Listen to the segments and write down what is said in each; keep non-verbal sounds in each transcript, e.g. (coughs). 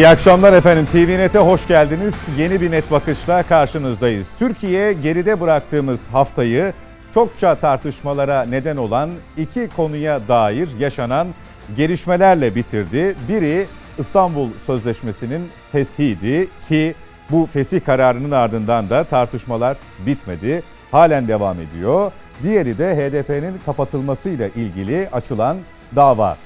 İyi akşamlar efendim. TVNet'e hoş geldiniz. Yeni bir net bakışla karşınızdayız. Türkiye geride bıraktığımız haftayı çokça tartışmalara neden olan iki konuya dair yaşanan gelişmelerle bitirdi. Biri İstanbul Sözleşmesi'nin feshiydi ki bu fesih kararının ardından da tartışmalar bitmedi. Halen devam ediyor. Diğeri de HDP'nin kapatılmasıyla ilgili açılan dava.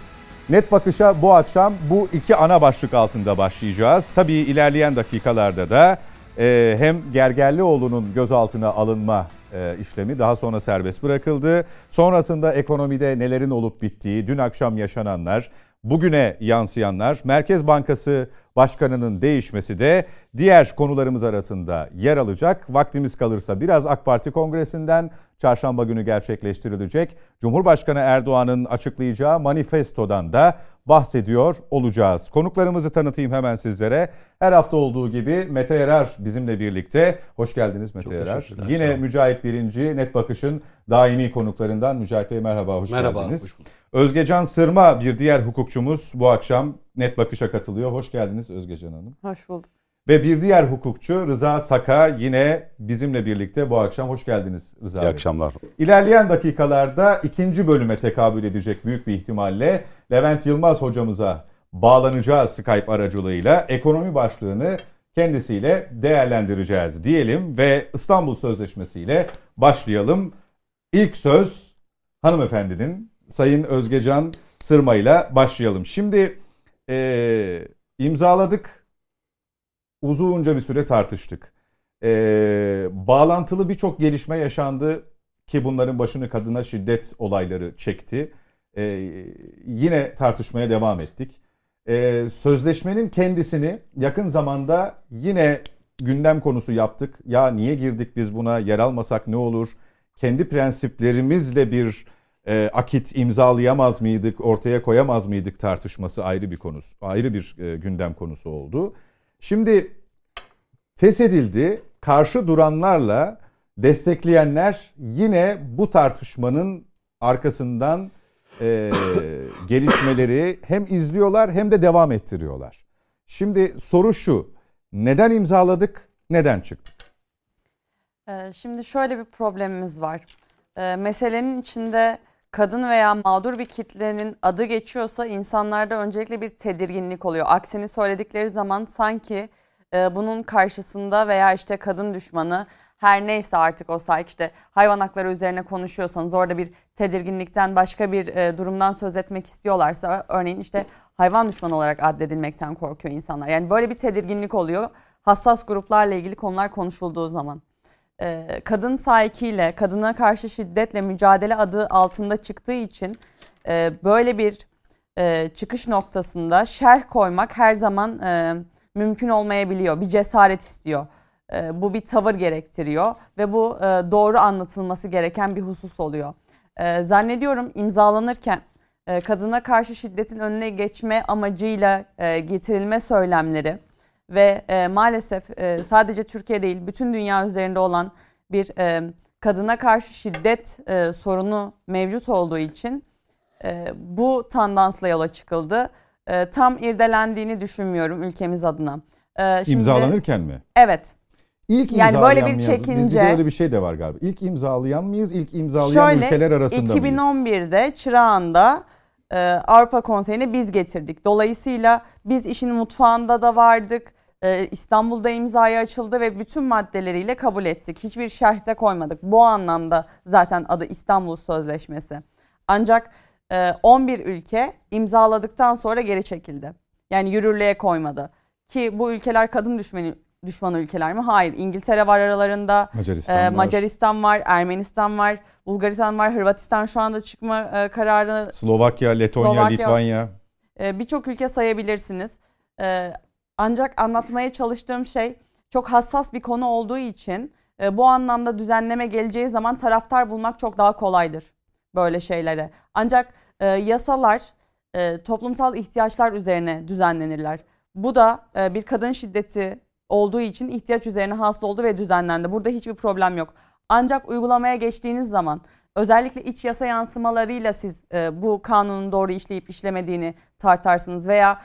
Net bakışa bu akşam bu iki ana başlık altında başlayacağız. Tabii ilerleyen dakikalarda da e, hem Gergerlioğlu'nun gözaltına alınma e, işlemi daha sonra serbest bırakıldı. Sonrasında ekonomide nelerin olup bittiği, dün akşam yaşananlar, bugüne yansıyanlar, Merkez Bankası Başkanı'nın değişmesi de diğer konularımız arasında yer alacak. Vaktimiz kalırsa biraz AK Parti Kongresi'nden çarşamba günü gerçekleştirilecek Cumhurbaşkanı Erdoğan'ın açıklayacağı manifestodan da bahsediyor olacağız. Konuklarımızı tanıtayım hemen sizlere. Her hafta olduğu gibi Mete Yarar bizimle birlikte. Hoş geldiniz Mete Çok Yarar. Yine Mücahit Birinci, Net Bakış'ın daimi konuklarından. Mücahit Bey merhaba, hoş merhaba, geldiniz. Hoş Özgecan Sırma bir diğer hukukçumuz bu akşam Net Bakış'a katılıyor. Hoş geldiniz Özgecan Hanım. Hoş bulduk. Ve bir diğer hukukçu Rıza Saka yine bizimle birlikte bu akşam. Hoş geldiniz Rıza İyi Bey. akşamlar. İlerleyen dakikalarda ikinci bölüme tekabül edecek büyük bir ihtimalle Levent Yılmaz hocamıza bağlanacağız Skype aracılığıyla. Ekonomi başlığını kendisiyle değerlendireceğiz diyelim ve İstanbul Sözleşmesi ile başlayalım. İlk söz hanımefendinin Sayın Özgecan Sırma ile başlayalım. Şimdi e, imzaladık uzunca bir süre tartıştık. Ee, bağlantılı birçok gelişme yaşandı ki bunların başını kadına şiddet olayları çekti. Ee, yine tartışmaya devam ettik. Ee, sözleşmenin kendisini yakın zamanda yine gündem konusu yaptık. Ya niye girdik biz buna yer almasak ne olur? Kendi prensiplerimizle bir e, akit imzalayamaz mıydık, ortaya koyamaz mıydık tartışması ayrı bir konu, ayrı bir e, gündem konusu oldu. Şimdi feshedildi. Karşı duranlarla destekleyenler yine bu tartışmanın arkasından e, (coughs) gelişmeleri hem izliyorlar hem de devam ettiriyorlar. Şimdi soru şu. Neden imzaladık? Neden çıktık? Ee, şimdi şöyle bir problemimiz var. Ee, meselenin içinde kadın veya mağdur bir kitlenin adı geçiyorsa insanlarda öncelikle bir tedirginlik oluyor. Aksini söyledikleri zaman sanki e, bunun karşısında veya işte kadın düşmanı her neyse artık o sahip işte hayvan hakları üzerine konuşuyorsanız orada bir tedirginlikten başka bir e, durumdan söz etmek istiyorlarsa örneğin işte hayvan düşmanı olarak addedilmekten korkuyor insanlar. Yani böyle bir tedirginlik oluyor hassas gruplarla ilgili konular konuşulduğu zaman. E, kadın sahikiyle, kadına karşı şiddetle mücadele adı altında çıktığı için e, böyle bir e, çıkış noktasında şerh koymak her zaman mümkün olmayabiliyor. Bir cesaret istiyor. Bu bir tavır gerektiriyor ve bu doğru anlatılması gereken bir husus oluyor. Zannediyorum imzalanırken kadına karşı şiddetin önüne geçme amacıyla e, getirilme söylemleri ve e, maalesef e, sadece Türkiye değil bütün dünya üzerinde olan bir e, kadına karşı şiddet e, sorunu mevcut olduğu için e, bu tandansla yola çıkıldı e, tam irdelendiğini düşünmüyorum ülkemiz adına. E, şimdi, İmzalanırken mi? Evet. İlk yani böyle bir çekince. Bizde öyle bir şey de var galiba. İlk imzalayan mıyız? İlk imzalayan şöyle, ülkeler arasında 2011'de mıyız? 2011'de Çırağan'da e, Avrupa Konseyi'ne biz getirdik. Dolayısıyla biz işin mutfağında da vardık. E, İstanbul'da imzaya açıldı ve bütün maddeleriyle kabul ettik. Hiçbir şerhte koymadık. Bu anlamda zaten adı İstanbul Sözleşmesi. Ancak 11 ee, ülke imzaladıktan sonra geri çekildi. Yani yürürlüğe koymadı. Ki bu ülkeler kadın düşmanı düşman ülkeler mi? Hayır. İngiltere var aralarında. Macaristan, e, var. Macaristan var. Ermenistan var. Bulgaristan var. Hırvatistan şu anda çıkma e, kararı. Slovakya, Letonya, Slovakya, Litvanya. E, Birçok ülke sayabilirsiniz. E, ancak anlatmaya çalıştığım şey çok hassas bir konu olduğu için e, bu anlamda düzenleme geleceği zaman taraftar bulmak çok daha kolaydır böyle şeylere. Ancak e, yasalar e, toplumsal ihtiyaçlar üzerine düzenlenirler. Bu da e, bir kadın şiddeti olduğu için ihtiyaç üzerine hasıl oldu ve düzenlendi. Burada hiçbir problem yok. Ancak uygulamaya geçtiğiniz zaman özellikle iç yasa yansımalarıyla siz e, bu kanunun doğru işleyip işlemediğini tartarsınız veya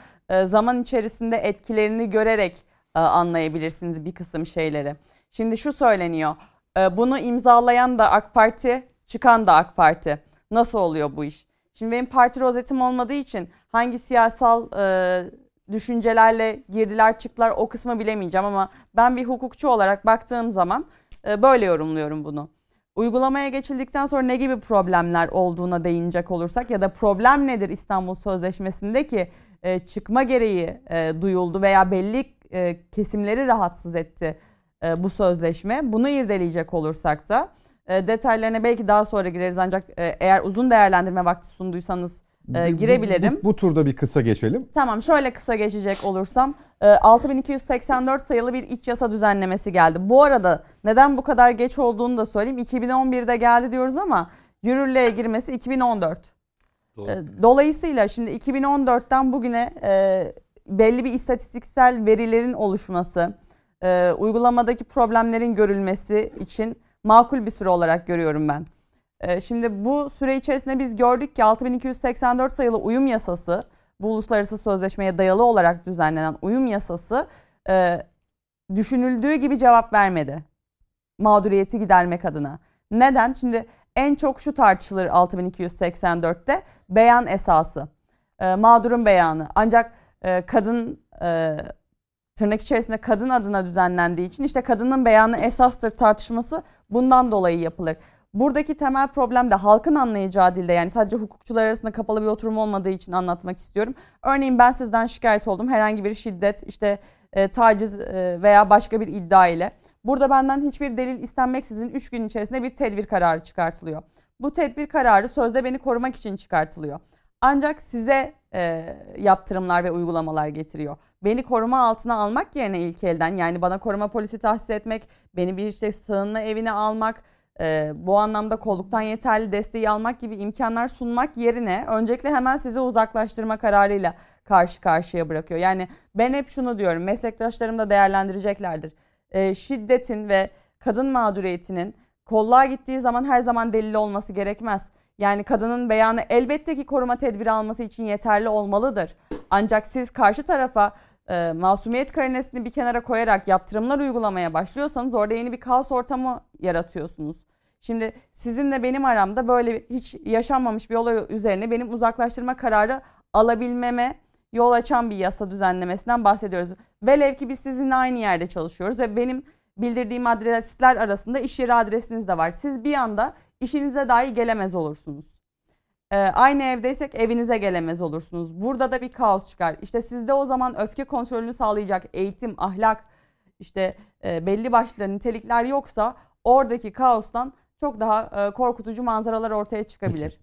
zaman içerisinde etkilerini görerek e, anlayabilirsiniz bir kısım şeyleri. Şimdi şu söyleniyor. E, bunu imzalayan da AK Parti, çıkan da AK Parti. Nasıl oluyor bu iş? Şimdi benim parti rozetim olmadığı için hangi siyasal e, düşüncelerle girdiler çıktılar o kısmı bilemeyeceğim ama ben bir hukukçu olarak baktığım zaman böyle yorumluyorum bunu. Uygulamaya geçildikten sonra ne gibi problemler olduğuna değinecek olursak ya da problem nedir İstanbul Sözleşmesi'nde ki e, çıkma gereği e, duyuldu veya belli e, kesimleri rahatsız etti e, bu sözleşme. Bunu irdeleyecek olursak da e, detaylarına belki daha sonra gireriz ancak e, eğer uzun değerlendirme vakti sunduysanız e, girebilirim. Bu, bu, bu turda bir kısa geçelim. Tamam şöyle kısa geçecek olursam e, 6284 sayılı bir iç yasa düzenlemesi geldi. Bu arada neden bu kadar geç olduğunu da söyleyeyim. 2011'de geldi diyoruz ama yürürlüğe girmesi 2014. Doğru. E, dolayısıyla şimdi 2014'ten bugüne e, belli bir istatistiksel verilerin oluşması, e, uygulamadaki problemlerin görülmesi için makul bir süre olarak görüyorum ben. E, şimdi bu süre içerisinde biz gördük ki 6284 sayılı uyum yasası, bu uluslararası sözleşmeye dayalı olarak düzenlenen uyum yasası düşünüldüğü gibi cevap vermedi. Mağduriyeti gidermek adına. Neden? Şimdi en çok şu tartışılır 6284'te beyan esası. E, mağdurun beyanı. Ancak e, kadın e, tırnak içerisinde kadın adına düzenlendiği için işte kadının beyanı esastır tartışması bundan dolayı yapılır. Buradaki temel problem de halkın anlayacağı dilde yani sadece hukukçular arasında kapalı bir oturum olmadığı için anlatmak istiyorum. Örneğin ben sizden şikayet oldum herhangi bir şiddet işte e, taciz e, veya başka bir iddia ile. Burada benden hiçbir delil istenmeksizin 3 gün içerisinde bir tedbir kararı çıkartılıyor. Bu tedbir kararı sözde beni korumak için çıkartılıyor. Ancak size e, yaptırımlar ve uygulamalar getiriyor. Beni koruma altına almak yerine ilk elden yani bana koruma polisi tahsis etmek, beni bir işte sığınma evine almak, e, bu anlamda kolluktan yeterli desteği almak gibi imkanlar sunmak yerine öncelikle hemen sizi uzaklaştırma kararıyla karşı karşıya bırakıyor. Yani ben hep şunu diyorum meslektaşlarım da değerlendireceklerdir. E, şiddetin ve kadın mağduriyetinin kolluğa gittiği zaman her zaman delil olması gerekmez. Yani kadının beyanı elbette ki koruma tedbiri alması için yeterli olmalıdır. Ancak siz karşı tarafa e, masumiyet karinesini bir kenara koyarak yaptırımlar uygulamaya başlıyorsanız orada yeni bir kaos ortamı yaratıyorsunuz. Şimdi sizinle benim aramda böyle hiç yaşanmamış bir olay üzerine benim uzaklaştırma kararı alabilmeme yol açan bir yasa düzenlemesinden bahsediyoruz. Velev ki biz sizinle aynı yerde çalışıyoruz ve benim bildirdiğim adresler arasında iş yeri adresiniz de var. Siz bir anda işinize dahi gelemez olursunuz. Ee, aynı evdeysek evinize gelemez olursunuz. Burada da bir kaos çıkar. İşte sizde o zaman öfke kontrolünü sağlayacak eğitim, ahlak, işte e, belli başlı nitelikler yoksa oradaki kaostan çok daha e, korkutucu manzaralar ortaya çıkabilir.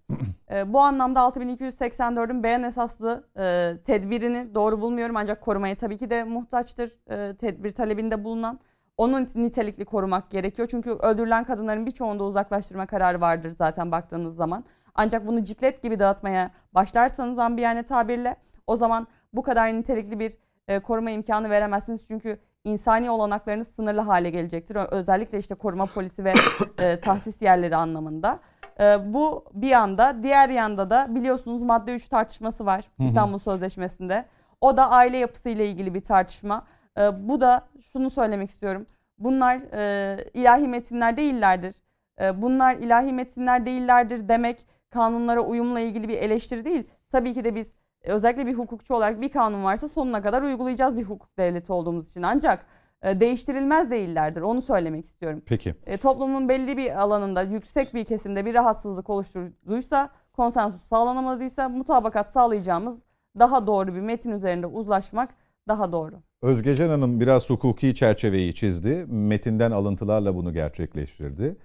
E, bu anlamda 6284'ün beyan esaslı e, tedbirini doğru bulmuyorum ancak korumaya tabii ki de muhtaçtır e, tedbir talebinde bulunan. Onun nitelikli korumak gerekiyor. Çünkü öldürülen kadınların birçoğunda uzaklaştırma kararı vardır zaten baktığınız zaman. Ancak bunu ciklet gibi dağıtmaya başlarsanız ambiyane tabirle o zaman bu kadar nitelikli bir e, koruma imkanı veremezsiniz. Çünkü insani olanaklarınız sınırlı hale gelecektir. Özellikle işte koruma polisi ve e, (coughs) tahsis yerleri anlamında. E, bu bir yanda, diğer yanda da biliyorsunuz madde 3 tartışması var İstanbul Sözleşmesi'nde. O da aile yapısı ile ilgili bir tartışma. E, bu da şunu söylemek istiyorum. Bunlar e, ilahi metinler değillerdir. E, bunlar ilahi metinler değillerdir demek kanunlara uyumla ilgili bir eleştiri değil. Tabii ki de biz özellikle bir hukukçu olarak bir kanun varsa sonuna kadar uygulayacağız bir hukuk devleti olduğumuz için. Ancak e, değiştirilmez değillerdir. Onu söylemek istiyorum. Peki. E, toplumun belli bir alanında yüksek bir kesimde bir rahatsızlık oluşturduysa, konsensus sağlanamadıysa mutabakat sağlayacağımız daha doğru bir metin üzerinde uzlaşmak daha doğru. Özgecan Hanım biraz hukuki çerçeveyi çizdi. Metinden alıntılarla bunu gerçekleştirdi.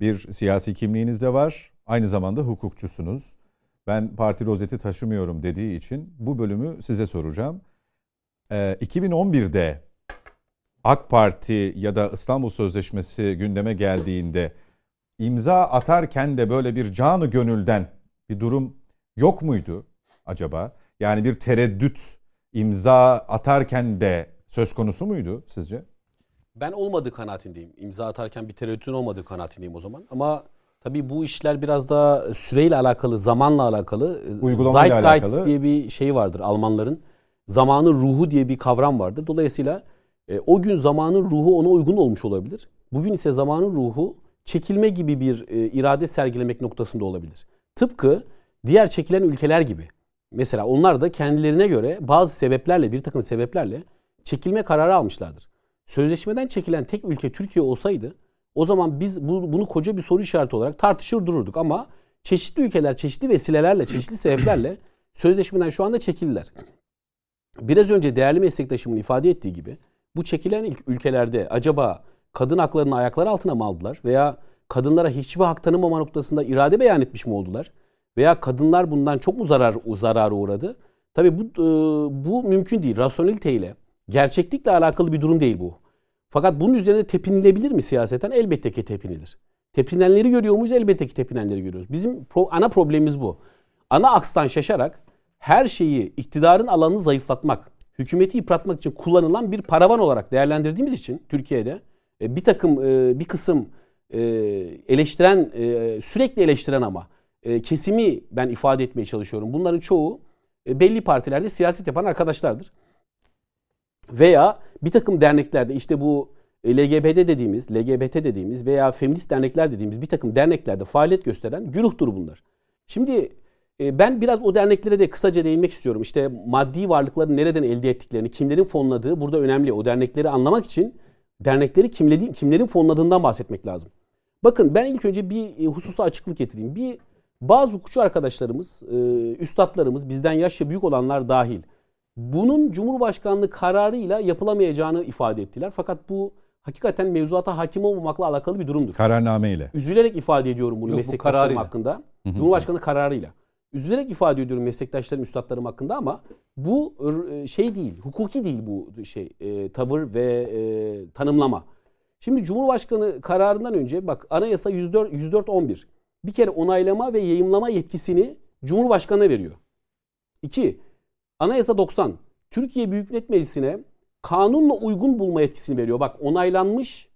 Bir siyasi kimliğiniz de var. Aynı zamanda hukukçusunuz ben parti rozeti taşımıyorum dediği için bu bölümü size soracağım. Ee, 2011'de AK Parti ya da İstanbul Sözleşmesi gündeme geldiğinde imza atarken de böyle bir canı gönülden bir durum yok muydu acaba? Yani bir tereddüt imza atarken de söz konusu muydu sizce? Ben olmadığı kanaatindeyim. İmza atarken bir tereddütün olmadığı kanaatindeyim o zaman. Ama Tabii bu işler biraz daha süreyle alakalı, zamanla alakalı. Uygulamayla Zeitgeist alakalı. diye bir şey vardır Almanların. zamanın ruhu diye bir kavram vardır. Dolayısıyla e, o gün zamanın ruhu ona uygun olmuş olabilir. Bugün ise zamanın ruhu çekilme gibi bir e, irade sergilemek noktasında olabilir. Tıpkı diğer çekilen ülkeler gibi. Mesela onlar da kendilerine göre bazı sebeplerle, bir takım sebeplerle çekilme kararı almışlardır. Sözleşmeden çekilen tek ülke Türkiye olsaydı o zaman biz bu, bunu koca bir soru işareti olarak tartışır dururduk ama çeşitli ülkeler çeşitli vesilelerle, çeşitli sebeplerle (clears throat) sözleşmeden şu anda çekildiler. Biraz önce değerli meslektaşımın ifade ettiği gibi bu çekilen ülkelerde acaba kadın haklarını ayaklar altına mı aldılar veya kadınlara hiçbir hak tanımama noktasında irade beyan etmiş mi oldular? Veya kadınlar bundan çok mu zarar zarara uğradı? Tabii bu e, bu mümkün değil. Rasyoneliteyle, gerçeklikle alakalı bir durum değil bu. Fakat bunun üzerine tepinilebilir mi siyaseten? Elbette ki tepinilir. Tepinenleri görüyor muyuz? Elbette ki tepinenleri görüyoruz. Bizim pro, ana problemimiz bu. Ana akstan şaşarak her şeyi iktidarın alanını zayıflatmak, hükümeti yıpratmak için kullanılan bir paravan olarak değerlendirdiğimiz için Türkiye'de e, bir takım e, bir kısım eleştiren sürekli eleştiren ama kesimi ben ifade etmeye çalışıyorum. Bunların çoğu belli partilerde siyaset yapan arkadaşlardır. Veya bir takım derneklerde işte bu LGBT dediğimiz, LGBT dediğimiz veya feminist dernekler dediğimiz bir takım derneklerde faaliyet gösteren güruhtur bunlar. Şimdi ben biraz o derneklere de kısaca değinmek istiyorum. İşte maddi varlıkları nereden elde ettiklerini, kimlerin fonladığı burada önemli. O dernekleri anlamak için dernekleri kimledi, kimlerin fonladığından bahsetmek lazım. Bakın ben ilk önce bir e, hususa açıklık getireyim. Bir bazı hukukçu arkadaşlarımız, e, üstadlarımız, bizden yaşça büyük olanlar dahil bunun Cumhurbaşkanlığı kararıyla yapılamayacağını ifade ettiler. Fakat bu hakikaten mevzuata hakim olmamakla alakalı bir durumdur. Kararname ile. Üzülerek ifade ediyorum bunu Yok, meslektaşlarım bu hakkında. Cumhurbaşkanı kararıyla. Üzülerek ifade ediyorum meslektaşlarım, üstadlarım hakkında ama bu e, şey değil, hukuki değil bu şey e, tavır ve e, tanımlama. Şimdi Cumhurbaşkanı kararından önce bak anayasa 104 104 11 bir kere onaylama ve yayımlama yetkisini Cumhurbaşkanı'na veriyor. İki, Anayasa 90 Türkiye Büyük Millet Meclisi'ne kanunla uygun bulma yetkisini veriyor. Bak onaylanmış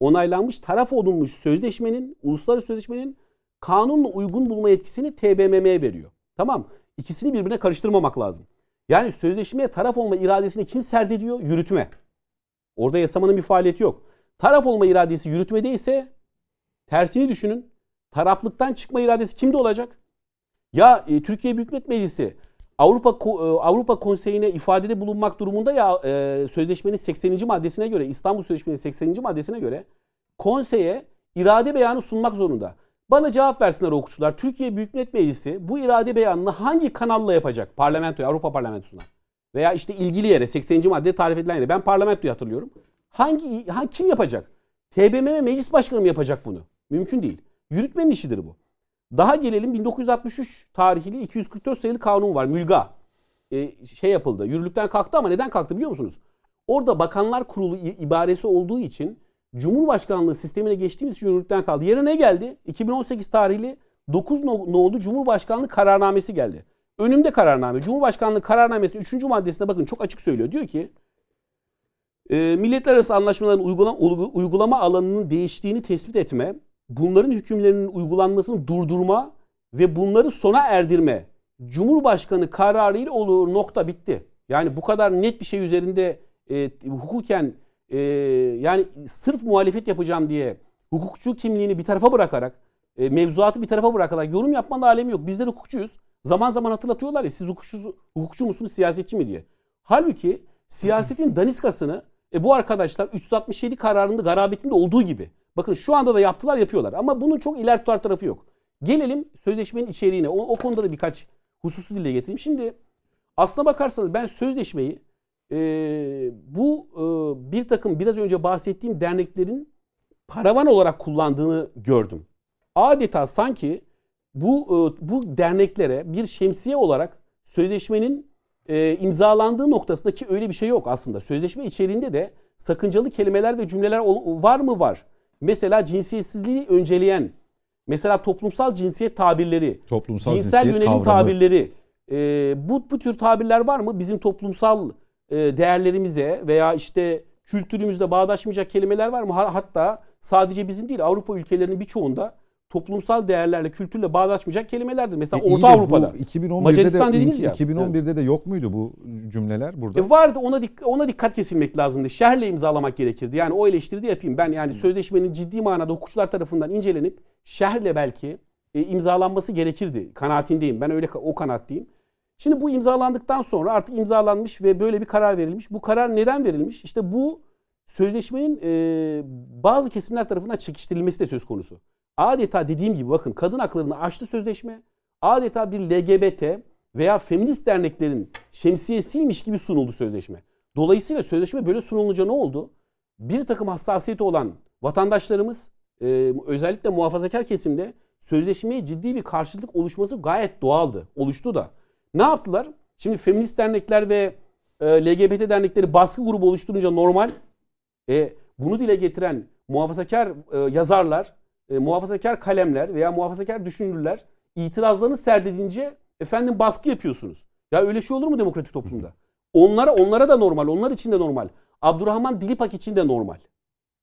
onaylanmış taraf olunmuş sözleşmenin, uluslararası sözleşmenin kanunla uygun bulma yetkisini TBMM'ye veriyor. Tamam. İkisini birbirine karıştırmamak lazım. Yani sözleşmeye taraf olma iradesini kim serdediyor? Yürütme. Orada yasamanın bir faaliyeti yok. Taraf olma iradesi yürütmede ise tersini düşünün. Taraflıktan çıkma iradesi kimde olacak? Ya e, Türkiye Büyük Millet Meclisi Avrupa e, Avrupa Konseyi'ne ifadede bulunmak durumunda ya e, sözleşmenin 80. maddesine göre İstanbul Sözleşmesi'nin 80. maddesine göre konseye irade beyanı sunmak zorunda. Bana cevap versinler hukukçular. Türkiye Büyük Millet Meclisi bu irade beyanını hangi kanalla yapacak? Parlamentoya, Avrupa Parlamentosu'na. Veya işte ilgili yere 80. madde tarif edilen yere. Ben parlamentoyu hatırlıyorum. Hangi, hangi kim yapacak? TBMM meclis başkanı mı yapacak bunu? Mümkün değil. Yürütmenin işidir bu. Daha gelelim 1963 tarihli 244 sayılı kanun var. Mülga. Ee, şey yapıldı. Yürürlükten kalktı ama neden kalktı biliyor musunuz? Orada Bakanlar Kurulu ibaresi olduğu için Cumhurbaşkanlığı sistemine geçtiğimiz yürürlükten kaldı. Yerine ne geldi? 2018 tarihli 9 nolu Cumhurbaşkanlığı kararnamesi geldi. Önümde kararname. Cumhurbaşkanlığı kararnamesinin 3. maddesinde bakın çok açık söylüyor. Diyor ki e, milletler arası anlaşmaların uygulama alanının değiştiğini tespit etme, bunların hükümlerinin uygulanmasını durdurma ve bunları sona erdirme Cumhurbaşkanı kararıyla olur nokta bitti. Yani bu kadar net bir şey üzerinde e, hukuken e, yani sırf muhalefet yapacağım diye hukukçu kimliğini bir tarafa bırakarak e, mevzuatı bir tarafa bırakarak yorum yapmanın alemi yok. Bizler hukukçuyuz. Zaman zaman hatırlatıyorlar ya siz hukukçu, hukukçu musunuz siyasetçi mi diye. Halbuki siyasetin daniskasını e, bu arkadaşlar 367 kararında garabetinde olduğu gibi. Bakın şu anda da yaptılar yapıyorlar ama bunun çok ileri tutar tarafı yok. Gelelim sözleşmenin içeriğine. O, o konuda da birkaç hususu dile getireyim. Şimdi aslına bakarsanız ben sözleşmeyi e, bu e, bir takım biraz önce bahsettiğim derneklerin paravan olarak kullandığını gördüm. Adeta sanki bu e, bu derneklere bir şemsiye olarak sözleşmenin e, imzalandığı noktasındaki öyle bir şey yok aslında. Sözleşme içeriğinde de sakıncalı kelimeler ve cümleler var mı var? Mesela cinsiyetsizliği önceleyen, mesela toplumsal cinsiyet tabirleri, toplumsal cinsel cinsiyet yönelim kavramı. tabirleri, e, bu bu tür tabirler var mı? Bizim toplumsal e, değerlerimize veya işte kültürümüzde bağdaşmayacak kelimeler var mı? Hatta sadece bizim değil Avrupa ülkelerinin birçoğunda toplumsal değerlerle, kültürle bağdaşmayacak kelimelerdir. Mesela e, Orta Avrupa'da. 2011'de Macaristan de, dediğiniz ya. 2011'de de yok muydu bu cümleler burada? E vardı ona dik ona dikkat kesilmek lazımdı. Şerhle imzalamak gerekirdi. Yani o eleştiri de yapayım. Ben yani sözleşmenin ciddi manada hukukçular tarafından incelenip şerhle belki e, imzalanması gerekirdi. Kanaatindeyim. Ben öyle o kanaatteyim. Şimdi bu imzalandıktan sonra artık imzalanmış ve böyle bir karar verilmiş. Bu karar neden verilmiş? İşte bu sözleşmenin e, bazı kesimler tarafından çekiştirilmesi de söz konusu. Adeta dediğim gibi bakın kadın haklarını aştı sözleşme. Adeta bir LGBT veya feminist derneklerin şemsiyesiymiş gibi sunuldu sözleşme. Dolayısıyla sözleşme böyle sunulunca ne oldu? Bir takım hassasiyeti olan vatandaşlarımız e, özellikle muhafazakar kesimde sözleşmeye ciddi bir karşılık oluşması gayet doğaldı. Oluştu da. Ne yaptılar? Şimdi feminist dernekler ve e, LGBT dernekleri baskı grubu oluşturunca normal. E, bunu dile getiren muhafazakar e, yazarlar, e, muhafazakar kalemler veya muhafazakar düşünürler itirazlarını serdedince efendim baskı yapıyorsunuz. Ya öyle şey olur mu demokratik toplumda? Onlara onlara da normal, onlar için de normal. Abdurrahman Dilipak için de normal.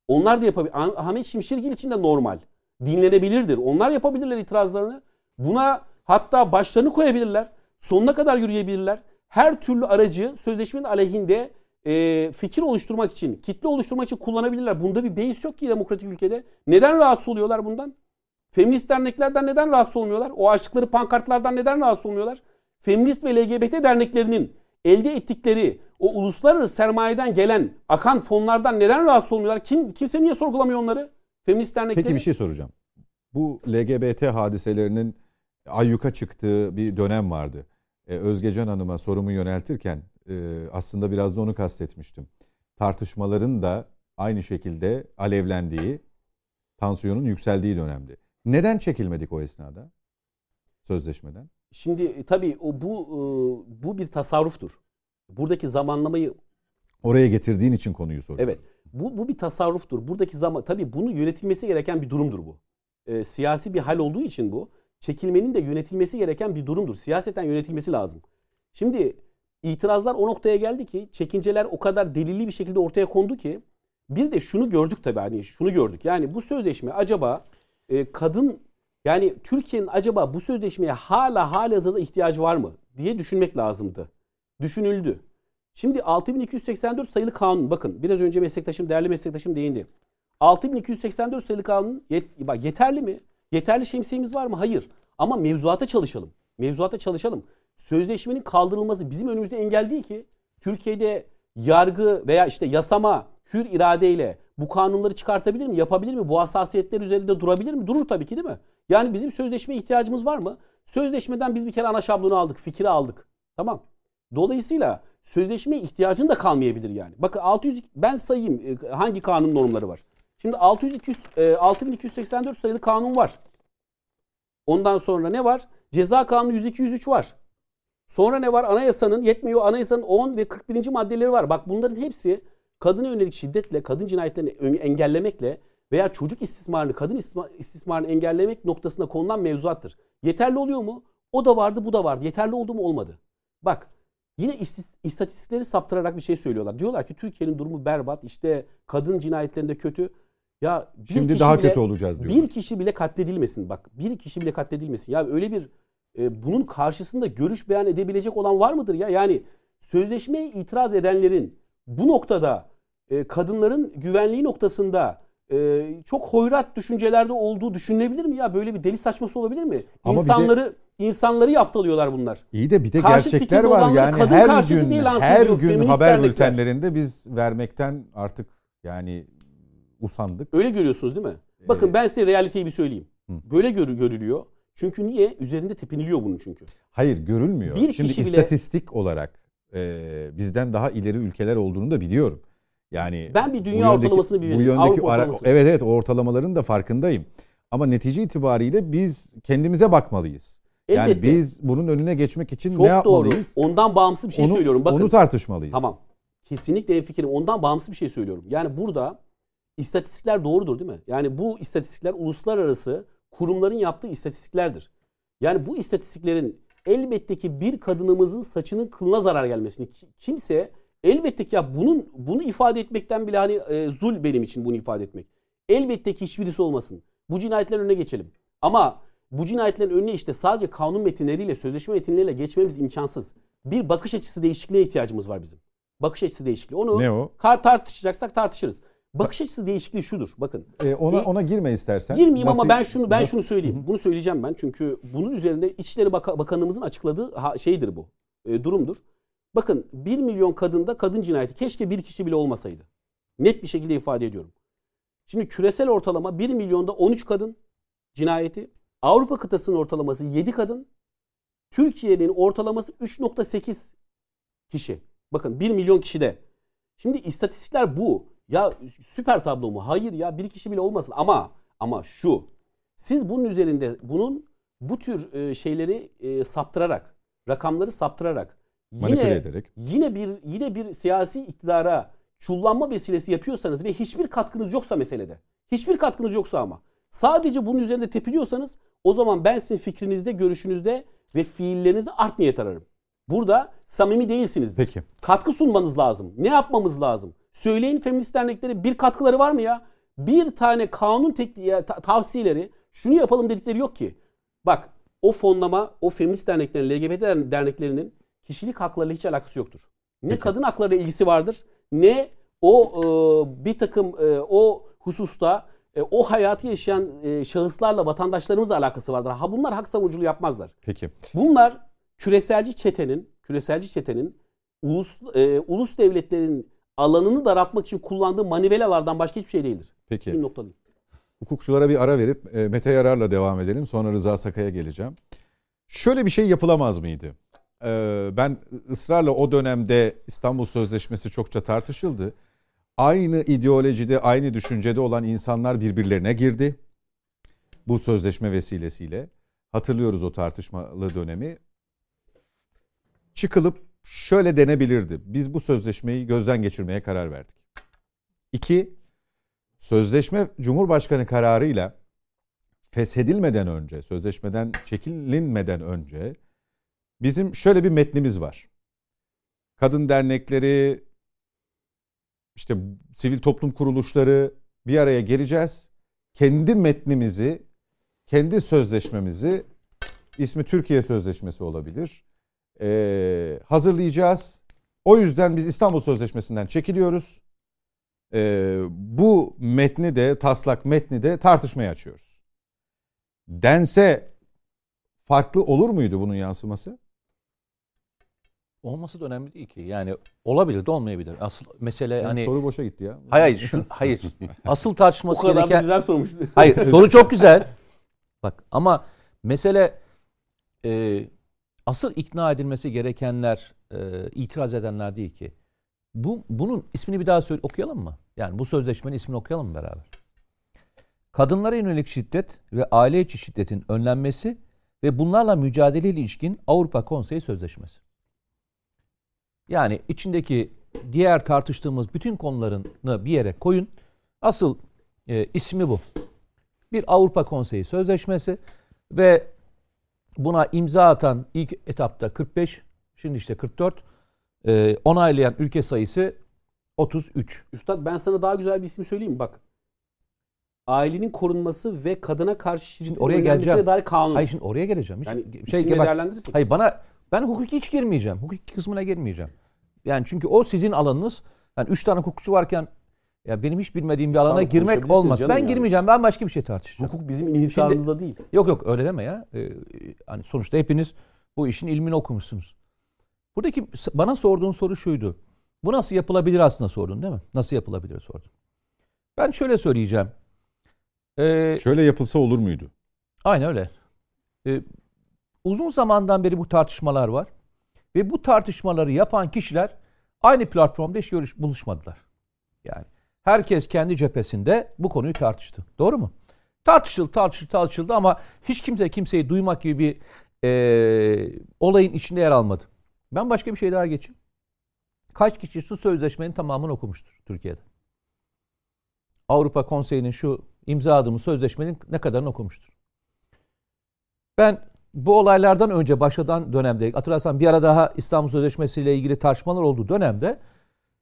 Onlar da yapabilir. Ahmet Şimşirgil için de normal. Dinlenebilirdir. Onlar yapabilirler itirazlarını. Buna hatta başlarını koyabilirler. Sonuna kadar yürüyebilirler. Her türlü aracı sözleşmenin aleyhinde e, fikir oluşturmak için, kitle oluşturmak için kullanabilirler. Bunda bir beis yok ki demokratik ülkede. Neden rahatsız oluyorlar bundan? Feminist derneklerden neden rahatsız olmuyorlar? O açtıkları pankartlardan neden rahatsız olmuyorlar? Feminist ve LGBT derneklerinin elde ettikleri o uluslararası sermayeden gelen akan fonlardan neden rahatsız olmuyorlar? Kim kimse niye sorgulamıyor onları? Feminist dernekleri. Peki bir şey soracağım. Bu LGBT hadiselerinin ayyuka çıktığı bir dönem vardı. Ee, Özgecan Hanım'a sorumu yöneltirken e, aslında biraz da onu kastetmiştim. Tartışmaların da aynı şekilde alevlendiği, tansiyonun yükseldiği dönemdi. Neden çekilmedik o esnada? Sözleşmeden. Şimdi e, tabii o bu e, bu bir tasarruftur. Buradaki zamanlamayı oraya getirdiğin için konuyu soruyorum. Evet. Bu bu bir tasarruftur. Buradaki zaman tabii bunu yönetilmesi gereken bir durumdur bu. E, siyasi bir hal olduğu için bu çekilmenin de yönetilmesi gereken bir durumdur. Siyaseten yönetilmesi lazım. Şimdi itirazlar o noktaya geldi ki çekinceler o kadar delilli bir şekilde ortaya kondu ki bir de şunu gördük tabii hani şunu gördük. Yani bu sözleşme acaba e, kadın yani Türkiye'nin acaba bu sözleşmeye hala hala hazırda ihtiyacı var mı diye düşünmek lazımdı. Düşünüldü. Şimdi 6284 sayılı kanun bakın biraz önce meslektaşım değerli meslektaşım değindi. 6284 sayılı kanun yet, bak yeterli mi? Yeterli şemsiyemiz var mı? Hayır. Ama mevzuata çalışalım. Mevzuata çalışalım. Sözleşmenin kaldırılması bizim önümüzde engel değil ki. Türkiye'de yargı veya işte yasama hür iradeyle bu kanunları çıkartabilir mi? Yapabilir mi? Bu hassasiyetler üzerinde durabilir mi? Durur tabii ki değil mi? Yani bizim sözleşmeye ihtiyacımız var mı? Sözleşmeden biz bir kere ana şablonu aldık, fikri aldık. Tamam. Dolayısıyla sözleşmeye ihtiyacın da kalmayabilir yani. Bakın 600 ben sayayım e, hangi kanun normları var. Şimdi 600 200 e, 6284 sayılı kanun var. Ondan sonra ne var? Ceza kanunu 102 103 var. Sonra ne var? Anayasanın yetmiyor. Anayasanın 10 ve 41. maddeleri var. Bak bunların hepsi kadına yönelik şiddetle, kadın cinayetlerini engellemekle veya çocuk istismarını, kadın istismarını engellemek noktasında konulan mevzuattır. Yeterli oluyor mu? O da vardı, bu da vardı. Yeterli oldu mu? Olmadı. Bak yine istatistikleri saptırarak bir şey söylüyorlar. Diyorlar ki Türkiye'nin durumu berbat. İşte kadın cinayetlerinde kötü. Ya bir Şimdi daha bile, kötü olacağız diyor. Bir kişi bile katledilmesin bak. Bir kişi bile katledilmesin. Ya öyle bir e, bunun karşısında görüş beyan edebilecek olan var mıdır ya? Yani sözleşmeye itiraz edenlerin bu noktada e, kadınların güvenliği noktasında e, çok hoyrat düşüncelerde olduğu düşünülebilir mi ya? Böyle bir deli saçması olabilir mi? Ama insanları de, insanları yaftalıyorlar bunlar. İyi de bir de Karşıt gerçekler var yani her gün her gün haber bültenlerinde biz vermekten artık yani usandık. Öyle görüyorsunuz değil mi? Ee, Bakın ben size realiteyi bir söyleyeyim. Hı. Böyle gör, görülüyor. Çünkü niye? Üzerinde tepiniliyor bunun çünkü. Hayır görülmüyor. Bir Şimdi kişi bile... istatistik olarak e, bizden daha ileri ülkeler olduğunu da biliyorum. Yani ben bir dünya yöndeki, ortalamasını biliyorum. Bu yöndeki ara, evet evet ortalamaların da farkındayım. Ama netice itibariyle biz kendimize bakmalıyız. Elbette. Yani biz bunun önüne geçmek için Çok ne yapmalıyız? Doğru. Ondan bağımsız bir şey onu, söylüyorum. Bakın, onu tartışmalıyız. Tamam. Kesinlikle en fikrim. Ondan bağımsız bir şey söylüyorum. Yani burada istatistikler doğrudur değil mi? Yani bu istatistikler uluslararası kurumların yaptığı istatistiklerdir. Yani bu istatistiklerin elbette ki bir kadınımızın saçının kılına zarar gelmesini kimse elbette ki ya bunun bunu ifade etmekten bile hani e, zul benim için bunu ifade etmek. Elbette ki hiçbirisi olmasın. Bu cinayetlerin önüne geçelim. Ama bu cinayetlerin önüne işte sadece kanun metinleriyle, sözleşme metinleriyle geçmemiz imkansız. Bir bakış açısı değişikliğine ihtiyacımız var bizim. Bakış açısı değişikliği. Onu ne o? tartışacaksak tartışırız. Bakış açısı değişikliği şudur. Bakın. E, ona e, ona girme istersen. Girmeyeyim nasıl, ama ben şunu ben nasıl? şunu söyleyeyim. Bunu söyleyeceğim ben çünkü bunun üzerinde İçişleri Bak- Bakanımızın açıkladığı ha, şeydir bu. E, durumdur. Bakın 1 milyon kadında kadın cinayeti keşke bir kişi bile olmasaydı. Net bir şekilde ifade ediyorum. Şimdi küresel ortalama 1 milyonda 13 kadın cinayeti. Avrupa kıtasının ortalaması 7 kadın. Türkiye'nin ortalaması 3.8 kişi. Bakın 1 milyon kişide. Şimdi istatistikler bu. Ya süper tablo mu? Hayır ya bir kişi bile olmasın ama ama şu. Siz bunun üzerinde bunun bu tür e, şeyleri e, saptırarak, rakamları saptırarak yine ederek. yine bir yine bir siyasi iktidara çullanma vesilesi yapıyorsanız ve hiçbir katkınız yoksa meselede. Hiçbir katkınız yoksa ama sadece bunun üzerinde tepiniyorsanız o zaman ben sizin fikrinizde, görüşünüzde ve fiillerinizde art niyet ararım. Burada samimi değilsiniz. Peki. Katkı sunmanız lazım. Ne yapmamız lazım? Söyleyin feminist dernekleri bir katkıları var mı ya? Bir tane kanun tekniği tavsiyeleri şunu yapalım dedikleri yok ki. Bak o fonlama o feminist derneklerin LGBT derneklerinin kişilik haklarıyla hiç alakası yoktur. Ne Peki. kadın hakları ilgisi vardır ne o e, bir takım e, o hususta e, o hayatı yaşayan e, şahıslarla vatandaşlarımızla alakası vardır. Ha bunlar hak savunuculuğu yapmazlar. Peki. Bunlar küreselci çetenin küreselci çetenin ulus e, ulus devletlerin alanını daraltmak için kullandığı manivelalardan başka hiçbir şey değildir. Peki. Bir noktalıyım. Hukukçulara bir ara verip e, Mete Yarar'la devam edelim. Sonra Rıza Sakay'a geleceğim. Şöyle bir şey yapılamaz mıydı? Ee, ben ısrarla o dönemde İstanbul Sözleşmesi çokça tartışıldı. Aynı ideolojide, aynı düşüncede olan insanlar birbirlerine girdi. Bu sözleşme vesilesiyle. Hatırlıyoruz o tartışmalı dönemi. Çıkılıp şöyle denebilirdi. Biz bu sözleşmeyi gözden geçirmeye karar verdik. İki, sözleşme Cumhurbaşkanı kararıyla feshedilmeden önce, sözleşmeden çekilinmeden önce bizim şöyle bir metnimiz var. Kadın dernekleri, işte sivil toplum kuruluşları bir araya geleceğiz. Kendi metnimizi, kendi sözleşmemizi, ismi Türkiye Sözleşmesi olabilir e, hazırlayacağız. O yüzden biz İstanbul Sözleşmesi'nden çekiliyoruz. E, bu metni de taslak metni de tartışmaya açıyoruz. Dense farklı olur muydu bunun yansıması? Olması da önemli değil ki. Yani olabilir de olmayabilir. Asıl mesele yani hani soru boşa gitti ya. Hayır, şu (laughs) hayır. Asıl tartışması gereken O kadar güzel sormuş. hayır, soru çok güzel. (laughs) Bak ama mesele e, asıl ikna edilmesi gerekenler e, itiraz edenler değil ki. Bu bunun ismini bir daha söyle, okuyalım mı? Yani bu sözleşmenin ismini okuyalım mı beraber? Kadınlara yönelik şiddet ve aile içi şiddetin önlenmesi ve bunlarla mücadele ilişkin Avrupa Konseyi Sözleşmesi. Yani içindeki diğer tartıştığımız bütün konularını bir yere koyun. Asıl e, ismi bu. Bir Avrupa Konseyi Sözleşmesi ve Buna imza atan ilk etapta 45, şimdi işte 44. E, onaylayan ülke sayısı 33. Üstad ben sana daha güzel bir isim söyleyeyim mi? Bak. Ailenin korunması ve kadına karşı şiddet oraya geleceğim. dair kanun. Hayır şimdi oraya geleceğim. Hiç, yani şey, bak. Hayır bana ben hukuki hiç girmeyeceğim. Hukuki kısmına girmeyeceğim. Yani çünkü o sizin alanınız. Yani üç tane hukukçu varken ya benim hiç bilmediğim bir alana Sağlık girmek olmaz. Ben yani. girmeyeceğim. Ben başka bir şey tartışacağım. Hukuk bizim inhisarımızda değil. Yok yok öyle deme ya. Ee, hani sonuçta hepiniz bu işin ilmini okumuşsunuz. Buradaki bana sorduğun soru şuydu. Bu nasıl yapılabilir aslında sordun değil mi? Nasıl yapılabilir sordun. Ben şöyle söyleyeceğim. Ee, şöyle yapılsa olur muydu? Aynen öyle. Ee, uzun zamandan beri bu tartışmalar var. Ve bu tartışmaları yapan kişiler aynı platformda hiç görüş, buluşmadılar. Yani Herkes kendi cephesinde bu konuyu tartıştı. Doğru mu? Tartışıldı, tartışıldı, tartışıldı ama hiç kimse kimseyi duymak gibi bir e, olayın içinde yer almadı. Ben başka bir şey daha geçeyim. Kaç kişi şu sözleşmenin tamamını okumuştur Türkiye'de? Avrupa Konseyi'nin şu imza adımı sözleşmenin ne kadarını okumuştur? Ben bu olaylardan önce başladan dönemde hatırlarsan bir ara daha İstanbul Sözleşmesi ile ilgili tartışmalar olduğu dönemde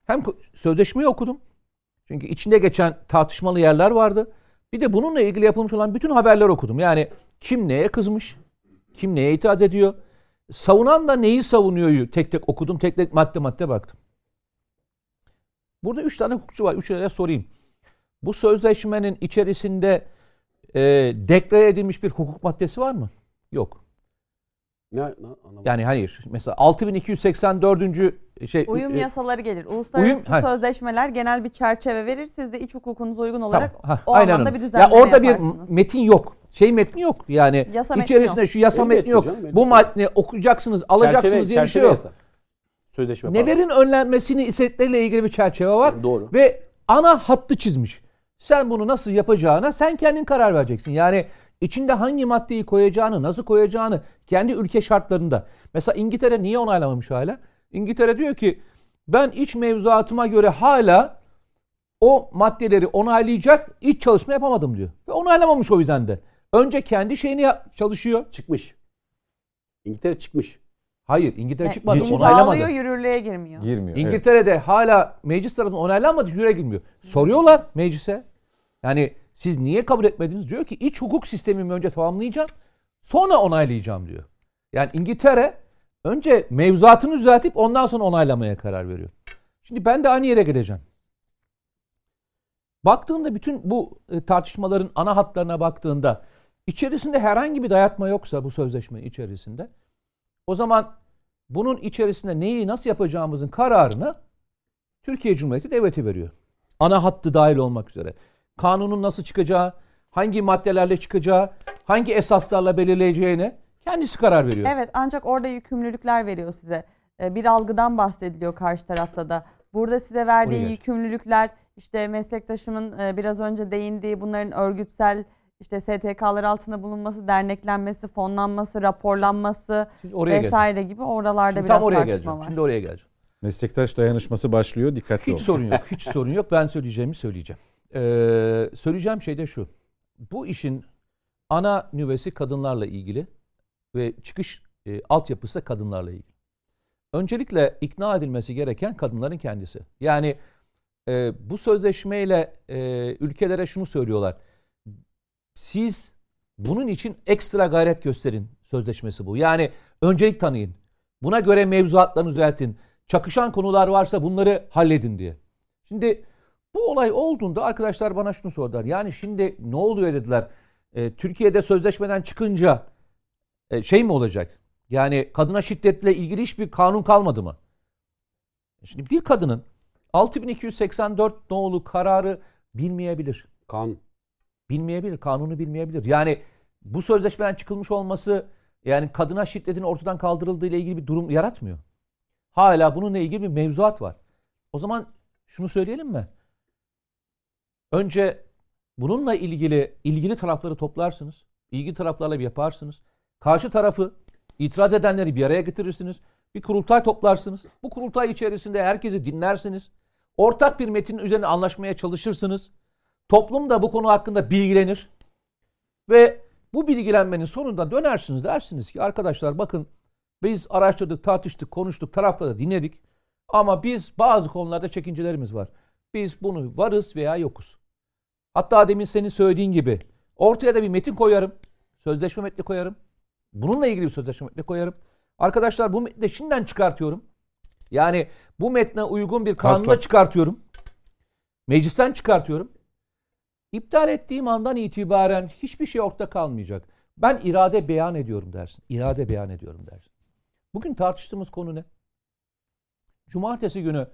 hem sözleşmeyi okudum çünkü içinde geçen tartışmalı yerler vardı. Bir de bununla ilgili yapılmış olan bütün haberler okudum. Yani kim neye kızmış, kim neye itiraz ediyor, savunan da neyi savunuyor tek tek okudum, tek tek madde madde baktım. Burada üç tane hukukçu var. Üçüne de sorayım. Bu sözleşmenin içerisinde e, deklare edilmiş bir hukuk maddesi var mı? Yok. Ne, ne, yani hayır. Mesela 6284. şey uyum e, yasaları gelir. Uluslararası uyum, sözleşmeler genel bir çerçeve verir. Siz de iç hukukunuza uygun olarak tamam, ha, o aynen anlamda bir düzenleme ya orada yaparsınız. bir metin yok. Şey metni yok. Yani yasa içerisinde şu yasa metni yok. Canım, Bu metni okuyacaksınız, alacaksınız çerçeve, diye bir şey yok. Yasa. Sözleşme Nelerin falan. önlenmesini istedikleriyle ilgili bir çerçeve var. Doğru. Ve ana hattı çizmiş. Sen bunu nasıl yapacağına sen kendin karar vereceksin. Yani içinde hangi maddeyi koyacağını, nasıl koyacağını kendi ülke şartlarında. Mesela İngiltere niye onaylamamış hala? İngiltere diyor ki ben iç mevzuatıma göre hala o maddeleri onaylayacak iç çalışma yapamadım diyor. Ve onaylamamış o yüzden de. Önce kendi şeyini yap, çalışıyor. Çıkmış. İngiltere çıkmış. Hayır İngiltere yani, çıkmadı. Hiç onaylamadı. yürürlüğe girmiyor. Girmiyor. İngiltere'de evet. hala meclis tarafından onaylanmadı yürürlüğe girmiyor. Soruyorlar meclise. Yani siz niye kabul etmediniz? Diyor ki iç hukuk sistemimi önce tamamlayacağım. Sonra onaylayacağım diyor. Yani İngiltere önce mevzuatını düzeltip ondan sonra onaylamaya karar veriyor. Şimdi ben de aynı yere geleceğim. Baktığında bütün bu e, tartışmaların ana hatlarına baktığında içerisinde herhangi bir dayatma yoksa bu sözleşme içerisinde o zaman bunun içerisinde neyi nasıl yapacağımızın kararını Türkiye Cumhuriyeti devleti veriyor. Ana hattı dahil olmak üzere. Kanunun nasıl çıkacağı, hangi maddelerle çıkacağı, hangi esaslarla belirleyeceğine kendisi karar veriyor. Evet ancak orada yükümlülükler veriyor size. Ee, bir algıdan bahsediliyor karşı tarafta da. Burada size verdiği yükümlülükler işte meslektaşımın e, biraz önce değindiği bunların örgütsel işte STK'lar altında bulunması, derneklenmesi, fonlanması, raporlanması oraya vesaire geleceğim. gibi oralarda Şimdi biraz tam oraya tartışma geleceğim. var. Şimdi oraya geleceğim. Meslektaş dayanışması başlıyor. Dikkatli Hiç olun. sorun yok. Hiç sorun yok. Ben söyleyeceğimi söyleyeceğim. Ee, söyleyeceğim şey de şu. Bu işin ana nüvesi kadınlarla ilgili ve çıkış e, altyapısı kadınlarla ilgili. Öncelikle ikna edilmesi gereken kadınların kendisi. Yani e, bu sözleşmeyle e, ülkelere şunu söylüyorlar. Siz bunun için ekstra gayret gösterin sözleşmesi bu. Yani öncelik tanıyın. Buna göre mevzuatlarını düzeltin. Çakışan konular varsa bunları halledin diye. Şimdi bu olay olduğunda arkadaşlar bana şunu sordular. Yani şimdi ne oluyor dediler. E, Türkiye'de sözleşmeden çıkınca e, şey mi olacak? Yani kadına şiddetle ilgili hiçbir kanun kalmadı mı? Şimdi bir kadının 6284 nolu kararı bilmeyebilir. Kanun. Bilmeyebilir. Kanunu bilmeyebilir. Yani bu sözleşmeden çıkılmış olması yani kadına şiddetin ortadan kaldırıldığı ile ilgili bir durum yaratmıyor. Hala bununla ilgili bir mevzuat var. O zaman şunu söyleyelim mi? Önce bununla ilgili ilgili tarafları toplarsınız. İlgili taraflarla bir yaparsınız. Karşı tarafı itiraz edenleri bir araya getirirsiniz. Bir kurultay toplarsınız. Bu kurultay içerisinde herkesi dinlersiniz. Ortak bir metin üzerine anlaşmaya çalışırsınız. Toplum da bu konu hakkında bilgilenir. Ve bu bilgilenmenin sonunda dönersiniz dersiniz ki arkadaşlar bakın biz araştırdık, tartıştık, konuştuk, tarafları dinledik. Ama biz bazı konularda çekincelerimiz var. Biz bunu varız veya yokuz. Hatta demin senin söylediğin gibi ortaya da bir metin koyarım. Sözleşme metni koyarım. Bununla ilgili bir sözleşme metni koyarım. Arkadaşlar bu metni de şimdiden çıkartıyorum. Yani bu metne uygun bir kanunda çıkartıyorum. Meclisten çıkartıyorum. İptal ettiğim andan itibaren hiçbir şey ortada kalmayacak. Ben irade beyan ediyorum dersin. İrade beyan ediyorum dersin. Bugün tartıştığımız konu ne? Cumartesi günü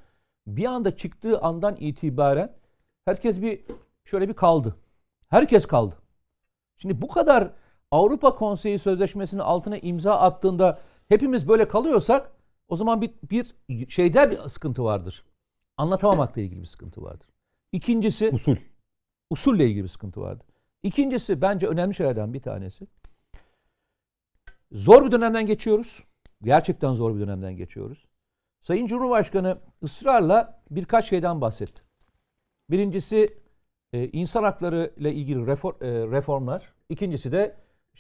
bir anda çıktığı andan itibaren herkes bir şöyle bir kaldı. Herkes kaldı. Şimdi bu kadar Avrupa Konseyi Sözleşmesi'nin altına imza attığında hepimiz böyle kalıyorsak o zaman bir, bir şeyde bir sıkıntı vardır. Anlatamamakla ilgili bir sıkıntı vardır. İkincisi usul. Usulle ilgili bir sıkıntı vardır. İkincisi bence önemli şeylerden bir tanesi. Zor bir dönemden geçiyoruz. Gerçekten zor bir dönemden geçiyoruz. Sayın Cumhurbaşkanı ısrarla birkaç şeyden bahsetti. Birincisi e, insan hakları ile ilgili reform, e, reformlar. İkincisi de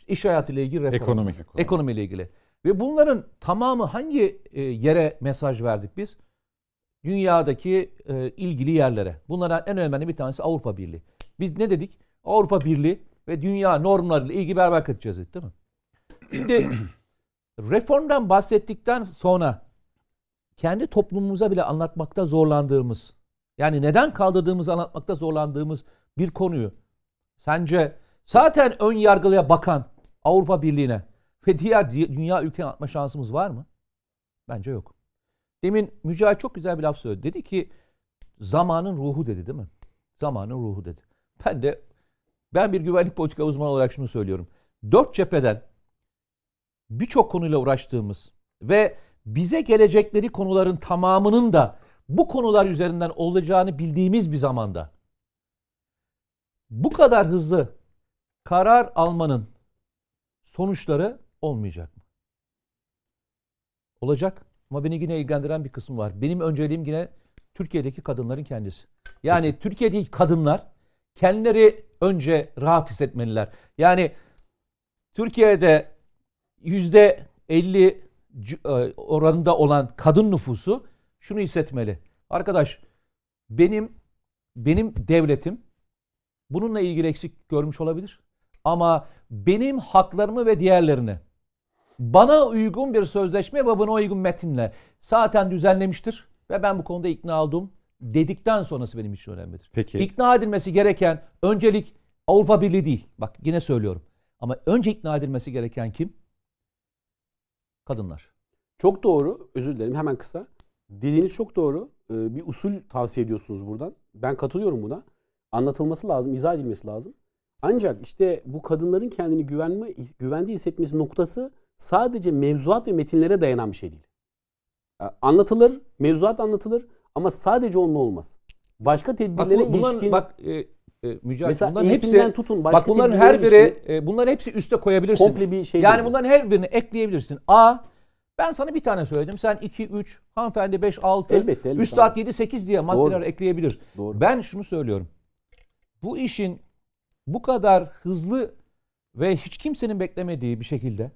iş hayatı ile ilgili reformlar. Ekonomi. Ekonomi. Ekonomi ile ilgili. Ve bunların tamamı hangi e, yere mesaj verdik biz? Dünyadaki e, ilgili yerlere. Bunlardan en önemli bir tanesi Avrupa Birliği. Biz ne dedik? Avrupa Birliği ve dünya normlarıyla ilgi berbat edeceğiz değil mi? Şimdi (clears throat) reformdan bahsettikten sonra kendi toplumumuza bile anlatmakta zorlandığımız yani neden kaldırdığımızı anlatmakta zorlandığımız bir konuyu sence zaten ön yargılıya bakan Avrupa Birliği'ne ve diğer dünya ülke anlatma şansımız var mı? Bence yok. Demin Mücahit çok güzel bir laf söyledi. Dedi ki zamanın ruhu dedi değil mi? Zamanın ruhu dedi. Ben de ben bir güvenlik politika uzmanı olarak şunu söylüyorum. Dört cepheden birçok konuyla uğraştığımız ve bize gelecekleri konuların tamamının da bu konular üzerinden olacağını bildiğimiz bir zamanda bu kadar hızlı karar almanın sonuçları olmayacak mı? Olacak ama beni yine ilgilendiren bir kısmı var. Benim önceliğim yine Türkiye'deki kadınların kendisi. Yani. Türkiye'deki kadınlar kendileri önce rahat hissetmeliler. Yani Türkiye'de yüzde 50 e, oranında olan kadın nüfusu şunu hissetmeli. Arkadaş benim benim devletim bununla ilgili eksik görmüş olabilir. Ama benim haklarımı ve diğerlerini bana uygun bir sözleşme ve buna uygun metinle zaten düzenlemiştir ve ben bu konuda ikna oldum dedikten sonrası benim için önemlidir. Peki. İkna edilmesi gereken öncelik Avrupa Birliği değil. Bak yine söylüyorum. Ama önce ikna edilmesi gereken kim? Kadınlar. Çok doğru. Özür dilerim hemen kısa. Dediğiniz çok doğru. Ee, bir usul tavsiye ediyorsunuz buradan. Ben katılıyorum buna. Anlatılması lazım, izah edilmesi lazım. Ancak işte bu kadınların kendini güvenme, güvende hissetmesi noktası sadece mevzuat ve metinlere dayanan bir şey değil. Anlatılır, mevzuat anlatılır ama sadece onunla olmaz. Başka tedbirlere bak, bu, bunların, ilişkin... Bak e, e, Mücahit Mesela bunların hepsi tutun. Başka bak bunların her biri ilişkin, e, bunların hepsi üste koyabilirsin. Komple bir şey. Yani bunların her birini ekleyebilirsin. A ben sana bir tane söyledim. Sen 2 3 hanımefendi 5 6 elbette, elbette, üstad 7 8 diye maddeler Doğru. ekleyebilir. Doğru. Ben şunu söylüyorum. Bu işin bu kadar hızlı ve hiç kimsenin beklemediği bir şekilde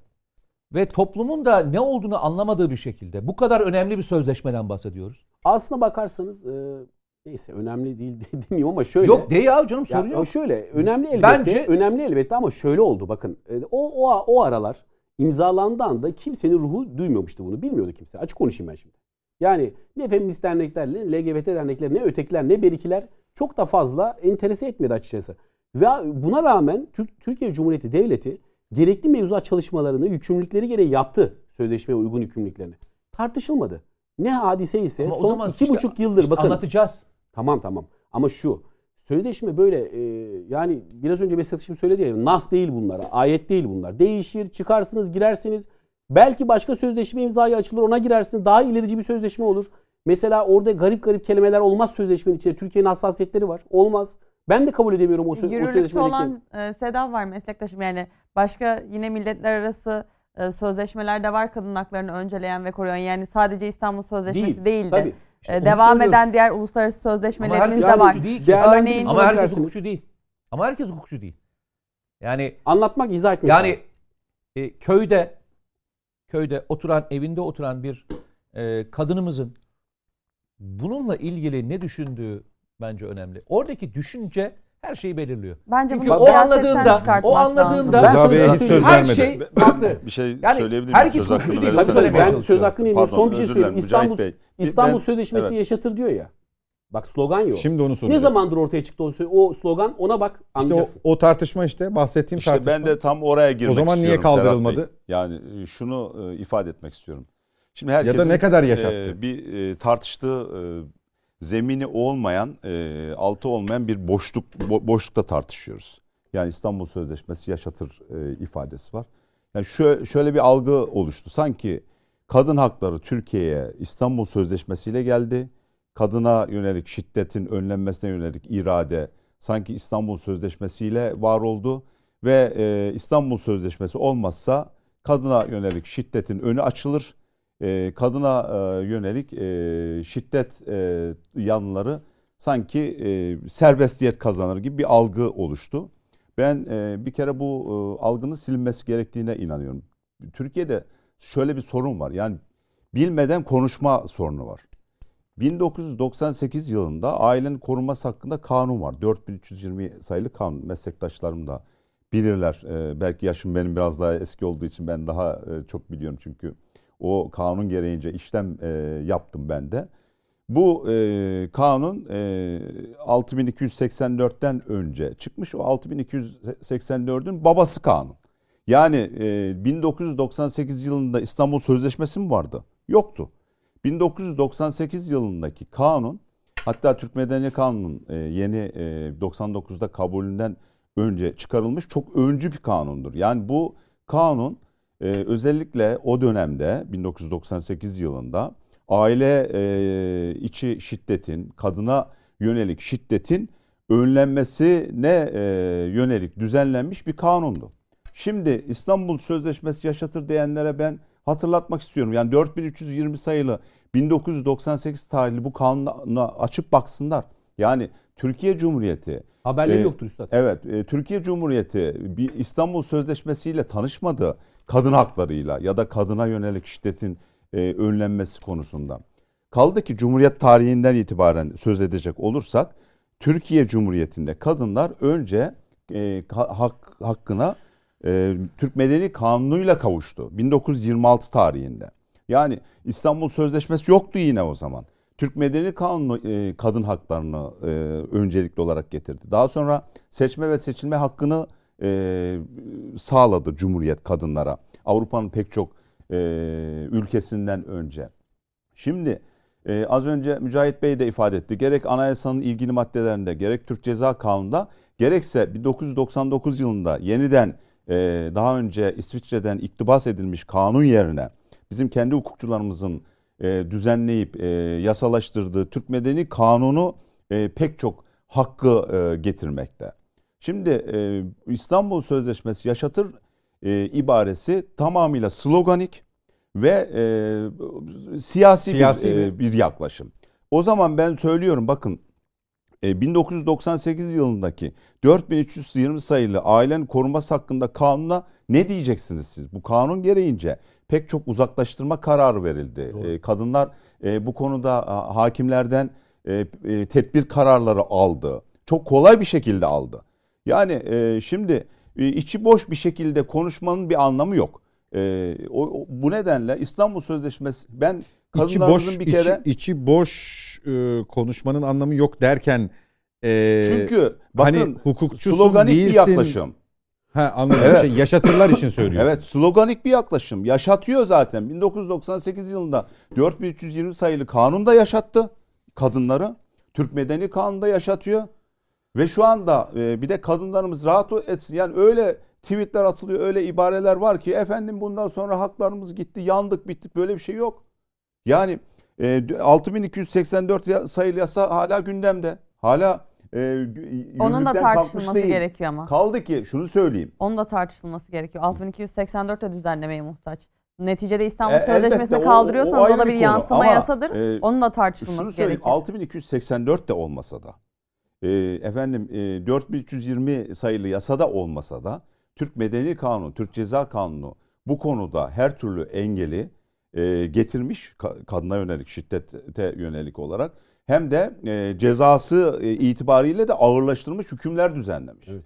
ve toplumun da ne olduğunu anlamadığı bir şekilde bu kadar önemli bir sözleşmeden bahsediyoruz. Aslına bakarsanız e, neyse önemli değil (laughs) demiyorum ama şöyle. Yok değil abi canım sorun ya, yok. Şöyle önemli elbette. Bence önemli elbette ama şöyle oldu bakın. E, o o o aralar imzalandığı anda kimsenin ruhu duymamıştı bunu. Bilmiyordu kimse. Açık konuşayım ben şimdi. Yani ne feminist dernekler, ne LGBT dernekler, ne ötekiler, ne berikiler çok da fazla enterese etmedi açıkçası. Ve buna rağmen Türkiye Cumhuriyeti Devleti gerekli mevzuat çalışmalarını yükümlülükleri gereği yaptı. Sözleşmeye uygun yükümlülüklerini. Tartışılmadı. Ne hadise ise Ama son iki işte, buçuk yıldır işte bakın. Anlatacağız. Tamam tamam. Ama şu sözleşme böyle e, yani biraz önce meslektaşım söyledi ya nas değil bunlar. Ayet değil bunlar. Değişir, çıkarsınız, girersiniz. Belki başka sözleşme imzayı açılır ona girersiniz. Daha ilerici bir sözleşme olur. Mesela orada garip garip kelimeler olmaz sözleşmenin içinde. Türkiye'nin hassasiyetleri var. Olmaz. Ben de kabul edemiyorum o, sö- o sözleşmedeki. olan e, Sedat var meslektaşım yani başka yine milletler arası e, sözleşmeler de var kadın haklarını önceleyen ve koruyan. Yani sadece İstanbul Sözleşmesi Değil, değildi. Tabii. İşte e, devam eden diğer uluslararası sözleşmelerimiz de var. Değil ki. Örneğin ama herkes hukukçu değil. Ama herkes hukukçu değil. Yani anlatmak, izah etmek Yani e, köyde köyde oturan, evinde oturan bir e, kadınımızın bununla ilgili ne düşündüğü bence önemli. Oradaki düşünce her şeyi belirliyor. Bence Çünkü o anladığında o anladığında ben hiç söz her şey farklı. (laughs) (laughs) Bir şey yani söyleyebilir miyim? Söz hakkını verirseniz. Ben söz hakkını yemiyorum. Son bir şey söyleyeyim. İstanbul, İstanbul ben, Sözleşmesi evet. yaşatır diyor ya. Bak slogan yok. Şimdi onu soracağım. Ne zamandır ortaya çıktı o, o slogan ona bak anlayacaksın. İşte o, o tartışma işte bahsettiğim işte tartışma. ben de tam oraya girmek istiyorum. O zaman niye kaldırılmadı? Yani e, şunu e, ifade etmek istiyorum. Şimdi herkesin ya da ne kadar yaşattı? E, bir e, tartıştığı e, zemini olmayan, e, altı olmayan bir boşluk bo, boşlukta tartışıyoruz. Yani İstanbul Sözleşmesi yaşatır e, ifadesi var. Yani şöyle, şöyle bir algı oluştu. Sanki kadın hakları Türkiye'ye İstanbul Sözleşmesi ile geldi. Kadına yönelik şiddetin önlenmesine yönelik irade sanki İstanbul Sözleşmesi ile var oldu ve e, İstanbul Sözleşmesi olmazsa kadına yönelik şiddetin önü açılır e, kadına e, yönelik e, şiddet e, yanları sanki serbestiyet kazanır gibi bir algı oluştu. Ben bir kere bu algının silinmesi gerektiğine inanıyorum. Türkiye'de şöyle bir sorun var. Yani bilmeden konuşma sorunu var. 1998 yılında ailenin korunması hakkında kanun var. 4320 sayılı kanun. Meslektaşlarım da bilirler. Ee, belki yaşım benim biraz daha eski olduğu için ben daha çok biliyorum çünkü o kanun gereğince işlem e, yaptım ben de. Bu e, kanun e, 6284'ten önce çıkmış. O 6284'ün babası kanun. Yani e, 1998 yılında İstanbul Sözleşmesi mi vardı? Yoktu. 1998 yılındaki kanun hatta Türk Medeni Kanunu'nun e, yeni e, 99'da kabulünden önce çıkarılmış çok öncü bir kanundur. Yani bu kanun e, özellikle o dönemde 1998 yılında aile e, içi şiddetin, kadına yönelik şiddetin önlenmesine e, yönelik düzenlenmiş bir kanundu. Şimdi İstanbul Sözleşmesi yaşatır diyenlere ben hatırlatmak istiyorum. Yani 4320 sayılı 1998 tarihli bu kanuna açıp baksınlar. Yani Türkiye Cumhuriyeti haberleri e, yoktur üstad. Evet, e, Türkiye Cumhuriyeti bir İstanbul Sözleşmesi ile tanışmadı kadın haklarıyla ya da kadına yönelik şiddetin e, önlenmesi konusunda. Kaldı ki Cumhuriyet tarihinden itibaren söz edecek olursak Türkiye Cumhuriyeti'nde kadınlar önce e, hak, hakkına e, Türk Medeni Kanunu'yla kavuştu. 1926 tarihinde. Yani İstanbul Sözleşmesi yoktu yine o zaman. Türk Medeni Kanunu e, kadın haklarını e, öncelikli olarak getirdi. Daha sonra seçme ve seçilme hakkını e, sağladı Cumhuriyet kadınlara. Avrupa'nın pek çok e, ülkesinden önce. Şimdi e, az önce Mücahit Bey de ifade etti. Gerek anayasanın ilgili maddelerinde gerek Türk Ceza Kanunu'nda gerekse 1999 yılında yeniden e, daha önce İsviçre'den iktibas edilmiş kanun yerine bizim kendi hukukçularımızın e, düzenleyip e, yasalaştırdığı Türk Medeni Kanunu e, pek çok hakkı e, getirmekte. Şimdi e, İstanbul Sözleşmesi yaşatır e, ibaresi tamamıyla sloganik ve e, siyasi, siyasi bir, e, bir yaklaşım. O zaman ben söylüyorum bakın 1998 e, yılındaki 4320 sayılı ailenin korunması hakkında kanuna ne diyeceksiniz siz? Bu kanun gereğince pek çok uzaklaştırma kararı verildi. E, kadınlar e, bu konuda hakimlerden tedbir kararları aldı. Çok kolay bir şekilde aldı. Yani şimdi içi boş bir şekilde konuşmanın bir anlamı yok. O, bu nedenle İstanbul Sözleşmesi ben kadınlarımızın içi boş, bir kere içi, içi boş e, konuşmanın anlamı yok derken e, çünkü bakın hani hukukçusun sloganik değilsin. bir yaklaşım. Ha anladım. Evet. Şey, yaşatırlar için söylüyor. Evet, sloganik bir yaklaşım. Yaşatıyor zaten. 1998 yılında 4320 sayılı kanunda yaşattı kadınları. Türk Medeni Kanunu'nda yaşatıyor. Ve şu anda e, bir de kadınlarımız rahat etsin. Yani öyle tweetler atılıyor, öyle ibareler var ki efendim bundan sonra haklarımız gitti, yandık, bittik böyle bir şey yok. Yani e, 6284 sayılı yasa hala gündemde. Hala e, Onun da tartışılması değil. gerekiyor ama. Kaldı ki şunu söyleyeyim. Onun da tartışılması gerekiyor. 6284 de düzenlemeye muhtaç. Neticede İstanbul e, Sözleşmesi'ni kaldırıyorsanız o, o, o da bir, bir yansıma Ama, yasadır. E, Onun da tartışılması şunu gerekiyor. 6284 de olmasa da e, efendim e, 4320 sayılı yasada olmasa da Türk Medeni Kanunu, Türk Ceza Kanunu bu konuda her türlü engeli e, getirmiş kadına yönelik şiddete yönelik olarak hem de e, cezası e, itibariyle de ağırlaştırılmış hükümler düzenlemiş. Evet.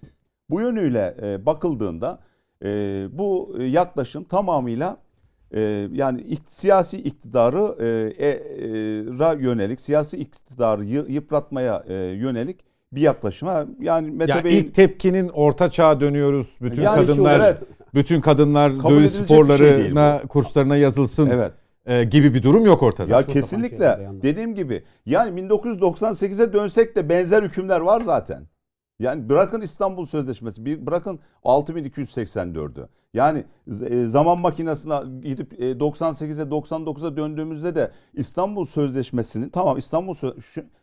Bu yönüyle e, bakıldığında e, bu yaklaşım tamamıyla e, yani ik, siyasi iktidarı e, e, e, yönelik, siyasi iktidarı yıpratmaya e, yönelik bir yaklaşıma yani Mete ya Bey'in... ilk tepkinin orta çağa dönüyoruz. Bütün yani kadınlar şu, evet, bütün kadınlar Kabul dövüş sporlarına şey kurslarına yazılsın. Evet. E, gibi bir durum yok ortada. Ya Çok kesinlikle. Dediğim gibi yani 1998'e dönsek de benzer hükümler var zaten. Yani bırakın İstanbul Sözleşmesi, bir bırakın 6284'ü. Yani e, zaman makinesine gidip 98'e 99'a döndüğümüzde de İstanbul Sözleşmesi'nin tamam İstanbul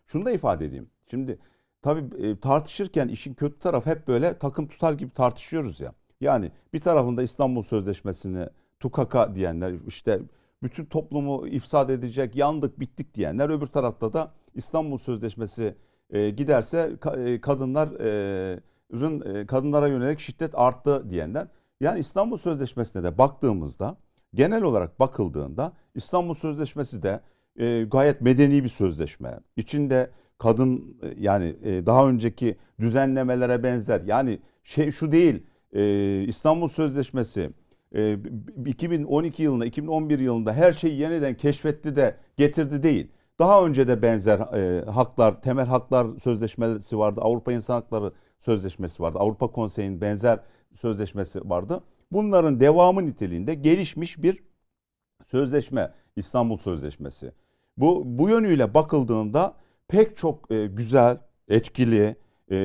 şunu da ifade edeyim. Şimdi tabii e, tartışırken işin kötü tarafı hep böyle takım tutar gibi tartışıyoruz ya. Yani bir tarafında İstanbul Sözleşmesi'ni tukaka diyenler işte bütün toplumu ifsad edecek, yandık, bittik diyenler öbür tarafta da İstanbul Sözleşmesi e, giderse e, kadınların e, kadınlara yönelik şiddet arttı diyenler. Yani İstanbul Sözleşmesi'ne de baktığımızda genel olarak bakıldığında İstanbul Sözleşmesi de e, gayet medeni bir sözleşme. İçinde kadın e, yani e, daha önceki düzenlemelere benzer. Yani şey şu değil. E, İstanbul Sözleşmesi e, 2012 yılında 2011 yılında her şeyi yeniden keşfetti de getirdi değil. Daha önce de benzer e, haklar, temel haklar sözleşmesi vardı. Avrupa İnsan Hakları Sözleşmesi vardı. Avrupa Konseyi'nin benzer sözleşmesi vardı. Bunların devamı niteliğinde gelişmiş bir sözleşme İstanbul Sözleşmesi. Bu bu yönüyle bakıldığında pek çok e, güzel, etkili e,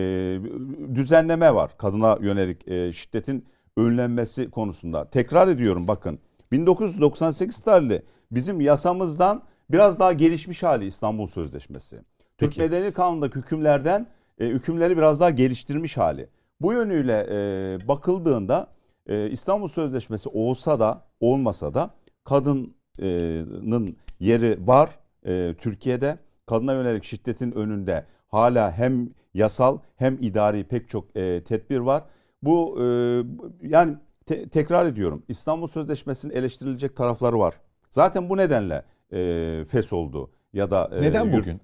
düzenleme var kadına yönelik e, şiddetin önlenmesi konusunda. Tekrar ediyorum bakın 1998 tarihli bizim yasamızdan biraz daha gelişmiş hali İstanbul Sözleşmesi. Türk Peki. Medeni Kanunu'ndaki hükümlerden e, hükümleri biraz daha geliştirmiş hali. Bu yönüyle e, bakıldığında e, İstanbul Sözleşmesi olsa da olmasa da kadının yeri var e, Türkiye'de. Kadına yönelik şiddetin önünde hala hem yasal hem idari pek çok e, tedbir var. Bu e, yani te, tekrar ediyorum İstanbul Sözleşmesi'nin eleştirilecek tarafları var. Zaten bu nedenle e, fes oldu ya da e, neden bugün?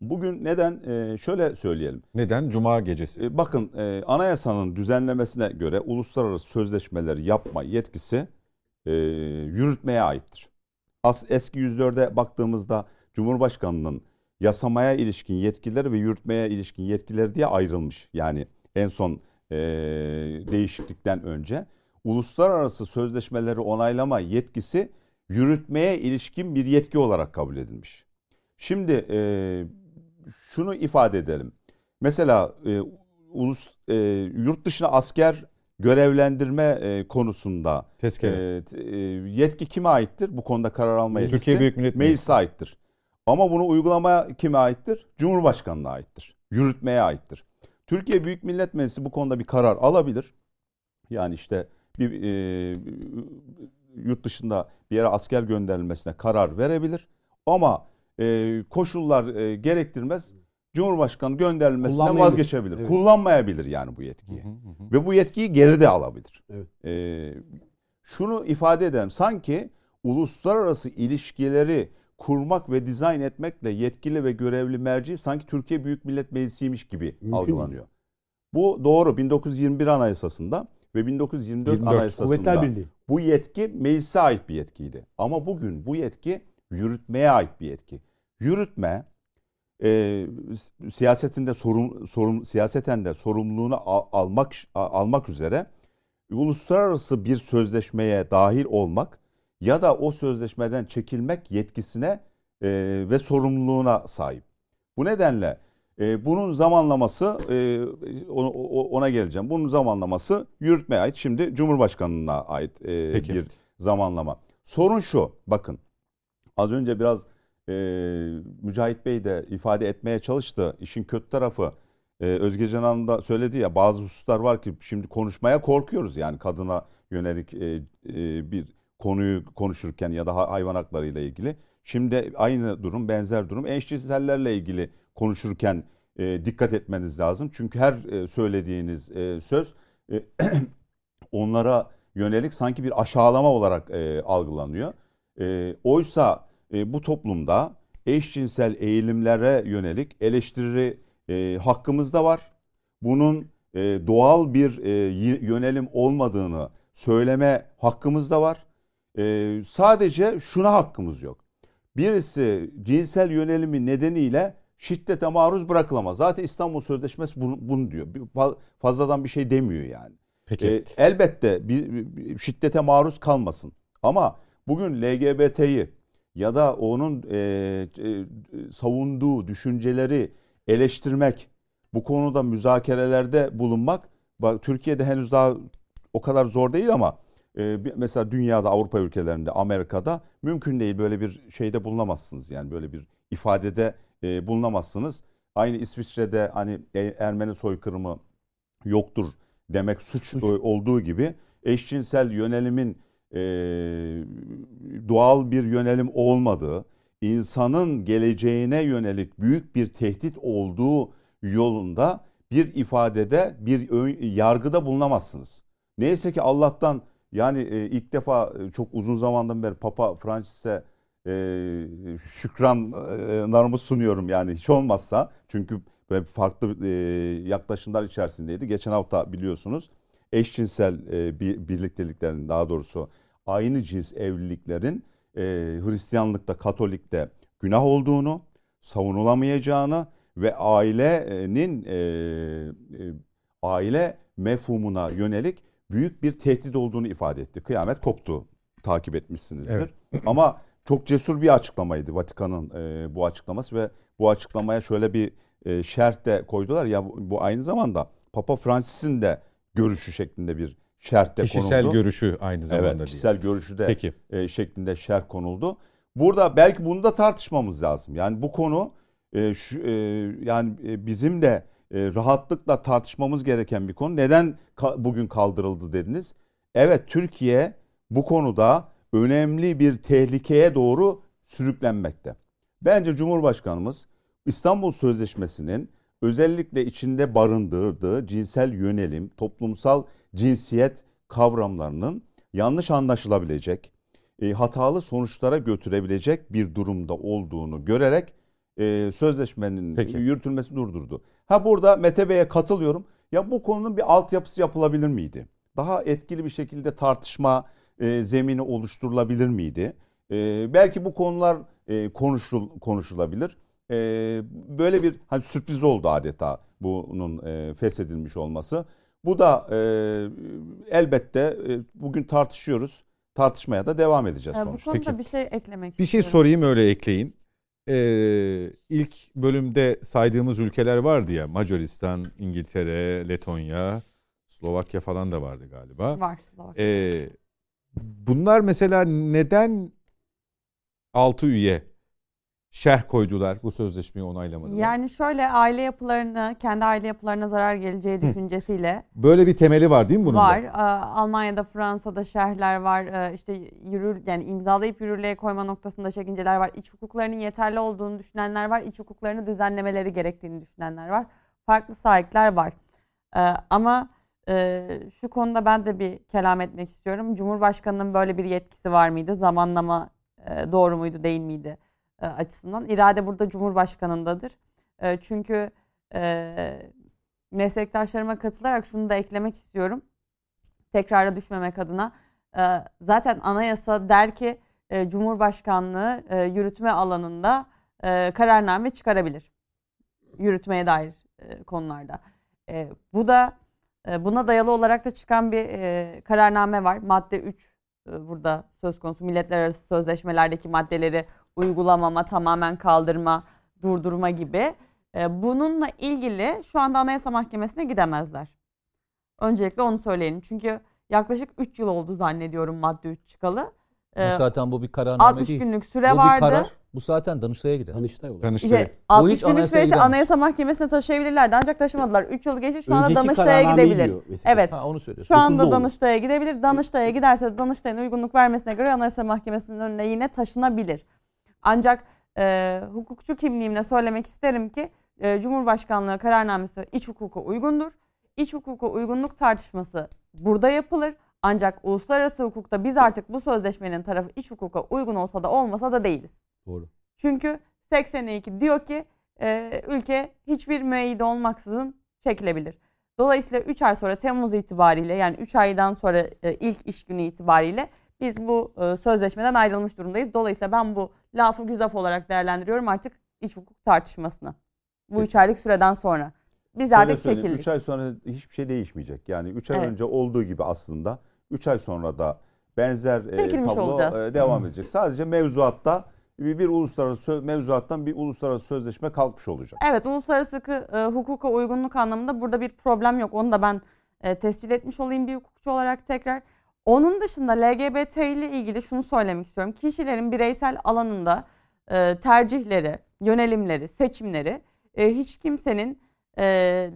Bugün neden e, şöyle söyleyelim. Neden cuma gecesi? E, bakın e, anayasanın düzenlemesine göre uluslararası sözleşmeleri yapma yetkisi e, yürütmeye aittir. As, eski 104'e baktığımızda Cumhurbaşkanının yasamaya ilişkin yetkileri ve yürütmeye ilişkin yetkileri diye ayrılmış. Yani en son e, değişiklikten önce uluslararası sözleşmeleri onaylama yetkisi yürütmeye ilişkin bir yetki olarak kabul edilmiş. Şimdi e, şunu ifade edelim. Mesela e, ulus e, yurt dışına asker görevlendirme e, konusunda e, e, yetki kime aittir? Bu konuda karar alma yetkisi Türkiye Büyük Millet Meclisi'ne aittir. Ama bunu uygulamaya kime aittir? Cumhurbaşkanına aittir. Yürütmeye aittir. Türkiye Büyük Millet Meclisi bu konuda bir karar alabilir. Yani işte bir e, yurt dışında bir yere asker gönderilmesine karar verebilir. Ama e, koşullar e, gerektirmez. Cumhurbaşkanı gönderilmesinden vazgeçebilir. Evet. Kullanmayabilir yani bu yetkiyi. Hı hı hı. Ve bu yetkiyi geri de alabilir. Evet. E, şunu ifade edelim. Sanki uluslararası ilişkileri kurmak ve dizayn etmekle yetkili ve görevli merci sanki Türkiye Büyük Millet Meclisi'ymiş gibi Mümkün algılanıyor. Mi? Bu doğru 1921 Anayasası'nda ve 1924 24, Anayasası'nda bu yetki meclise ait bir yetkiydi. Ama bugün bu yetki yürütmeye ait bir yetki. Yürütme e, siyasetinde sorun, sorun siyaseten de sorumluluğunu al, almak almak üzere uluslararası bir sözleşmeye dahil olmak ya da o sözleşmeden çekilmek yetkisine e, ve sorumluluğuna sahip. Bu nedenle e, bunun zamanlaması e, ona, geleceğim. Bunun zamanlaması yürütmeye ait. Şimdi Cumhurbaşkanı'na ait e, bir zamanlama. Sorun şu. Bakın az önce biraz e, Mücahit Bey de ifade etmeye çalıştı. İşin kötü tarafı e, Özgecan Hanım da söyledi ya bazı hususlar var ki şimdi konuşmaya korkuyoruz. Yani kadına yönelik e, e, bir konuyu konuşurken ya da hayvan hakları ile ilgili. Şimdi aynı durum, benzer durum eşcinsellerle ilgili konuşurken e, dikkat etmeniz lazım. Çünkü her e, söylediğiniz e, söz e, (clears throat) onlara yönelik sanki bir aşağılama olarak e, algılanıyor. E, oysa e, bu toplumda eşcinsel eğilimlere yönelik eleştiri e, hakkımız da var. Bunun e, doğal bir e, yönelim olmadığını söyleme hakkımız da var. E, sadece şuna hakkımız yok. Birisi cinsel yönelimi nedeniyle şiddete maruz bırakılamaz. Zaten İstanbul Sözleşmesi bunu, bunu diyor. Fazladan bir şey demiyor yani. Peki. E, elbette bir, bir şiddete maruz kalmasın. Ama bugün LGBT'yi ya da onun e, e, savunduğu düşünceleri eleştirmek, bu konuda müzakerelerde bulunmak, bak Türkiye'de henüz daha o kadar zor değil ama e, mesela dünyada, Avrupa ülkelerinde, Amerika'da mümkün değil böyle bir şeyde bulunamazsınız. Yani böyle bir ifadede e, bulunamazsınız. Aynı İsviçre'de hani e, Ermeni soykırımı yoktur demek suç, suç. olduğu gibi eşcinsel yönelimin e, doğal bir yönelim olmadığı, insanın geleceğine yönelik büyük bir tehdit olduğu yolunda bir ifadede, bir ön, yargıda bulunamazsınız. Neyse ki Allah'tan yani e, ilk defa e, çok uzun zamandan beri Papa Francis'e e, şükranlarımı sunuyorum yani hiç olmazsa. Çünkü böyle farklı yaklaşımlar içerisindeydi. Geçen hafta biliyorsunuz eşcinsel birlikteliklerin daha doğrusu aynı cins evliliklerin Hristiyanlıkta, Katolik'te günah olduğunu, savunulamayacağını ve ailenin e, e, aile mefhumuna yönelik büyük bir tehdit olduğunu ifade etti. Kıyamet koptu takip etmişsinizdir. Evet. Ama çok cesur bir açıklamaydı Vatikan'ın e, bu açıklaması ve bu açıklamaya şöyle bir e, şert de koydular ya bu aynı zamanda Papa Francis'in de görüşü şeklinde bir şert de kişisel konuldu. Kişisel görüşü aynı zamanda evet, kişisel diye. görüşü de Peki. E, şeklinde şerh konuldu. Burada belki bunu da tartışmamız lazım. Yani bu konu e, şu, e, yani e, bizim de e, rahatlıkla tartışmamız gereken bir konu. Neden ka- bugün kaldırıldı dediniz? Evet Türkiye bu konuda önemli bir tehlikeye doğru sürüklenmekte. Bence Cumhurbaşkanımız İstanbul Sözleşmesi'nin özellikle içinde barındırdığı cinsel yönelim, toplumsal cinsiyet kavramlarının yanlış anlaşılabilecek, e, hatalı sonuçlara götürebilecek bir durumda olduğunu görerek e, sözleşmenin Peki. yürütülmesi durdurdu. Ha burada Mete Bey'e katılıyorum. Ya bu konunun bir altyapısı yapılabilir miydi? Daha etkili bir şekilde tartışma e, zemini oluşturulabilir miydi? E, belki bu konular e, konuşul, konuşulabilir. E, böyle bir hani sürpriz oldu adeta bunun e, feshedilmiş olması. Bu da e, elbette e, bugün tartışıyoruz. Tartışmaya da devam edeceğiz e, sonuçta. Bu konuda Peki. bir şey eklemek Bir şey sorayım öyle ekleyin e, ilk bölümde saydığımız ülkeler vardı ya Macaristan, İngiltere, Letonya, Slovakya falan da vardı galiba. Var. Slovakya. E, bunlar mesela neden 6 üye şerh koydular bu sözleşmeyi onaylamadılar. Yani şöyle aile yapılarını, kendi aile yapılarına zarar geleceği düşüncesiyle. Böyle bir temeli var değil mi bunun? Var. Da? Almanya'da, Fransa'da şerhler var. İşte yürür yani imzalayıp yürürlüğe koyma noktasında çekinceler var. İç hukuklarının yeterli olduğunu düşünenler var. İç hukuklarını düzenlemeleri gerektiğini düşünenler var. Farklı sahipler var. Ama şu konuda ben de bir kelam etmek istiyorum. Cumhurbaşkanının böyle bir yetkisi var mıydı? Zamanlama doğru muydu, değil miydi? e, açısından. irade burada Cumhurbaşkanındadır. E, çünkü e, meslektaşlarıma katılarak şunu da eklemek istiyorum. Tekrara düşmemek adına. E, zaten anayasa der ki e, Cumhurbaşkanlığı e, yürütme alanında e, kararname çıkarabilir. Yürütmeye dair e, konularda. E, bu da e, buna dayalı olarak da çıkan bir e, kararname var. Madde 3 e, burada söz konusu milletler arası sözleşmelerdeki maddeleri uygulamama, tamamen kaldırma, durdurma gibi. E, bununla ilgili şu anda Anayasa Mahkemesi'ne gidemezler. Öncelikle onu söyleyelim. Çünkü yaklaşık 3 yıl oldu zannediyorum madde 3 çıkalı. E, zaten bu bir kararname 60 değil. günlük süre bu vardı. Bir karar. Bu zaten Danıştay'a gider. Danıştay olur. Danıştay. İşte 60 günlük süreçte Anayasa Mahkemesi'ne taşıyabilirlerdi ancak taşımadılar. 3 yıl geçti şu anda Danıştay'a gidebilir. Evet. Ha, onu söylüyorsun. Şu anda Danıştay'a gidebilir. Danıştay'a giderse Danıştay'ın uygunluk vermesine göre Anayasa Mahkemesi'nin önüne yine taşınabilir. Ancak e, hukukçu kimliğimle söylemek isterim ki e, Cumhurbaşkanlığı kararnamesi iç hukuka uygundur. İç hukuka uygunluk tartışması burada yapılır. Ancak uluslararası hukukta biz artık bu sözleşmenin tarafı iç hukuka uygun olsa da olmasa da değiliz. Doğru. Çünkü 82 diyor ki e, ülke hiçbir müeyyide olmaksızın çekilebilir. Dolayısıyla 3 ay sonra Temmuz itibariyle yani 3 aydan sonra e, ilk iş günü itibariyle biz bu e, sözleşmeden ayrılmış durumdayız. Dolayısıyla ben bu lafı güzaf olarak değerlendiriyorum artık iç hukuk tartışmasını. Bu 3 aylık süreden sonra. Biz artık çekildik. 3 ay sonra hiçbir şey değişmeyecek. Yani 3 ay evet. önce olduğu gibi aslında 3 ay sonra da benzer e, tablo e, devam edecek. Sadece mevzuatta bir, bir uluslararası mevzuattan bir uluslararası sözleşme kalkmış olacak. Evet, uluslararası e, hukuka uygunluk anlamında burada bir problem yok. Onu da ben e, tescil etmiş olayım bir hukukçu olarak tekrar. Onun dışında LGBT ile ilgili şunu söylemek istiyorum. Kişilerin bireysel alanında e, tercihleri, yönelimleri, seçimleri e, hiç kimsenin e,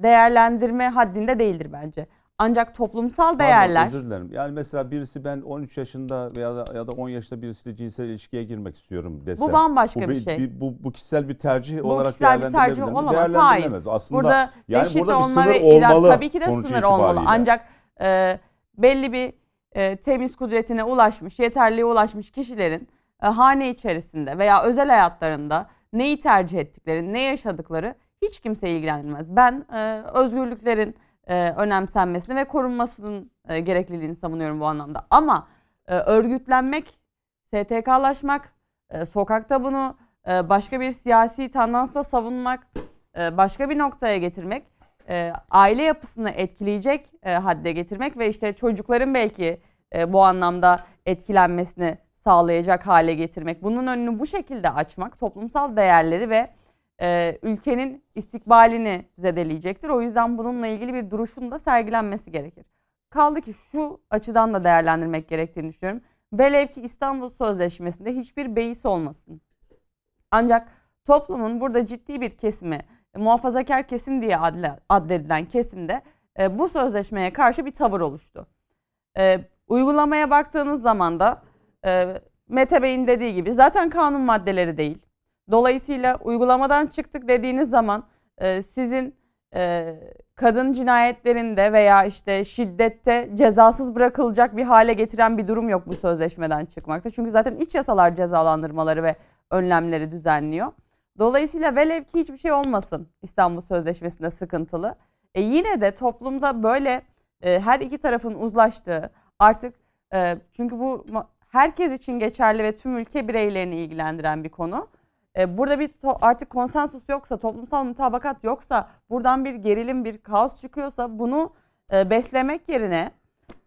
değerlendirme haddinde değildir bence. Ancak toplumsal değerler... Pardon, özür dilerim. Yani mesela birisi ben 13 yaşında veya da, ya da 10 yaşında birisiyle cinsel ilişkiye girmek istiyorum dese. Bu bambaşka bu bir, şey. Bir, bu, bu kişisel bir tercih bu olarak kişisel bir tercih olamaz. Hayır. Aslında burada yani burada bir sınır olmalı. Tabii ki de sınır itibariyle. olmalı. Ancak e, belli bir e, temiz kudretine ulaşmış, yeterliğe ulaşmış kişilerin e, hane içerisinde veya özel hayatlarında neyi tercih ettikleri, ne yaşadıkları hiç kimse ilgilenmez. Ben e, özgürlüklerin e, önemsenmesini ve korunmasının e, gerekliliğini savunuyorum bu anlamda. Ama e, örgütlenmek, STK'laşmak, e, sokakta bunu e, başka bir siyasi tandansla savunmak, e, başka bir noktaya getirmek, e, aile yapısını etkileyecek e, hadde getirmek ve işte çocukların belki e, bu anlamda etkilenmesini sağlayacak hale getirmek. Bunun önünü bu şekilde açmak toplumsal değerleri ve e, ülkenin istikbalini zedeleyecektir. O yüzden bununla ilgili bir duruşun da sergilenmesi gerekir. Kaldı ki şu açıdan da değerlendirmek gerektiğini düşünüyorum. Velev ki İstanbul Sözleşmesi'nde hiçbir beis olmasın. Ancak toplumun burada ciddi bir kesimi, muhafazakar kesim diye addedilen kesimde e, bu sözleşmeye karşı bir tavır oluştu. E, uygulamaya baktığınız zaman da e, Mete Bey'in dediği gibi zaten kanun maddeleri değil. Dolayısıyla uygulamadan çıktık dediğiniz zaman e, sizin e, kadın cinayetlerinde veya işte şiddette cezasız bırakılacak bir hale getiren bir durum yok bu sözleşmeden çıkmakta. Çünkü zaten iç yasalar cezalandırmaları ve önlemleri düzenliyor. Dolayısıyla velev ki hiçbir şey olmasın İstanbul Sözleşmesi'nde sıkıntılı. E yine de toplumda böyle e, her iki tarafın uzlaştığı artık e, çünkü bu herkes için geçerli ve tüm ülke bireylerini ilgilendiren bir konu. E, burada bir artık konsensus yoksa, toplumsal mutabakat yoksa, buradan bir gerilim, bir kaos çıkıyorsa bunu e, beslemek yerine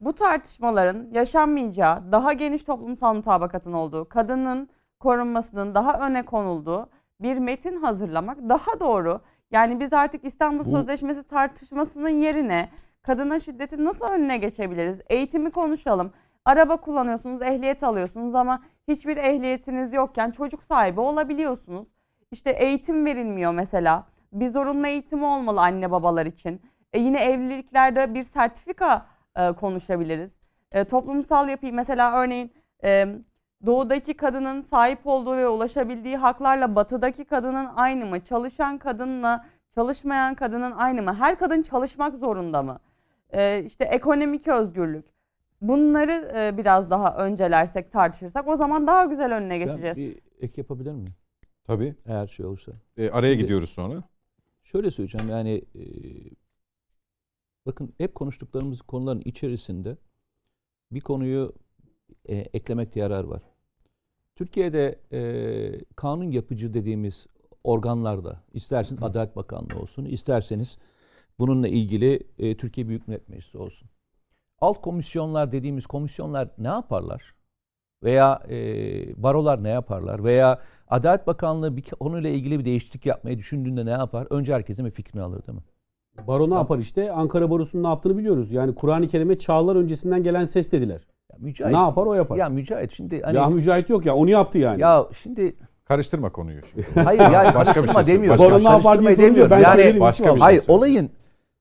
bu tartışmaların yaşanmayacağı, daha geniş toplumsal mutabakatın olduğu, kadının korunmasının daha öne konulduğu bir metin hazırlamak daha doğru. Yani biz artık İstanbul bu... Sözleşmesi tartışmasının yerine kadına şiddetin nasıl önüne geçebiliriz? Eğitimi konuşalım. Araba kullanıyorsunuz, ehliyet alıyorsunuz ama hiçbir ehliyetiniz yokken çocuk sahibi olabiliyorsunuz. İşte eğitim verilmiyor mesela. Bir zorunlu eğitim olmalı anne babalar için. E yine evliliklerde bir sertifika e, konuşabiliriz. E, toplumsal yapıyı mesela örneğin e, doğudaki kadının sahip olduğu ve ulaşabildiği haklarla batıdaki kadının aynı mı? Çalışan kadınla çalışmayan kadının aynı mı? Her kadın çalışmak zorunda mı? E, işte ekonomik özgürlük. Bunları e, biraz daha öncelersek, tartışırsak o zaman daha güzel önüne geçeceğiz. Ben bir ek yapabilir miyim? Tabii. Eğer şey olursa. E, araya Şimdi, gidiyoruz sonra. Şöyle söyleyeceğim yani e, bakın hep konuştuklarımız konuların içerisinde bir konuyu e, eklemekte yarar var. Türkiye'de e, kanun yapıcı dediğimiz organlarda isterseniz Adalet Bakanlığı olsun, isterseniz bununla ilgili e, Türkiye Büyük Millet Meclisi olsun alt komisyonlar dediğimiz komisyonlar ne yaparlar? Veya e, barolar ne yaparlar? Veya Adalet Bakanlığı bir konuyla ilgili bir değişiklik yapmayı düşündüğünde ne yapar? Önce herkesin bir fikrini alır değil mi? Baro ne yapar işte? Ankara Barosu'nun ne yaptığını biliyoruz. Yani Kur'an-ı Kerim'e çağlar öncesinden gelen ses dediler. Ya Mücahit, ne yapar o yapar. Ya Mücahit şimdi hani, Ya Mücahit yok ya onu yaptı yani. Ya şimdi karıştırma konuyu. Şimdi. Hayır yani başka karıştırma bir şey demiyorum. Baro ne yapar diye demiyorum. Ben yani, başka bir şey Hayır olayın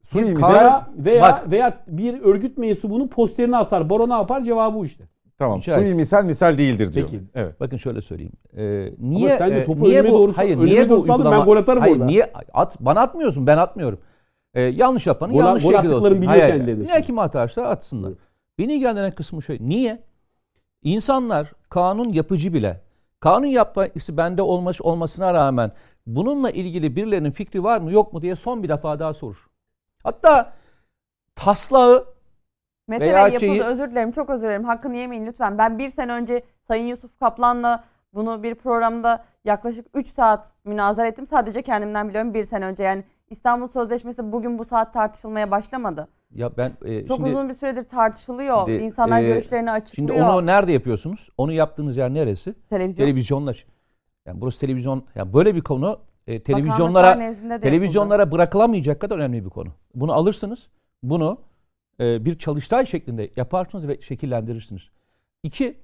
Suni misal veya, veya, bak, veya bir örgüt mensubunun posterini asar. Baro ne yapar? Cevabı bu işte. Tamam. Şöyle. Suni misal misal değildir diyor. Peki. Evet. Bakın şöyle söyleyeyim. Ee, niye Ama sen de topu e, niye bu, doğru hayır, niye bu uygulama, ben gol atarım hayır, orada. Niye at bana atmıyorsun ben atmıyorum. Ee, yanlış yapanın gol, yanlış gol şekilde olsun. Biliyor hayır. Niye kim atarsa atsınlar. Evet. Beni ilgilendiren kısmı şey. Niye? İnsanlar kanun yapıcı bile kanun yapması bende olması olmasına rağmen bununla ilgili birilerinin fikri var mı yok mu diye son bir defa daha sorur. Hatta taslağı Mete veya Bey yapıldı. Şeyi... Özür dilerim. Çok özür dilerim. Hakkını yemeyin lütfen. Ben bir sene önce Sayın Yusuf Kaplan'la bunu bir programda yaklaşık 3 saat münazara ettim. Sadece kendimden biliyorum bir sene önce. Yani İstanbul Sözleşmesi bugün bu saat tartışılmaya başlamadı. Ya ben e, çok şimdi, uzun bir süredir tartışılıyor. Şimdi, İnsanlar e, görüşlerini açıklıyor. Şimdi onu nerede yapıyorsunuz? Onu yaptığınız yer neresi? Televizyon. Televizyonlar. Yani burası televizyon. Yani böyle bir konu e, televizyonlara televizyonlara bırakılamayacak kadar önemli bir konu. Bunu alırsınız. Bunu e, bir çalıştay şeklinde yaparsınız ve şekillendirirsiniz. İki,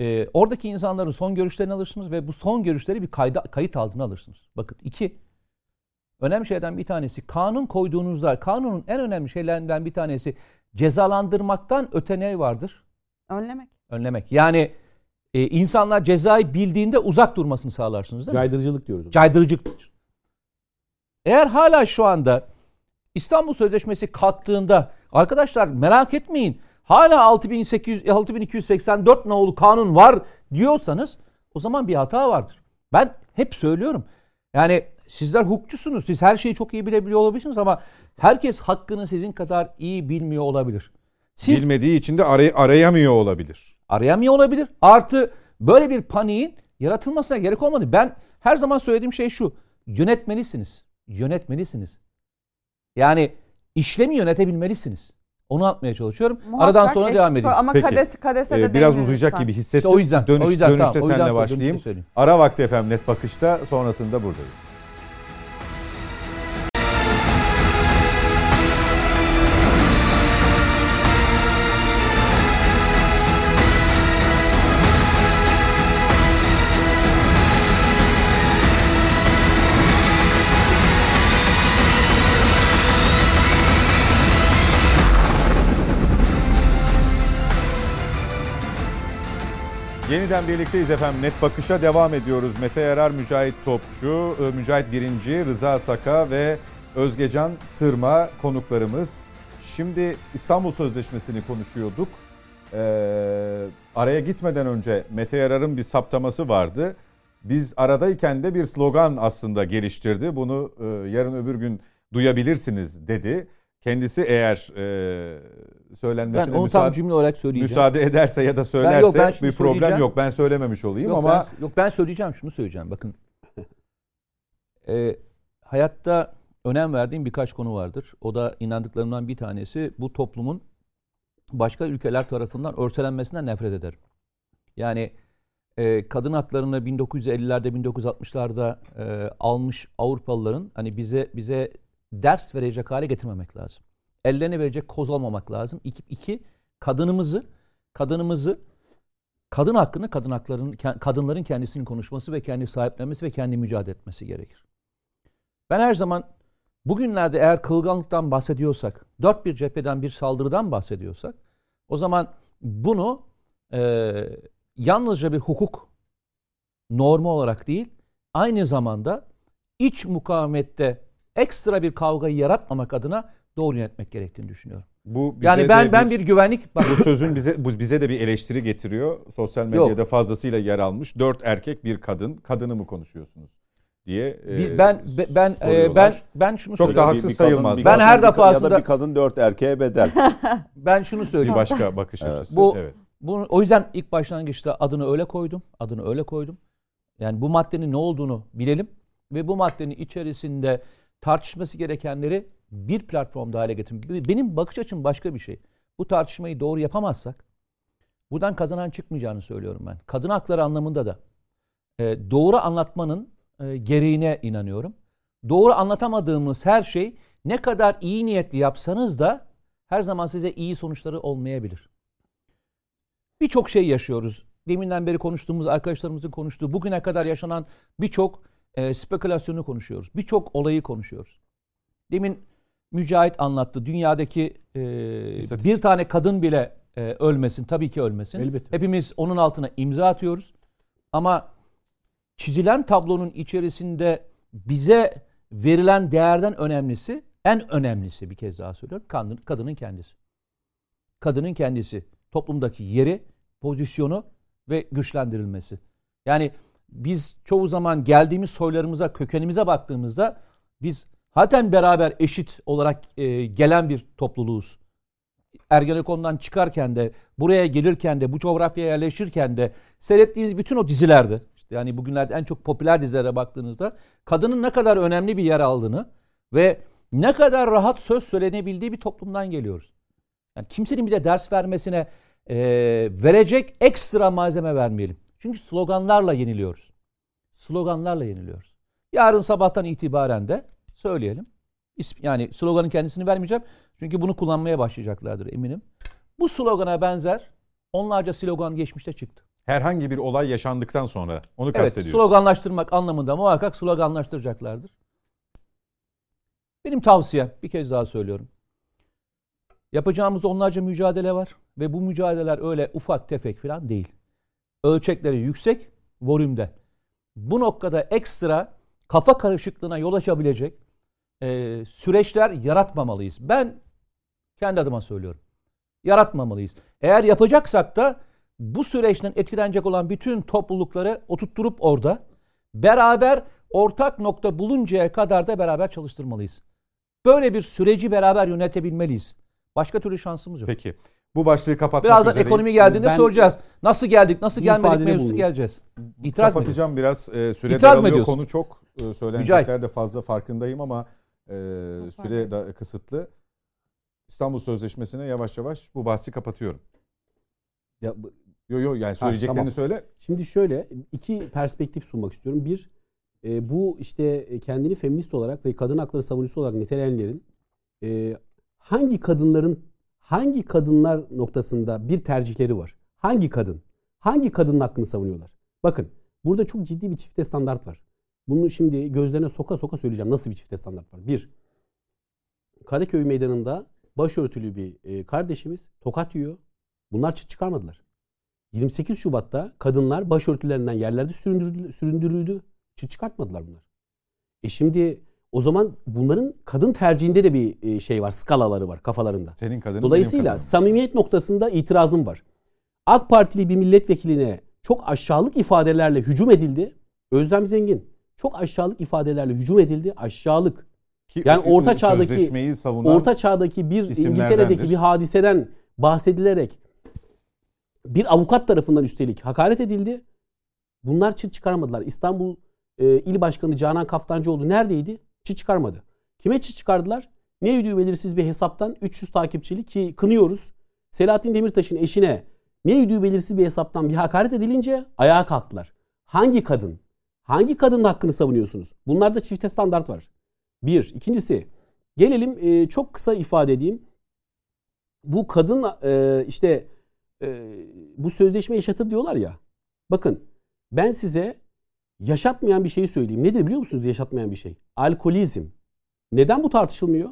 e, oradaki insanların son görüşlerini alırsınız ve bu son görüşleri bir kayda, kayıt altına alırsınız. Bakın iki, önemli şeylerden bir tanesi kanun koyduğunuzda kanunun en önemli şeylerinden bir tanesi cezalandırmaktan öte ne vardır? Önlemek. Önlemek. Yani e, insanlar cezayı bildiğinde uzak durmasını sağlarsınız değil mi? Caydırıcılık diyoruz. Caydırıcılık. Eğer hala şu anda İstanbul Sözleşmesi kalktığında arkadaşlar merak etmeyin hala 6800 6284 nolu kanun var diyorsanız o zaman bir hata vardır. Ben hep söylüyorum. Yani sizler hukukçusunuz. Siz her şeyi çok iyi bilebiliyor olabilirsiniz ama herkes hakkını sizin kadar iyi bilmiyor olabilir. Siz bilmediği için de aray arayamıyor olabilir. Arayamıyor olabilir. Artı böyle bir paniğin yaratılmasına gerek olmadı. Ben her zaman söylediğim şey şu. Yönetmelisiniz. Yönetmelisiniz. Yani işlemi yönetebilmelisiniz. Onu atmaya çalışıyorum. Muhakkak Aradan sonra devam edeceğiz. Ama Peki. Kades, Kades'e ee, biraz uzayacak lütfen. gibi hissettim. İşte o yüzden, Dönüş, o yüzden, dönüşte tamam, seninle başlayayım. Ara vakti efendim net bakışta sonrasında buradayız. Yeniden birlikteyiz efendim. Net Bakış'a devam ediyoruz. Mete Yarar, Mücahit Topçu, e, Mücahit Birinci, Rıza Saka ve Özgecan Sırma konuklarımız. Şimdi İstanbul Sözleşmesi'ni konuşuyorduk. Ee, araya gitmeden önce Mete Yarar'ın bir saptaması vardı. Biz aradayken de bir slogan aslında geliştirdi. Bunu e, yarın öbür gün duyabilirsiniz dedi. Kendisi eğer e, söylenmesine ben onu müsaade, tam cümle olarak söyleyeceğim. müsaade ederse ya da söylerse ben yok, ben bir problem yok. Ben söylememiş olayım yok, ama ben, yok ben söyleyeceğim şunu söyleyeceğim. Bakın (laughs) e, hayatta önem verdiğim birkaç konu vardır. O da inandıklarımdan bir tanesi bu toplumun başka ülkeler tarafından örselenmesinden nefret ederim. Yani e, kadın haklarını 1950'lerde 1960'larda e, almış Avrupalıların hani bize bize ders verecek hale getirmemek lazım. Ellerine verecek koz olmamak lazım. İki, iki kadınımızı kadınımızı kadın hakkını kadın haklarının kadınların kendisinin konuşması ve kendi sahiplenmesi ve kendi mücadele etmesi gerekir. Ben her zaman bugünlerde eğer kılganlıktan bahsediyorsak, dört bir cepheden bir saldırıdan bahsediyorsak, o zaman bunu e, yalnızca bir hukuk normu olarak değil, aynı zamanda iç mukavemette ekstra bir kavgayı yaratmamak adına doğru yönetmek gerektiğini düşünüyorum. Bu yani ben ben bir güvenlik (laughs) bak, bu sözün bize bu bize de bir eleştiri getiriyor. Sosyal medyada Yok. fazlasıyla yer almış. Dört erkek bir kadın. Kadını mı konuşuyorsunuz? diye e, ben ben e, ben ben şunu çok da haksız bir, bir sayılmaz. Kadın, ben her defasında ya da bir kadın dört erkeğe bedel. (laughs) ben şunu söyleyeyim. Bir başka bakış açısı. Bu evet. Bu o yüzden ilk başlangıçta adını öyle koydum. Adını öyle koydum. Yani bu maddenin ne olduğunu bilelim ve bu maddenin içerisinde tartışması gerekenleri bir platformda hale getirin. Benim bakış açım başka bir şey. Bu tartışmayı doğru yapamazsak buradan kazanan çıkmayacağını söylüyorum ben. Kadın hakları anlamında da e, doğru anlatmanın e, gereğine inanıyorum. Doğru anlatamadığımız her şey ne kadar iyi niyetli yapsanız da her zaman size iyi sonuçları olmayabilir. Birçok şey yaşıyoruz. Deminden beri konuştuğumuz, arkadaşlarımızın konuştuğu, bugüne kadar yaşanan birçok e, spekülasyonu konuşuyoruz. Birçok olayı konuşuyoruz. Demin Mücahit anlattı. Dünyadaki e, bir tane kadın bile e, ölmesin. Tabii ki ölmesin. Elbette. Hepimiz onun altına imza atıyoruz. Ama çizilen tablonun içerisinde bize verilen değerden önemlisi, en önemlisi bir kez daha söylüyorum, kadın, kadının kendisi. Kadının kendisi, toplumdaki yeri, pozisyonu ve güçlendirilmesi. Yani biz çoğu zaman geldiğimiz soylarımıza, kökenimize baktığımızda biz zaten beraber eşit olarak e, gelen bir topluluğuz. Ergenekon'dan çıkarken de, buraya gelirken de, bu coğrafyaya yerleşirken de seyrettiğimiz bütün o dizilerde, işte yani bugünlerde en çok popüler dizilere baktığınızda kadının ne kadar önemli bir yer aldığını ve ne kadar rahat söz söylenebildiği bir toplumdan geliyoruz. Yani kimsenin bize ders vermesine e, verecek ekstra malzeme vermeyelim. Çünkü sloganlarla yeniliyoruz. Sloganlarla yeniliyoruz. Yarın sabahtan itibaren de söyleyelim. Yani sloganın kendisini vermeyeceğim. Çünkü bunu kullanmaya başlayacaklardır eminim. Bu slogana benzer onlarca slogan geçmişte çıktı. Herhangi bir olay yaşandıktan sonra onu evet, kastediyorsun. sloganlaştırmak anlamında muhakkak sloganlaştıracaklardır. Benim tavsiyem bir kez daha söylüyorum. Yapacağımız onlarca mücadele var ve bu mücadeleler öyle ufak tefek falan değil ölçekleri yüksek volümde. Bu noktada ekstra kafa karışıklığına yol açabilecek e, süreçler yaratmamalıyız. Ben kendi adıma söylüyorum. Yaratmamalıyız. Eğer yapacaksak da bu süreçten etkilenecek olan bütün toplulukları oturtturup orada beraber ortak nokta buluncaya kadar da beraber çalıştırmalıyız. Böyle bir süreci beraber yönetebilmeliyiz. Başka türlü şansımız yok. Peki. Bu başlığı kapatmak Birazdan üzereyim. ekonomi geldiğinde Ben- soracağız. Nasıl geldik, nasıl gelmedik mevzusu geleceğiz. İtiraz mı? Kapatacağım biraz. E, süre İtiraz mı daralıyor. ediyorsun? Konu çok e, söylenecekler de fazla farkındayım ama e, süre da kısıtlı. İstanbul Sözleşmesi'ne yavaş yavaş bu bahsi kapatıyorum. Ya, Yo yo yani söyleyeceklerini tamam. söyle. Şimdi şöyle iki perspektif sunmak istiyorum. Bir, e, bu işte kendini feminist olarak ve kadın hakları savunucusu olarak niteleyenlerin e, hangi kadınların hangi kadınlar noktasında bir tercihleri var? Hangi kadın? Hangi kadının hakkını savunuyorlar? Bakın burada çok ciddi bir çifte standart var. Bunu şimdi gözlerine soka soka söyleyeceğim. Nasıl bir çifte standart var? Bir, Karaköy meydanında başörtülü bir e, kardeşimiz tokat yiyor. Bunlar çıt çıkarmadılar. 28 Şubat'ta kadınlar başörtülerinden yerlerde süründürüldü. süründürüldü. Çıt çıkartmadılar bunlar. E şimdi o zaman bunların kadın tercihinde de bir e, şey var, skalaları var kafalarında. Senin kadının Dolayısıyla benim kadınım. samimiyet noktasında itirazım var. AK Partili bir milletvekiline çok aşağılık ifadelerle hücum edildi. Özlem Zengin çok aşağılık ifadelerle hücum edildi. Aşağılık. Ki Yani orta çağdaki- Orta çağdaki bir. İngiltere'deki bir hadiseden bahsedilerek bir avukat tarafından üstelik hakaret edildi. Bunlar çıt çıkaramadılar. İstanbul e, İl Başkanı Canan Kaftancıoğlu neredeydi? Çıt çıkarmadı. Kime çıt çıkardılar? Ne ödüğü belirsiz bir hesaptan 300 takipçili ki kınıyoruz. Selahattin Demirtaş'ın eşine ne ödüğü belirsiz bir hesaptan bir hakaret edilince ayağa kalktılar. Hangi kadın? Hangi kadının hakkını savunuyorsunuz? Bunlarda çifte standart var. Bir. İkincisi gelelim e, çok kısa ifade edeyim. Bu kadın e, işte e, bu sözleşme yaşatır diyorlar ya. Bakın ben size yaşatmayan bir şeyi söyleyeyim. Nedir biliyor musunuz yaşatmayan bir şey? Alkolizm. Neden bu tartışılmıyor?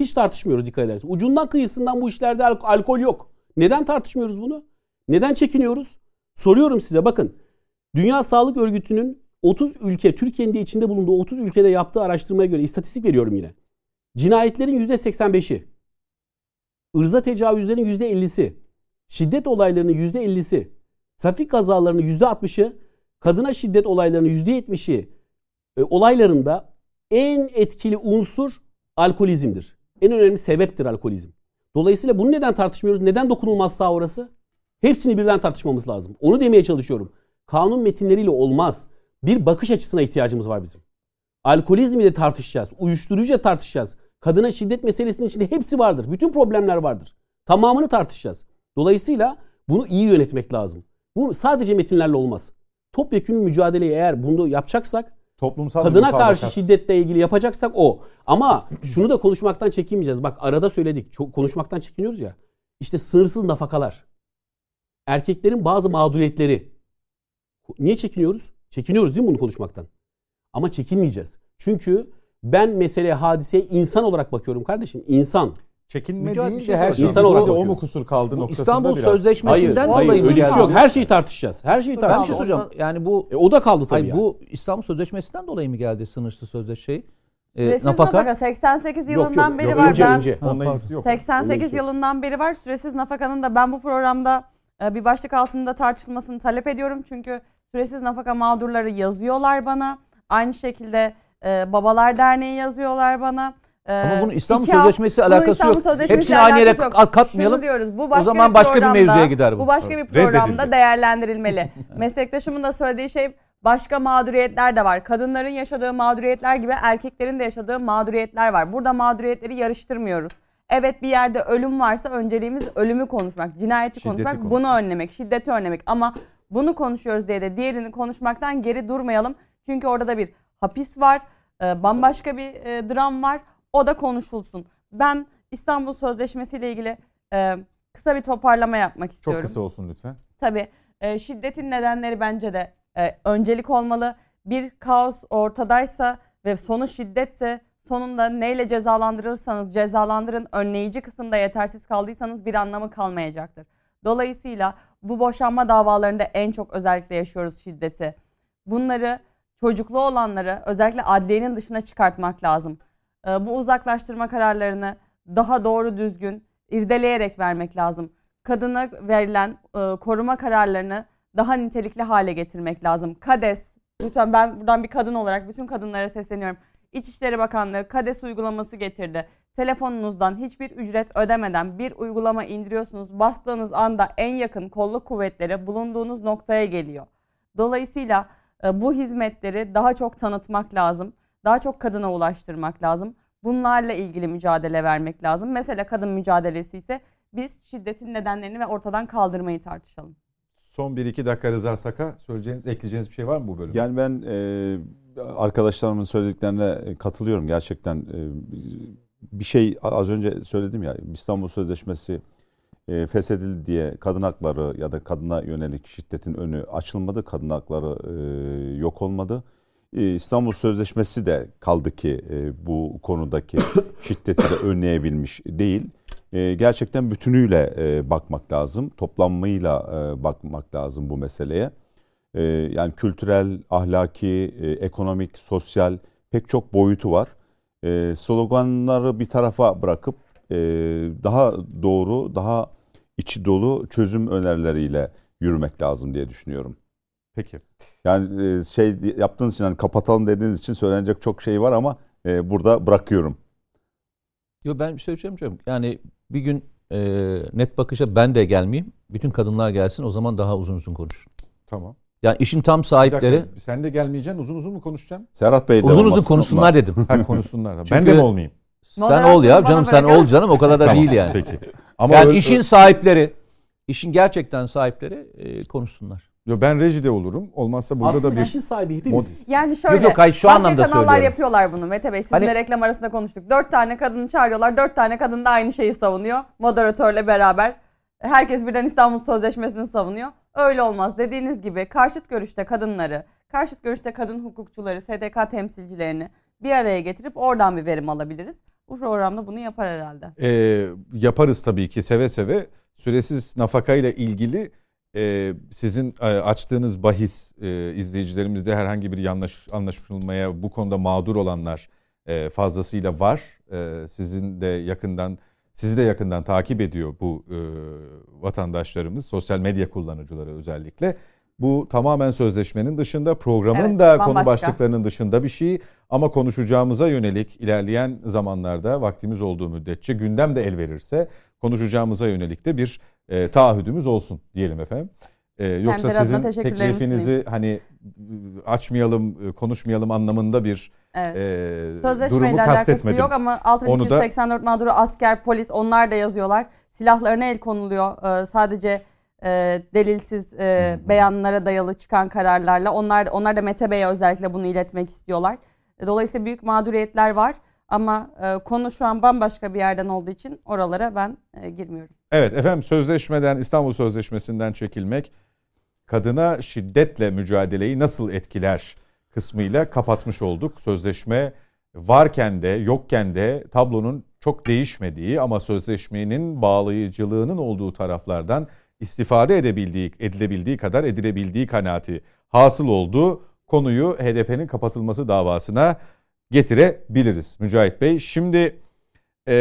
Hiç tartışmıyoruz dikkat ederseniz. Ucundan kıyısından bu işlerde al- alkol yok. Neden tartışmıyoruz bunu? Neden çekiniyoruz? Soruyorum size bakın. Dünya Sağlık Örgütü'nün 30 ülke, Türkiye'nin de içinde bulunduğu 30 ülkede yaptığı araştırmaya göre istatistik veriyorum yine. Cinayetlerin %85'i, ırza tecavüzlerin %50'si, şiddet olaylarının %50'si, trafik kazalarının %60'ı, kadına şiddet olaylarının %70'i e, olaylarında en etkili unsur alkolizmdir. En önemli sebeptir alkolizm. Dolayısıyla bunu neden tartışmıyoruz? Neden dokunulmaz sağ orası? Hepsini birden tartışmamız lazım. Onu demeye çalışıyorum. Kanun metinleriyle olmaz. Bir bakış açısına ihtiyacımız var bizim. Alkolizmi de tartışacağız. Uyuşturucu tartışacağız. Kadına şiddet meselesinin içinde hepsi vardır. Bütün problemler vardır. Tamamını tartışacağız. Dolayısıyla bunu iyi yönetmek lazım. Bu sadece metinlerle olmaz. Topyekun mücadeleyi eğer bunu yapacaksak toplumsal kadına karşı şiddetle ilgili yapacaksak o. Ama şunu da konuşmaktan çekinmeyeceğiz. Bak arada söyledik. Çok konuşmaktan çekiniyoruz ya. İşte sınırsız nafakalar. Erkeklerin bazı mağduriyetleri. Niye çekiniyoruz? Çekiniyoruz değil mi bunu konuşmaktan? Ama çekinmeyeceğiz. Çünkü ben meseleye, hadiseye insan olarak bakıyorum kardeşim. İnsan. Çekinme değil de şey her şey İnsan olarak o mu kusur kaldı Bu noktasında İstanbul biraz. Sözleşmesinden Hayır, dolayı hayır öyle bir şey yok. Her şeyi tartışacağız. Her şeyi Ben bir şey tartışacağız. soracağım. Yani bu E, o da kaldı tabii. Hayır yani. bu İstanbul Sözleşmesi'nden dolayı mı geldi sınırsız sözleşme şey? Ee, Süresiz nafaka. nafaka 88 Yok, yılından yok, beri yok, var. önce, ben önce. Onunla ilgisi yok. 88 Öyle bir şey. yılından beri var. Süresiz nafakanın da ben bu programda e, bir başlık altında tartışılmasını talep ediyorum. Çünkü süresiz nafaka mağdurları yazıyorlar bana. Aynı şekilde e, Babalar Derneği yazıyorlar bana. E, Ama bunun İstanbul iki hafta- Sözleşmesi alakası İstanbul yok. Sözleşmesiyle Hepsini aynı yere katmayalım. Şunu diyoruz. Bu O başka zaman bir başka bir programda- mevzuya gider bu. Bu başka bir programda değerlendirilmeli. (laughs) Meslektaşımın da söylediği şey başka mağduriyetler de var. Kadınların yaşadığı mağduriyetler gibi erkeklerin de yaşadığı mağduriyetler var. Burada mağduriyetleri yarıştırmıyoruz. Evet bir yerde ölüm varsa önceliğimiz ölümü konuşmak, cinayeti Şiddeti konuşmak, konuşmak. bunu önlemek, şiddeti önlemek. Ama bunu konuşuyoruz diye de diğerini konuşmaktan geri durmayalım. Çünkü orada da bir hapis var, e, bambaşka bir e, dram var. O da konuşulsun. Ben İstanbul Sözleşmesi ile ilgili e, kısa bir toparlama yapmak Çok istiyorum. kısa olsun lütfen. Tabii e, şiddetin nedenleri bence de e, öncelik olmalı. Bir kaos ortadaysa ve sonu şiddetse sonunda neyle cezalandırırsanız cezalandırın önleyici kısımda yetersiz kaldıysanız bir anlamı kalmayacaktır. Dolayısıyla bu boşanma davalarında en çok özellikle yaşıyoruz şiddeti. Bunları çocuklu olanları özellikle adliyenin dışına çıkartmak lazım. E, bu uzaklaştırma kararlarını daha doğru düzgün irdeleyerek vermek lazım. kadına verilen e, koruma kararlarını daha nitelikli hale getirmek lazım. KADES, lütfen ben buradan bir kadın olarak bütün kadınlara sesleniyorum. İçişleri Bakanlığı KADES uygulaması getirdi. Telefonunuzdan hiçbir ücret ödemeden bir uygulama indiriyorsunuz. Bastığınız anda en yakın kolluk kuvvetleri bulunduğunuz noktaya geliyor. Dolayısıyla e, bu hizmetleri daha çok tanıtmak lazım. Daha çok kadına ulaştırmak lazım. Bunlarla ilgili mücadele vermek lazım. Mesela kadın mücadelesi ise biz şiddetin nedenlerini ve ortadan kaldırmayı tartışalım. Son 1-2 dakika Rıza Saka söyleyeceğiniz, ekleyeceğiniz bir şey var mı bu bölümde? Yani ben e, arkadaşlarımın söylediklerine katılıyorum. Gerçekten e, bir şey az önce söyledim ya İstanbul Sözleşmesi e, feshedildi diye kadın hakları ya da kadına yönelik şiddetin önü açılmadı. Kadın hakları e, yok olmadı. E, İstanbul Sözleşmesi de kaldı ki e, bu konudaki (coughs) şiddeti de önleyebilmiş değil. E, gerçekten bütünüyle e, bakmak lazım. Toplanmayla e, bakmak lazım bu meseleye. E, yani kültürel, ahlaki, ekonomik, sosyal pek çok boyutu var. Sloganları bir tarafa bırakıp daha doğru, daha içi dolu çözüm önerileriyle yürümek lazım diye düşünüyorum. Peki. Yani e, şey yaptığınız için yani kapatalım dediğiniz için söylenecek çok şey var ama e, burada bırakıyorum. Yo ben bir şey söyleyeceğim. Yani bir gün e, net bakışa ben de gelmeyeyim. Bütün kadınlar gelsin o zaman daha uzun uzun konuşun. Tamam. Yani işin tam sahipleri. dakika, sen de gelmeyeceksin uzun uzun mu konuşacaksın? Serhat Bey de Uzun uzun konuşsunlar dedim. Ha konuşsunlar. Çünkü- ben de mi olmayayım? sen ol ya canım sen ol canım o kadar da Tamam, değil yani. Peki. Ama yani öyle- işin sahipleri, işin gerçekten sahipleri e, konuşsunlar. Yo, ben rejide olurum. Olmazsa burada Aslında da bir işin sahibi hepimiziz. Yani şöyle Yok, yok, hayır, şu başka anlamda kanallar söylüyorum. yapıyorlar bunu Mete Bey. Sizinle Hani- reklam arasında konuştuk. Dört tane kadını çağırıyorlar. Dört tane kadın da aynı şeyi savunuyor. Moderatörle beraber. Herkes birden İstanbul Sözleşmesi'ni savunuyor. Öyle olmaz. Dediğiniz gibi karşıt görüşte kadınları, karşıt görüşte kadın hukukçuları, SDK temsilcilerini bir araya getirip oradan bir verim alabiliriz. Bu programda bunu yapar herhalde. Ee, yaparız tabii ki seve seve. Süresiz nafaka ile ilgili e, sizin e, açtığınız bahis e, izleyicilerimizde herhangi bir yanlış anlaşılmaya bu konuda mağdur olanlar e, fazlasıyla var. E, sizin de yakından sizi de yakından takip ediyor bu e, vatandaşlarımız, sosyal medya kullanıcıları özellikle. Bu tamamen sözleşmenin dışında, programın Evet, da konu başlıklarının dışında bir şey. Ama konuşacağımıza yönelik ilerleyen zamanlarda vaktimiz olduğu müddetçe gündem de el verirse konuşacağımıza yönelik de bir e, taahhüdümüz olsun diyelim efendim. E, yoksa sizin teklifinizi hani e, açmayalım, e, konuşmayalım anlamında bir Evet. e, Sözleşmeyle durumu alakası yok ama Onu da- 6284 mağduru asker, polis onlar da yazıyorlar. Silahlarına el konuluyor. Ee, sadece e, delilsiz e, beyanlara dayalı çıkan kararlarla. Onlar onlar da Mete Bey'e özellikle bunu iletmek istiyorlar. E, Dolayısıyla büyük mağduriyetler var ama e, konu şu an bambaşka bir yerden olduğu için oralara ben e, girmiyorum. Evet efendim sözleşmeden İstanbul Sözleşmesi'nden çekilmek kadına şiddetle mücadeleyi nasıl etkiler kısmıyla kapatmış olduk. Sözleşme varken de yokken de tablonun çok değişmediği ama sözleşmenin bağlayıcılığının olduğu taraflardan istifade edebildiği, edilebildiği kadar edilebildiği kanaati hasıl oldu. Konuyu HDP'nin kapatılması davasına getirebiliriz Mücahit Bey. Şimdi e,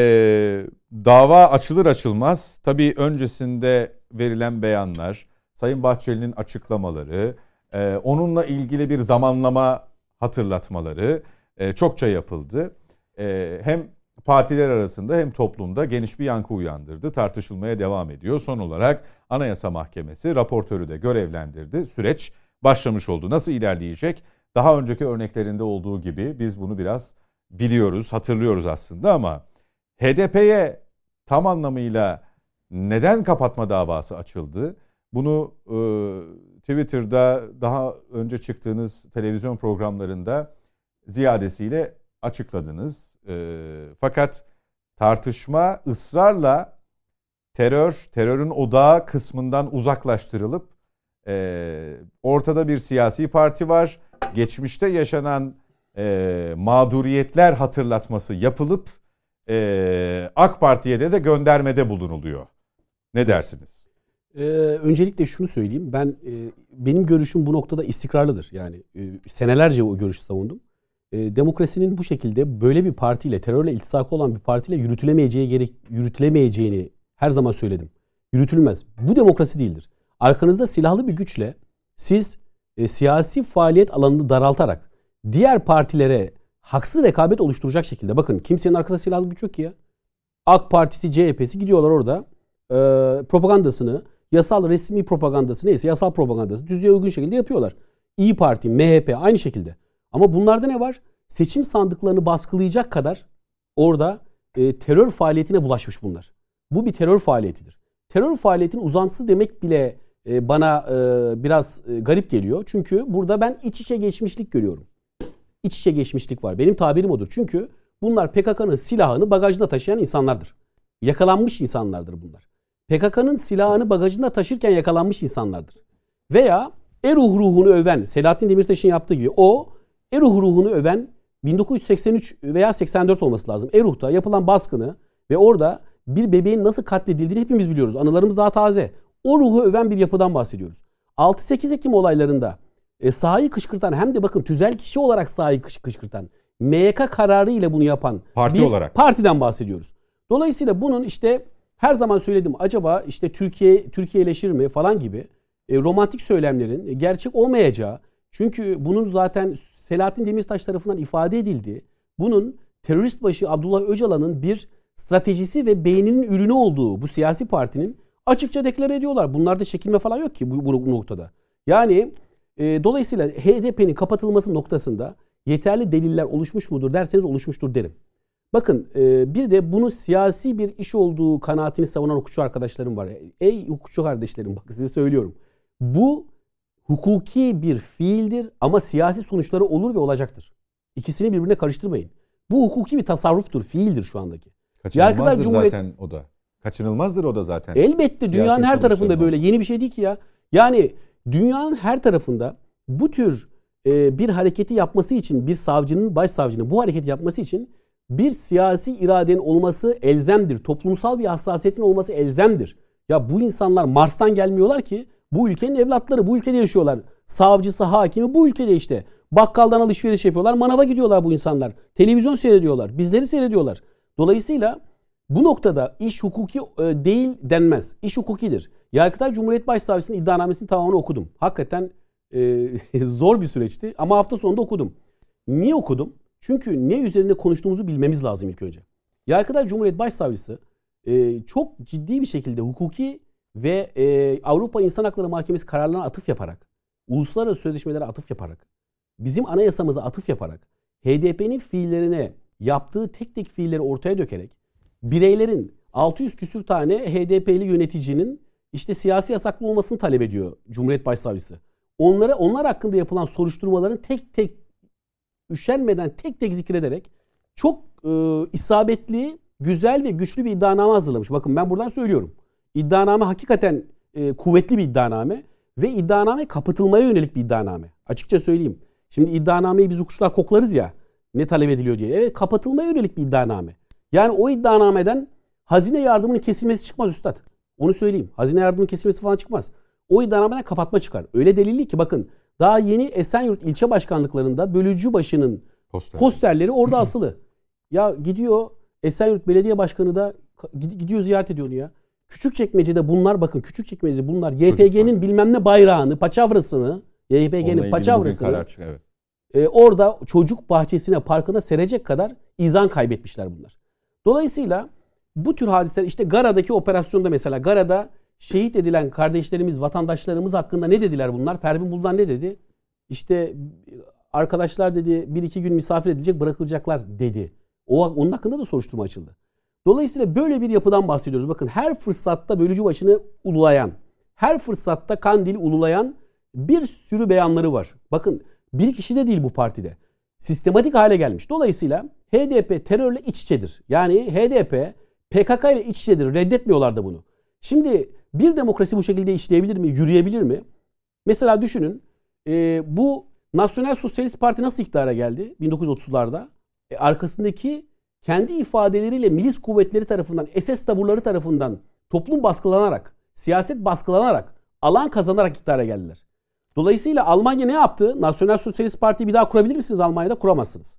dava açılır açılmaz tabii öncesinde verilen beyanlar, Sayın Bahçeli'nin açıklamaları, e, onunla ilgili bir zamanlama hatırlatmaları e, çokça yapıldı. E, hem partiler arasında hem toplumda geniş bir yankı uyandırdı. Tartışılmaya devam ediyor. Son olarak Anayasa Mahkemesi raportörü de görevlendirdi. Süreç başlamış oldu. Nasıl ilerleyecek? Daha önceki örneklerinde olduğu gibi biz bunu biraz biliyoruz, hatırlıyoruz aslında ama HDP'ye tam anlamıyla neden kapatma davası açıldı? Bunu e, Twitter'da daha önce çıktığınız televizyon programlarında ziyadesiyle açıkladınız. E, fakat tartışma ısrarla terör, terörün odağı kısmından uzaklaştırılıp e, ortada bir siyasi parti var. Geçmişte yaşanan e, mağduriyetler hatırlatması yapılıp e, AK Parti'ye de de göndermede bulunuluyor. Ne dersiniz? Ee, öncelikle şunu söyleyeyim. Ben e, benim görüşüm bu noktada istikrarlıdır. Yani e, senelerce o görüşü savundum. E, demokrasinin bu şekilde böyle bir partiyle, terörle iltisakı olan bir partiyle yürütülemeyeceği gerek yürütülemeyeceğini her zaman söyledim. yürütülmez. Bu demokrasi değildir. Arkanızda silahlı bir güçle siz e, siyasi faaliyet alanını daraltarak diğer partilere haksız rekabet oluşturacak şekilde bakın kimsenin arkasında silahlı güç yok ki ya. AK Partisi, CHP'si gidiyorlar orada e, propagandasını, yasal resmi propagandası neyse yasal propagandası düzeye uygun şekilde yapıyorlar. İyi Parti, MHP aynı şekilde. Ama bunlarda ne var? Seçim sandıklarını baskılayacak kadar orada e, terör faaliyetine bulaşmış bunlar. Bu bir terör faaliyetidir. Terör faaliyetinin uzantısı demek bile bana e, biraz e, garip geliyor. Çünkü burada ben iç içe geçmişlik görüyorum. İç içe geçmişlik var. Benim tabirim odur. Çünkü bunlar PKK'nın silahını bagajında taşıyan insanlardır. Yakalanmış insanlardır bunlar. PKK'nın silahını bagajında taşırken yakalanmış insanlardır. Veya Eruh ruhunu öven, Selahattin Demirtaş'ın yaptığı gibi o Eruh ruhunu öven 1983 veya 84 olması lazım. Eruh'ta yapılan baskını ve orada bir bebeğin nasıl katledildiğini hepimiz biliyoruz. Anılarımız daha taze. O ruhu öven bir yapıdan bahsediyoruz. 6-8 Ekim olaylarında e, sahayı kışkırtan hem de bakın tüzel kişi olarak sahayı kış, kışkırtan MYK kararı ile bunu yapan Parti bir olarak. partiden bahsediyoruz. Dolayısıyla bunun işte her zaman söyledim acaba işte Türkiye Türkiye'leşir mi falan gibi e, romantik söylemlerin gerçek olmayacağı çünkü bunun zaten Selahattin Demirtaş tarafından ifade edildiği bunun terörist başı Abdullah Öcalan'ın bir stratejisi ve beyninin ürünü olduğu bu siyasi partinin açıkça deklare ediyorlar. Bunlarda çekilme falan yok ki bu, bu noktada. Yani e, dolayısıyla HDP'nin kapatılması noktasında yeterli deliller oluşmuş mudur derseniz oluşmuştur derim. Bakın e, bir de bunu siyasi bir iş olduğu kanaatini savunan hukukçu arkadaşlarım var. Ey hukukçu kardeşlerim bak size söylüyorum. Bu hukuki bir fiildir ama siyasi sonuçları olur ve olacaktır. İkisini birbirine karıştırmayın. Bu hukuki bir tasarruftur, fiildir şu andaki. Kaçınılmazdır Cumhuriyet... zaten o da. Kaçınılmazdır o da zaten. Elbette siyasi dünyanın her tarafında böyle. Yeni bir şey değil ki ya. Yani dünyanın her tarafında bu tür e, bir hareketi yapması için bir savcının, başsavcının bu hareketi yapması için bir siyasi iradenin olması elzemdir. Toplumsal bir hassasiyetin olması elzemdir. Ya bu insanlar Mars'tan gelmiyorlar ki bu ülkenin evlatları bu ülkede yaşıyorlar. Savcısı, hakimi bu ülkede işte. Bakkaldan alışveriş yapıyorlar. Manava gidiyorlar bu insanlar. Televizyon seyrediyorlar. Bizleri seyrediyorlar. Dolayısıyla bu noktada iş hukuki e, değil denmez. İş hukukidir. Yargıtay Cumhuriyet Başsavcısının iddianamesini tamamını okudum. Hakikaten e, (laughs) zor bir süreçti ama hafta sonunda okudum. Niye okudum? Çünkü ne üzerinde konuştuğumuzu bilmemiz lazım ilk önce. Yargıtay Cumhuriyet Başsavcısı e, çok ciddi bir şekilde hukuki ve Avrupa İnsan Hakları Mahkemesi kararlarına atıf yaparak, uluslararası sözleşmelere atıf yaparak, bizim anayasamıza atıf yaparak, HDP'nin fiillerine yaptığı tek tek fiilleri ortaya dökerek, bireylerin 600 küsür tane HDP'li yöneticinin işte siyasi yasaklı olmasını talep ediyor Cumhuriyet Başsavcısı. Onlara onlar hakkında yapılan soruşturmaların tek tek üşenmeden tek tek zikrederek çok e, isabetli, güzel ve güçlü bir iddianame hazırlamış. Bakın ben buradan söylüyorum. İddianame hakikaten e, kuvvetli bir iddianame ve iddianame kapatılmaya yönelik bir iddianame. Açıkça söyleyeyim. Şimdi iddianameyi biz hukukçular koklarız ya ne talep ediliyor diye. Evet kapatılmaya yönelik bir iddianame. Yani o iddianameden hazine yardımının kesilmesi çıkmaz üstad. Onu söyleyeyim. Hazine yardımının kesilmesi falan çıkmaz. O iddianameden kapatma çıkar. Öyle delilli ki bakın daha yeni Esenyurt ilçe başkanlıklarında bölücü başının Poster. posterleri orada asılı. (clears throat) Ya gidiyor Esenyurt Belediye Başkanı da gidiyor ziyaret ediyor onu ya. Küçük çekmecede bunlar bakın küçük çekmecede bunlar YPG'nin bilmem ne bayrağını, paçavrasını, YPG'nin paçavrasını karar, evet. e, orada çocuk bahçesine, parkına serecek kadar izan kaybetmişler bunlar. Dolayısıyla bu tür hadiseler işte Gara'daki operasyonda mesela Gara'da şehit edilen kardeşlerimiz, vatandaşlarımız hakkında ne dediler bunlar? Pervin Buldan ne dedi? İşte arkadaşlar dedi bir iki gün misafir edilecek bırakılacaklar dedi. O, onun hakkında da soruşturma açıldı. Dolayısıyla böyle bir yapıdan bahsediyoruz. Bakın her fırsatta bölücü başını ululayan, her fırsatta Kandil ululayan bir sürü beyanları var. Bakın bir kişi de değil bu partide. Sistematik hale gelmiş. Dolayısıyla HDP terörle iç içedir. Yani HDP PKK ile iç içedir. Reddetmiyorlar da bunu. Şimdi bir demokrasi bu şekilde işleyebilir mi? Yürüyebilir mi? Mesela düşünün e, bu Nasyonel Sosyalist Parti nasıl iktidara geldi 1930'larda? E, arkasındaki kendi ifadeleriyle milis kuvvetleri tarafından, SS taburları tarafından toplum baskılanarak, siyaset baskılanarak, alan kazanarak iktidara geldiler. Dolayısıyla Almanya ne yaptı? Nasyonel Sosyalist Parti'yi bir daha kurabilir misiniz Almanya'da? Kuramazsınız.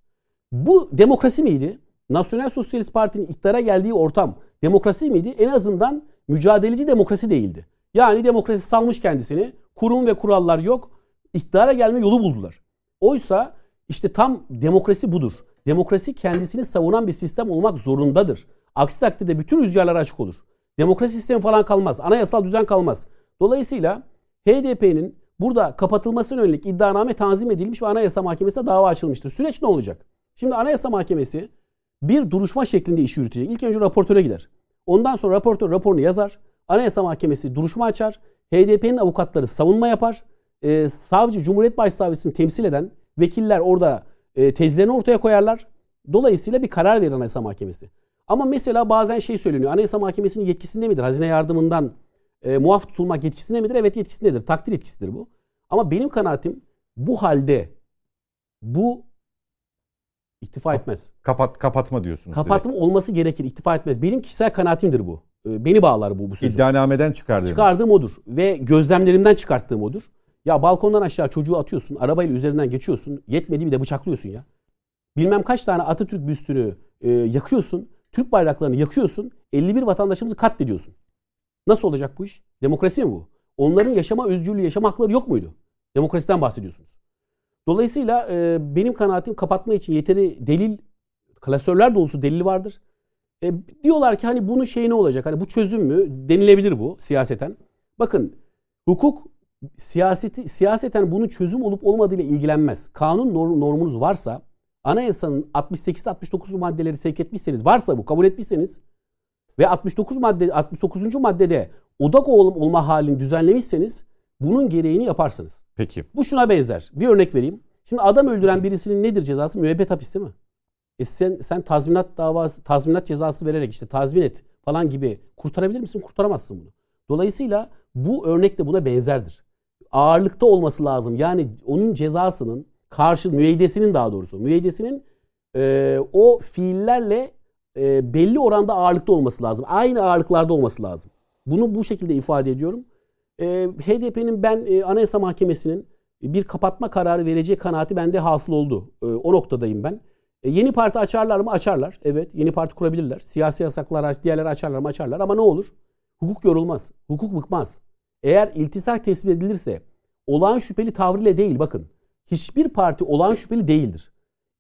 Bu demokrasi miydi? Nasyonel Sosyalist Parti'nin iktidara geldiği ortam demokrasi miydi? En azından mücadeleci demokrasi değildi. Yani demokrasi salmış kendisini. Kurum ve kurallar yok. İktidara gelme yolu buldular. Oysa işte tam demokrasi budur. Demokrasi kendisini savunan bir sistem olmak zorundadır. Aksi takdirde bütün rüzgarlara açık olur. Demokrasi sistemi falan kalmaz. Anayasal düzen kalmaz. Dolayısıyla HDP'nin burada kapatılmasına yönelik iddianame tanzim edilmiş ve Anayasa Mahkemesi'ne dava açılmıştır. Süreç ne olacak? Şimdi Anayasa Mahkemesi bir duruşma şeklinde iş yürütecek. İlk önce raportöre gider. Ondan sonra raportör raporunu yazar. Anayasa Mahkemesi duruşma açar. HDP'nin avukatları savunma yapar. Ee, savcı, Cumhuriyet Başsavcısını temsil eden vekiller orada e, tezlerini ortaya koyarlar. Dolayısıyla bir karar verir Anayasa Mahkemesi. Ama mesela bazen şey söyleniyor. Anayasa Mahkemesi'nin yetkisinde midir? Hazine yardımından e, muaf tutulmak yetkisinde midir? Evet yetkisindedir. Takdir yetkisidir bu. Ama benim kanaatim bu halde bu iktifa etmez. Kapat kapatma diyorsunuz. Kapatma direkt. olması gerekir. İktifa etmez. Benim kişisel kanaatimdir bu. E, beni bağlar bu bu sözüm. İddianameden çıkardığınız. Çıkardığım odur ve gözlemlerimden çıkarttığım odur. Ya balkondan aşağı çocuğu atıyorsun, arabayla üzerinden geçiyorsun, yetmedi bir de bıçaklıyorsun ya. Bilmem kaç tane Atatürk büstünü e, yakıyorsun, Türk bayraklarını yakıyorsun, 51 vatandaşımızı katlediyorsun. Nasıl olacak bu iş? Demokrasi mi bu? Onların yaşama özgürlüğü, yaşama hakları yok muydu? Demokrasiden bahsediyorsunuz. Dolayısıyla e, benim kanaatim kapatma için yeteri delil, klasörler dolusu delili vardır. E, diyorlar ki hani bunun şey ne olacak? Hani bu çözüm mü? Denilebilir bu siyaseten. Bakın hukuk siyaseti siyaseten bunun çözüm olup olmadığıyla ilgilenmez. Kanun norm, normunuz varsa anayasanın 68 69 maddeleri sevk etmişseniz varsa bu kabul etmişseniz ve 69 madde 69. maddede odak olma halini düzenlemişseniz bunun gereğini yaparsınız. Peki. Bu şuna benzer. Bir örnek vereyim. Şimdi adam öldüren birisinin nedir cezası? Müebbet hapis değil mi? E sen, sen tazminat davası, tazminat cezası vererek işte tazmin et falan gibi kurtarabilir misin? Kurtaramazsın bunu. Dolayısıyla bu örnek de buna benzerdir. Ağırlıkta olması lazım. Yani onun cezasının karşı müeydesinin daha doğrusu müeydesinin e, o fiillerle e, belli oranda ağırlıkta olması lazım. Aynı ağırlıklarda olması lazım. Bunu bu şekilde ifade ediyorum. E, HDP'nin ben e, Anayasa Mahkemesi'nin bir kapatma kararı vereceği kanaati bende hasıl oldu. E, o noktadayım ben. E, yeni parti açarlar mı? Açarlar. Evet yeni parti kurabilirler. Siyasi yasaklar diğerleri açarlar mı? Açarlar. Ama ne olur? Hukuk yorulmaz. Hukuk bıkmaz. Eğer iltisak tespit edilirse olağan şüpheli tavrıyla değil bakın. Hiçbir parti olağan şüpheli değildir.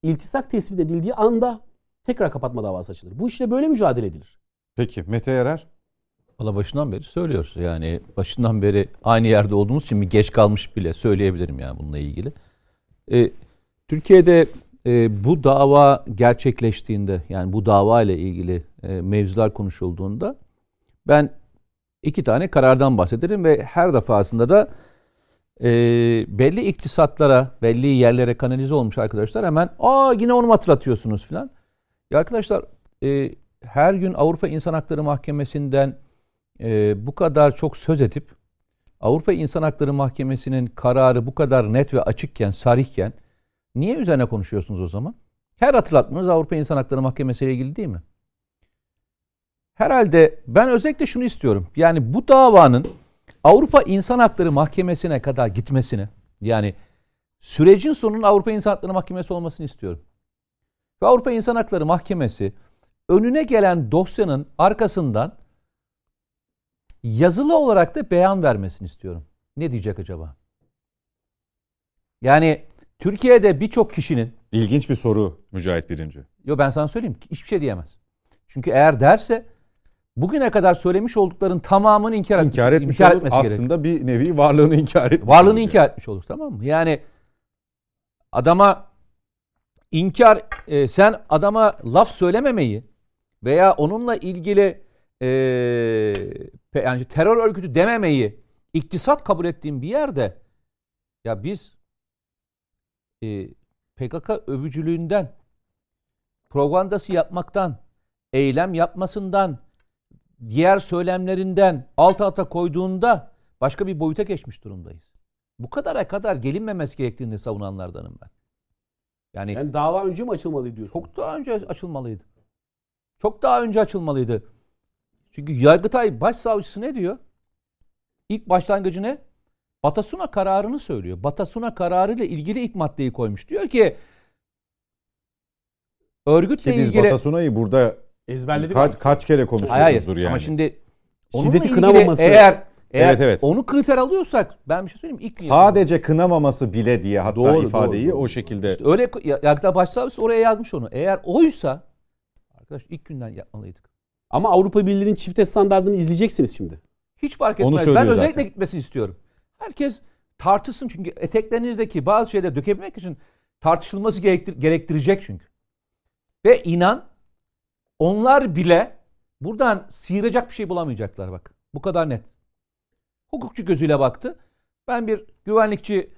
İltisak tespit edildiği anda tekrar kapatma davası açılır. Bu işte böyle mücadele edilir. Peki Mete Yarar? Valla başından beri söylüyoruz. Yani başından beri aynı yerde olduğumuz için bir geç kalmış bile söyleyebilirim yani bununla ilgili. Ee, Türkiye'de e, bu dava gerçekleştiğinde yani bu dava ile ilgili e, mevzular konuşulduğunda ben iki tane karardan bahsederim ve her defasında da e, belli iktisatlara, belli yerlere kanalize olmuş arkadaşlar hemen aa yine onu hatırlatıyorsunuz filan. Ya arkadaşlar e, her gün Avrupa İnsan Hakları Mahkemesi'nden e, bu kadar çok söz edip Avrupa İnsan Hakları Mahkemesi'nin kararı bu kadar net ve açıkken, sarihken niye üzerine konuşuyorsunuz o zaman? Her hatırlatmanız Avrupa İnsan Hakları Mahkemesi ile ilgili değil mi? Herhalde ben özellikle şunu istiyorum. Yani bu davanın Avrupa İnsan Hakları Mahkemesi'ne kadar gitmesini yani sürecin sonunun Avrupa İnsan Hakları Mahkemesi olmasını istiyorum. Ve Avrupa İnsan Hakları Mahkemesi önüne gelen dosyanın arkasından yazılı olarak da beyan vermesini istiyorum. Ne diyecek acaba? Yani Türkiye'de birçok kişinin ilginç bir soru Mücahit Birinci. Yo ben sana söyleyeyim hiçbir şey diyemez. Çünkü eğer derse bugüne kadar söylemiş oldukların tamamını inkar, inkar etmiş, inkar olur. etmesi Aslında gerekir. bir nevi varlığını inkar etmiş Varlığını olur inkar etmiş olur tamam mı? Yani adama inkar e, sen adama laf söylememeyi veya onunla ilgili e, yani terör örgütü dememeyi iktisat kabul ettiğim bir yerde ya biz e, PKK övücülüğünden propagandası yapmaktan eylem yapmasından diğer söylemlerinden alt alta koyduğunda başka bir boyuta geçmiş durumdayız. Bu kadara kadar gelinmemesi gerektiğini savunanlardanım ben. Yani, yani dava önce mi açılmalıydı diyorsun? Çok daha önce açılmalıydı. Çok daha önce açılmalıydı. Çünkü Yargıtay Başsavcısı ne diyor? İlk başlangıcı ne? Batasuna kararını söylüyor. Batasuna kararı ile ilgili ilk maddeyi koymuş. Diyor ki örgütle ki biz ilgili... Batasuna'yı burada ezberledik. Kaç, kaç kere konuşuyoruzdur yani. Ama şimdi Şiddeti kınamaması. Eğer eğer evet, evet. onu kriter alıyorsak ben bir şey söyleyeyim ilk Sadece yapalım. kınamaması bile diye hatta doğru, ifadeyi doğru, doğru. o şekilde. İşte öyle Yargıtay Başsavcısı oraya yazmış onu. Eğer oysa arkadaş ilk günden yapmalıydık. Ama Avrupa Birliği'nin çifte standartını izleyeceksiniz şimdi. Hiç fark etmez. Ben özellikle zaten. gitmesini istiyorum. Herkes tartışsın çünkü eteklerinizdeki bazı şeyleri dökebilmek için tartışılması gerektir gerektirecek çünkü. Ve inan onlar bile buradan sıyıracak bir şey bulamayacaklar bak. Bu kadar net. Hukukçu gözüyle baktı. Ben bir güvenlikçi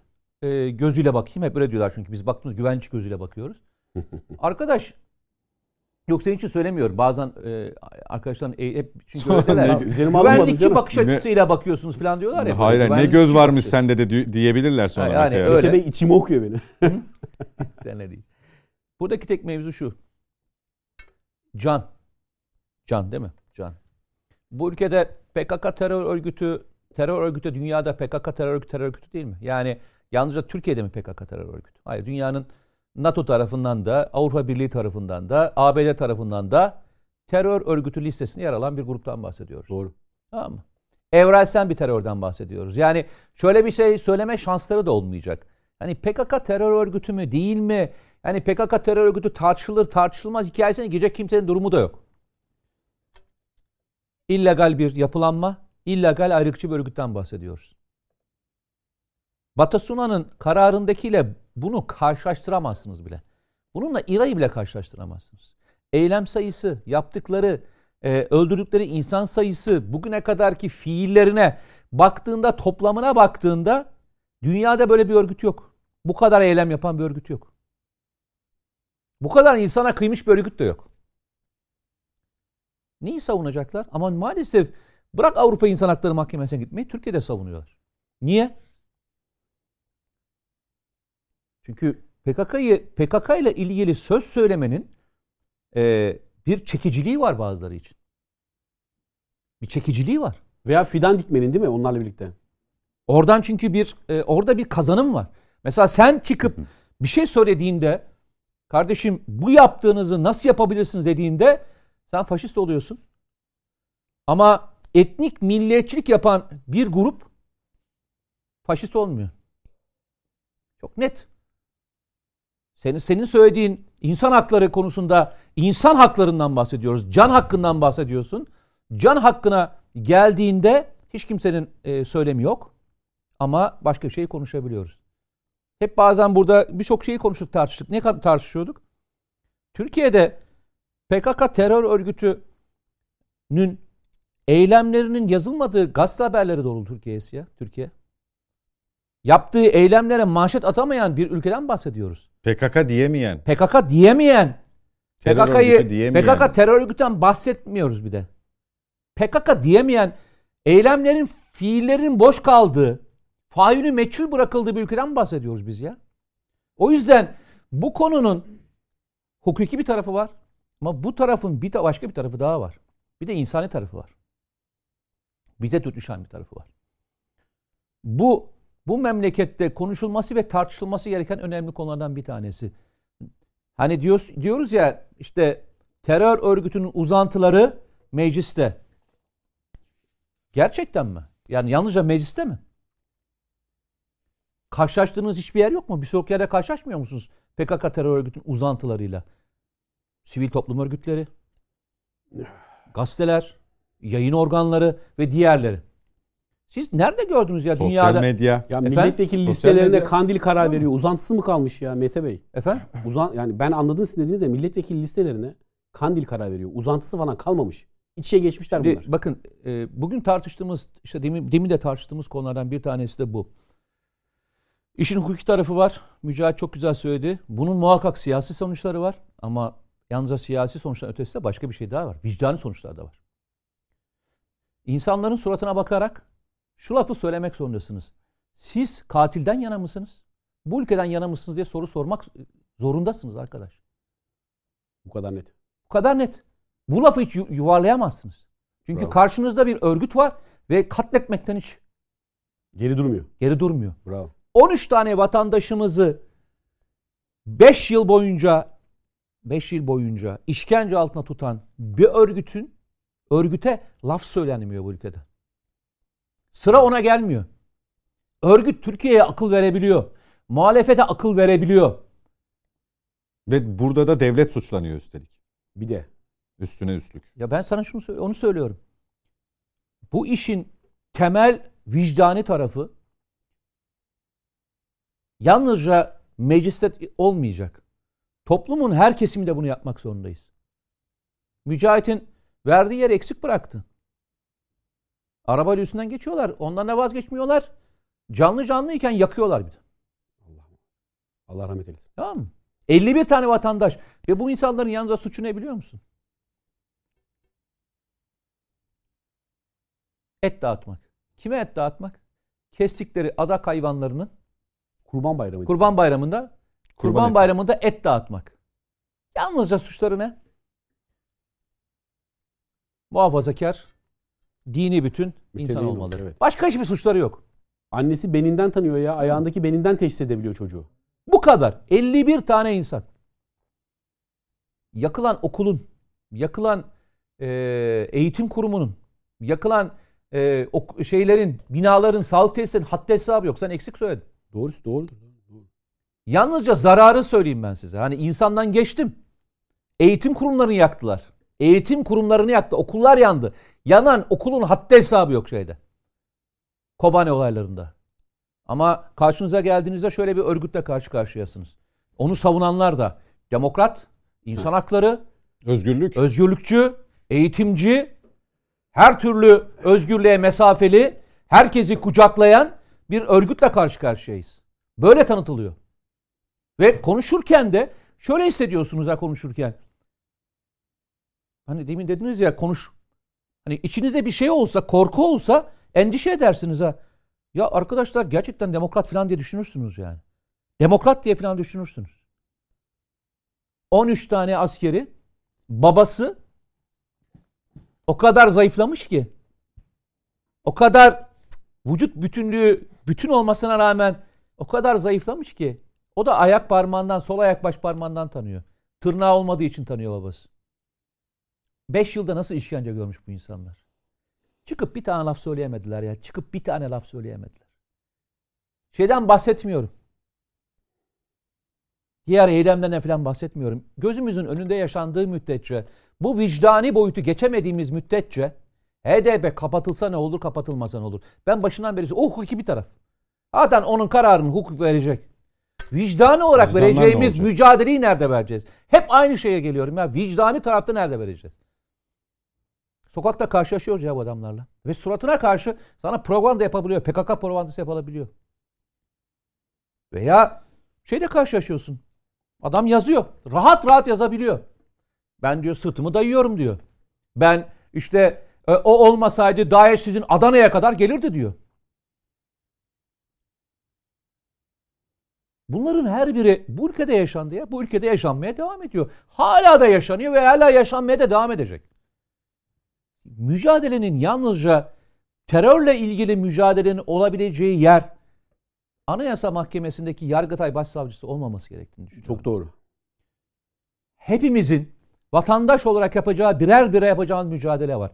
e, gözüyle bakayım. Hep öyle diyorlar çünkü biz baktığımız güvenlikçi gözüyle bakıyoruz. (laughs) Arkadaş Yok senin için söylemiyorum. Bazen e, arkadaşların e, hep çünkü (laughs) öyleler. Güvenlikçi bakış açısıyla ne? bakıyorsunuz falan diyorlar ya. Hayır ne göz varmış sende de diyebilirler sonra. Yani, yani öyle. Bey içimi okuyor beni. (laughs) Sen ne değil. Buradaki tek mevzu şu. Can. Can değil mi? Can. Bu ülkede PKK terör örgütü terör örgütü dünyada PKK terör örgütü terör örgütü değil mi? Yani yalnızca Türkiye'de mi PKK terör örgütü? Hayır dünyanın NATO tarafından da Avrupa Birliği tarafından da ABD tarafından da terör örgütü listesinde yer alan bir gruptan bahsediyoruz. Doğru. Tamam mı? Evrensel bir terörden bahsediyoruz. Yani şöyle bir şey söyleme şansları da olmayacak. Hani PKK terör örgütü mü değil mi? Yani PKK terör örgütü tartışılır tartışılmaz hikayesine girecek kimsenin durumu da yok. İllegal bir yapılanma, illegal ayrıkçı bir örgütten bahsediyoruz. Batasuna'nın kararındakiyle bunu karşılaştıramazsınız bile. Bununla İRA'yı bile karşılaştıramazsınız. Eylem sayısı, yaptıkları, e, öldürdükleri insan sayısı, bugüne kadarki fiillerine baktığında, toplamına baktığında dünyada böyle bir örgüt yok. Bu kadar eylem yapan bir örgüt yok. Bu kadar insana kıymış bir örgüt de yok. Neyi savunacaklar? Ama maalesef bırak Avrupa İnsan Hakları Mahkemesi'ne gitmeyi Türkiye'de savunuyorlar. Niye? Çünkü PKK'yı PKK ile ilgili söz söylemenin e, bir çekiciliği var bazıları için. Bir çekiciliği var. Veya fidan dikmenin değil mi onlarla birlikte? Oradan çünkü bir e, orada bir kazanım var. Mesela sen çıkıp bir şey söylediğinde kardeşim bu yaptığınızı nasıl yapabilirsiniz dediğinde sen faşist oluyorsun. Ama etnik milliyetçilik yapan bir grup faşist olmuyor. Çok net. Senin, senin söylediğin insan hakları konusunda insan haklarından bahsediyoruz. Can hakkından bahsediyorsun. Can hakkına geldiğinde hiç kimsenin e, söylemi yok. Ama başka bir şey konuşabiliyoruz. Hep bazen burada birçok şeyi konuştuk tartıştık. Ne kadar tartışıyorduk? Türkiye'de PKK terör örgütünün eylemlerinin yazılmadığı gazete haberleri dolu Türkiye'ye. Türkiye. Yaptığı eylemlere manşet atamayan bir ülkeden bahsediyoruz. PKK diyemeyen. PKK diyemeyen. PKK'yı PKK terör örgütünden bahsetmiyoruz bir de. PKK diyemeyen eylemlerin fiillerin boş kaldığı, faili meçhul bırakıldığı bir ülkeden bahsediyoruz biz ya. O yüzden bu konunun hukuki bir tarafı var. Ama bu tarafın bir de başka bir tarafı daha var. Bir de insani tarafı var. Bize tutuşan bir tarafı var. Bu bu memlekette konuşulması ve tartışılması gereken önemli konulardan bir tanesi. Hani diyoruz, diyoruz ya işte terör örgütünün uzantıları mecliste. Gerçekten mi? Yani yalnızca mecliste mi? Karşılaştığınız hiçbir yer yok mu? Bir sonraki yerde karşılaşmıyor musunuz? PKK terör örgütünün uzantılarıyla. Sivil toplum örgütleri, (sighs) gazeteler, yayın organları ve diğerleri. Siz nerede gördünüz ya Sosyal dünyada? Sosyal medya. Ya milletvekili listelerinde medya. kandil karar veriyor. Uzantısı mı kalmış ya Mete Bey? Efendim? Uzan yani ben anladım sizin dediğinizde milletvekili listelerine kandil karar veriyor. Uzantısı falan kalmamış. İç içe geçmişler Şimdi, bunlar. Bakın e, bugün tartıştığımız işte demin, demin de tartıştığımız konulardan bir tanesi de bu. İşin hukuki tarafı var. Mücahit çok güzel söyledi. Bunun muhakkak siyasi sonuçları var. Ama yalnızca siyasi sonuçlar ötesi de başka bir şey daha var. Vicdani sonuçlar da var. İnsanların suratına bakarak şu lafı söylemek zorundasınız. Siz katilden yana mısınız? Bu ülkeden yana mısınız diye soru sormak zorundasınız arkadaş. Bu kadar net. Bu kadar net. Bu lafı hiç yuvarlayamazsınız. Çünkü Bravo. karşınızda bir örgüt var ve katletmekten hiç geri durmuyor. Geri durmuyor. Bravo. 13 tane vatandaşımızı 5 yıl boyunca 5 yıl boyunca işkence altına tutan bir örgütün Örgüte laf söylenmiyor bu ülkede. Sıra ona gelmiyor. Örgüt Türkiye'ye akıl verebiliyor. Muhalefete akıl verebiliyor. Ve burada da devlet suçlanıyor üstelik. Bir de. Üstüne üstlük. Ya ben sana şunu onu söylüyorum. Bu işin temel vicdani tarafı yalnızca mecliste olmayacak. Toplumun her kesiminde bunu yapmak zorundayız. Mücahit'in verdiği yer eksik bıraktı. Arabayla üstünden geçiyorlar. Ondan da vazgeçmiyorlar. Canlı canlı iken yakıyorlar bir de. Allah, Allah rahmet eylesin. Tamam mı? 51 tane vatandaş. Ve bu insanların yanında suçu ne biliyor musun? Et dağıtmak. Kime et dağıtmak? Kestikleri adak hayvanlarının Kurban Bayramı. Kurban Bayramı'nda Kurban, Kurban Bayramı'nda et dağıtmak. Yalnızca suçları ne? Muhafazakar, dini bütün insan Mütedeyyin olmaları. evet. Başka hiçbir suçları yok. Annesi beninden tanıyor ya. Ayağındaki beninden teşhis edebiliyor çocuğu. Bu kadar. 51 tane insan. Yakılan okulun, yakılan e, eğitim kurumunun, yakılan e, ok- şeylerin, binaların, sağlık tesislerinin haddi hesabı yok. Sen eksik söyledin. Doğrusu doğru. Yalnızca zararı söyleyeyim ben size. Hani insandan geçtim. Eğitim kurumlarını yaktılar. Eğitim kurumlarını yaktı. Okullar yandı. Yanan okulun haddi hesabı yok şeyde. Kobane olaylarında. Ama karşınıza geldiğinizde şöyle bir örgütle karşı karşıyasınız. Onu savunanlar da demokrat, insan hakları, Özgürlük. özgürlükçü, eğitimci, her türlü özgürlüğe mesafeli, herkesi kucaklayan bir örgütle karşı karşıyayız. Böyle tanıtılıyor. Ve konuşurken de şöyle hissediyorsunuz ha konuşurken. Hani demin dediniz ya konuş. Hani içinizde bir şey olsa, korku olsa endişe edersiniz ha. Ya arkadaşlar gerçekten demokrat falan diye düşünürsünüz yani. Demokrat diye falan düşünürsünüz. 13 tane askeri babası o kadar zayıflamış ki o kadar vücut bütünlüğü bütün olmasına rağmen o kadar zayıflamış ki o da ayak parmağından sol ayak baş parmağından tanıyor. Tırnağı olmadığı için tanıyor babası. 5 yılda nasıl işkence görmüş bu insanlar? Çıkıp bir tane laf söyleyemediler ya. Çıkıp bir tane laf söyleyemediler. Şeyden bahsetmiyorum. Diğer eylemlerden falan bahsetmiyorum. Gözümüzün önünde yaşandığı müddetçe, bu vicdani boyutu geçemediğimiz müddetçe HDP kapatılsa ne olur, kapatılmasa ne olur? Ben başından beri o hukuki bir taraf. Zaten onun kararını hukuk verecek. Vicdani olarak Vicdanlar vereceğimiz mücadeleyi nerede vereceğiz? Hep aynı şeye geliyorum ya. Vicdani tarafta nerede vereceğiz? Sokakta karşılaşıyoruz ya bu adamlarla. Ve suratına karşı sana propaganda yapabiliyor. PKK propagandası yapabiliyor. Veya şeyde karşılaşıyorsun. Adam yazıyor. Rahat rahat yazabiliyor. Ben diyor sırtımı dayıyorum diyor. Ben işte e, o olmasaydı Daesh sizin Adana'ya kadar gelirdi diyor. Bunların her biri bu ülkede yaşandı ya. Bu ülkede yaşanmaya devam ediyor. Hala da yaşanıyor ve hala yaşanmaya da devam edecek. Mücadelenin yalnızca terörle ilgili mücadelenin olabileceği yer Anayasa Mahkemesi'ndeki Yargıtay Başsavcısı olmaması gerektiğini düşünüyorum. Çok doğru. Hepimizin vatandaş olarak yapacağı birer birer yapacağımız mücadele var.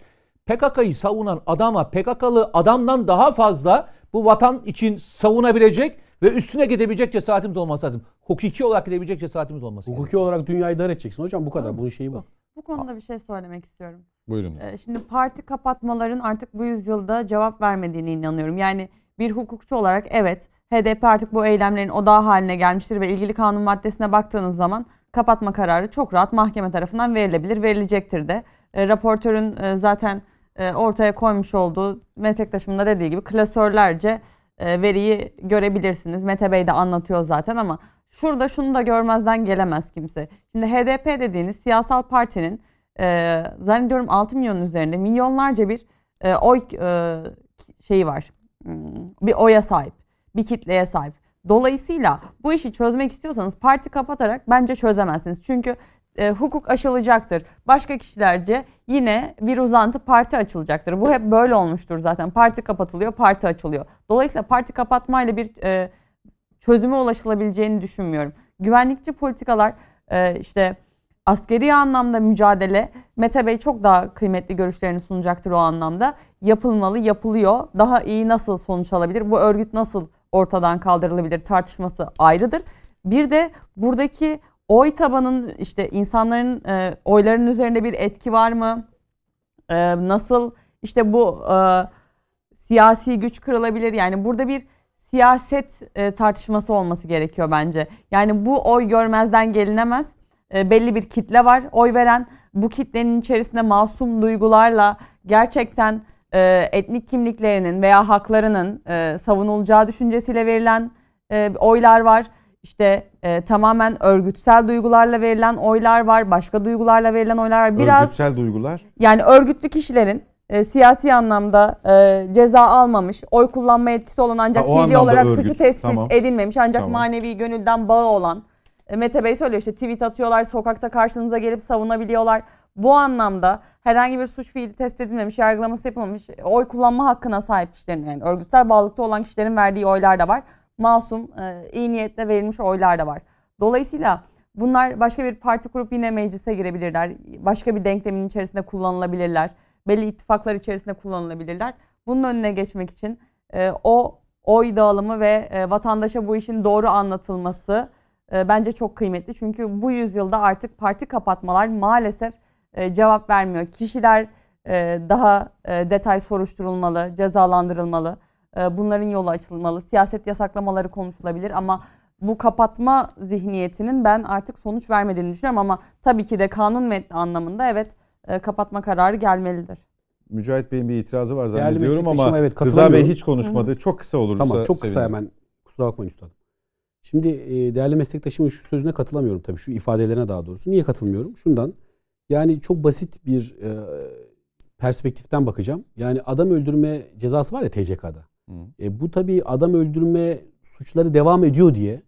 PKK'yı savunan adama PKK'lı adamdan daha fazla bu vatan için savunabilecek ve üstüne gidebilecek cesaretimiz olması lazım. Hukuki olarak gidebilecek cesaretimiz olması Hukuki gerekiyor. olarak dünyayı dar edeceksin hocam bu kadar. Bunun şeyi bu. Bu konuda bir şey söylemek istiyorum. Buyurun. Ee, Şimdi parti kapatmaların artık bu yüzyılda cevap vermediğine inanıyorum. Yani bir hukukçu olarak evet HDP artık bu eylemlerin odağı haline gelmiştir ve ilgili kanun maddesine baktığınız zaman kapatma kararı çok rahat mahkeme tarafından verilebilir, verilecektir de. E, raportörün e, zaten e, ortaya koymuş olduğu meslektaşımın da dediği gibi klasörlerce e, veriyi görebilirsiniz. Mete Bey de anlatıyor zaten ama şurada şunu da görmezden gelemez kimse. Şimdi HDP dediğiniz siyasal partinin e, zannediyorum 6 milyonun üzerinde milyonlarca bir e, oy e, şeyi var. Hmm, Bir oya sahip, bir kitleye sahip. Dolayısıyla bu işi çözmek istiyorsanız parti kapatarak bence çözemezsiniz. Çünkü e, hukuk aşılacaktır. Başka kişilerce yine bir uzantı parti açılacaktır. Bu hep böyle olmuştur zaten. Parti kapatılıyor, parti açılıyor. Dolayısıyla parti kapatmayla bir e, çözüme ulaşılabileceğini düşünmüyorum. Güvenlikçi politikalar e, işte askeri anlamda mücadele Mete Bey çok daha kıymetli görüşlerini sunacaktır o anlamda. Yapılmalı, yapılıyor. Daha iyi nasıl sonuç alabilir? Bu örgüt nasıl ortadan kaldırılabilir tartışması ayrıdır. Bir de buradaki oy tabanın işte insanların e, oyların üzerinde bir etki var mı? E, nasıl işte bu e, siyasi güç kırılabilir? Yani burada bir siyaset e, tartışması olması gerekiyor bence. Yani bu oy görmezden gelinemez. E, belli bir kitle var oy veren. Bu kitlenin içerisinde masum duygularla gerçekten e, etnik kimliklerinin veya haklarının e, savunulacağı düşüncesiyle verilen e, oylar var. İşte e, tamamen örgütsel duygularla verilen oylar var, başka duygularla verilen oylar var. Biraz örgütsel duygular. Yani örgütlü kişilerin e, siyasi anlamda e, ceza almamış, oy kullanma etkisi olan ancak fiili olarak örgüt. suçu tespit tamam. edilmemiş ancak tamam. manevi gönülden bağı olan Mete Bey söylüyor işte tweet atıyorlar, sokakta karşınıza gelip savunabiliyorlar. Bu anlamda herhangi bir suç fiili test edilmemiş, yargılaması yapılmamış, oy kullanma hakkına sahip kişilerin yani örgütsel bağlılıkta olan kişilerin verdiği oylar da var. Masum, e, iyi niyetle verilmiş oylar da var. Dolayısıyla bunlar başka bir parti kurup yine meclise girebilirler. Başka bir denklemin içerisinde kullanılabilirler. Belli ittifaklar içerisinde kullanılabilirler. Bunun önüne geçmek için e, o oy dağılımı ve e, vatandaşa bu işin doğru anlatılması bence çok kıymetli. Çünkü bu yüzyılda artık parti kapatmalar maalesef e, cevap vermiyor. Kişiler e, daha e, detay soruşturulmalı, cezalandırılmalı. E, bunların yolu açılmalı. Siyaset yasaklamaları konuşulabilir ama bu kapatma zihniyetinin ben artık sonuç vermediğini düşünüyorum ama tabii ki de kanun metni anlamında evet e, kapatma kararı gelmelidir. Mücahit Bey'in bir itirazı var zannediyorum ama evet, Rıza Bey hiç konuşmadı. Hı-hı. Çok kısa olursa Tamam çok kısa sevinirim. hemen. Kusura bakmayın üstadım. Şimdi e, değerli meslektaşımın şu sözüne katılamıyorum tabii. Şu ifadelerine daha doğrusu. Niye katılmıyorum? Şundan. Yani çok basit bir e, perspektiften bakacağım. Yani adam öldürme cezası var ya TCK'da. E, bu tabii adam öldürme suçları devam ediyor diye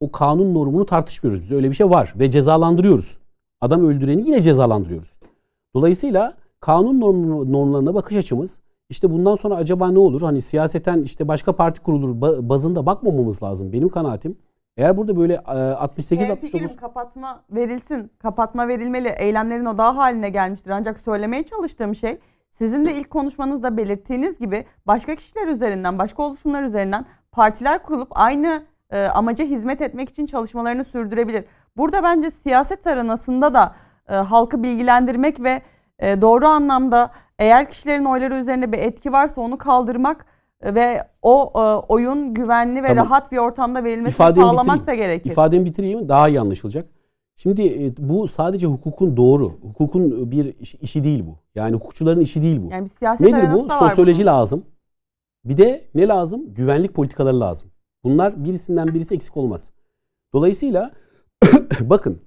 o kanun normunu tartışmıyoruz. Biz öyle bir şey var ve cezalandırıyoruz. Adam öldüreni yine cezalandırıyoruz. Dolayısıyla kanun norm, normlarına bakış açımız işte bundan sonra acaba ne olur? Hani siyaseten işte başka parti kurulur bazında bakmamamız lazım. Benim kanaatim eğer burada böyle 68 e, 69 kapatma verilsin. Kapatma verilmeli. Eylemlerin o daha haline gelmiştir. Ancak söylemeye çalıştığım şey sizin de ilk konuşmanızda belirttiğiniz gibi başka kişiler üzerinden, başka oluşumlar üzerinden partiler kurulup aynı e, amaca hizmet etmek için çalışmalarını sürdürebilir. Burada bence siyaset aranasında da e, halkı bilgilendirmek ve e, doğru anlamda eğer kişilerin oyları üzerinde bir etki varsa onu kaldırmak ve o e, oyun güvenli ve tamam. rahat bir ortamda verilmesini İfademi sağlamak bitireyim. da gerekir. İfademi bitireyim daha iyi anlaşılacak. Şimdi e, bu sadece hukukun doğru. Hukukun bir işi değil bu. Yani hukukçuların işi değil bu. Yani bir siyaset Nedir bu? Sosyoloji bunun. lazım. Bir de ne lazım? Güvenlik politikaları lazım. Bunlar birisinden birisi eksik olmaz. Dolayısıyla (coughs) bakın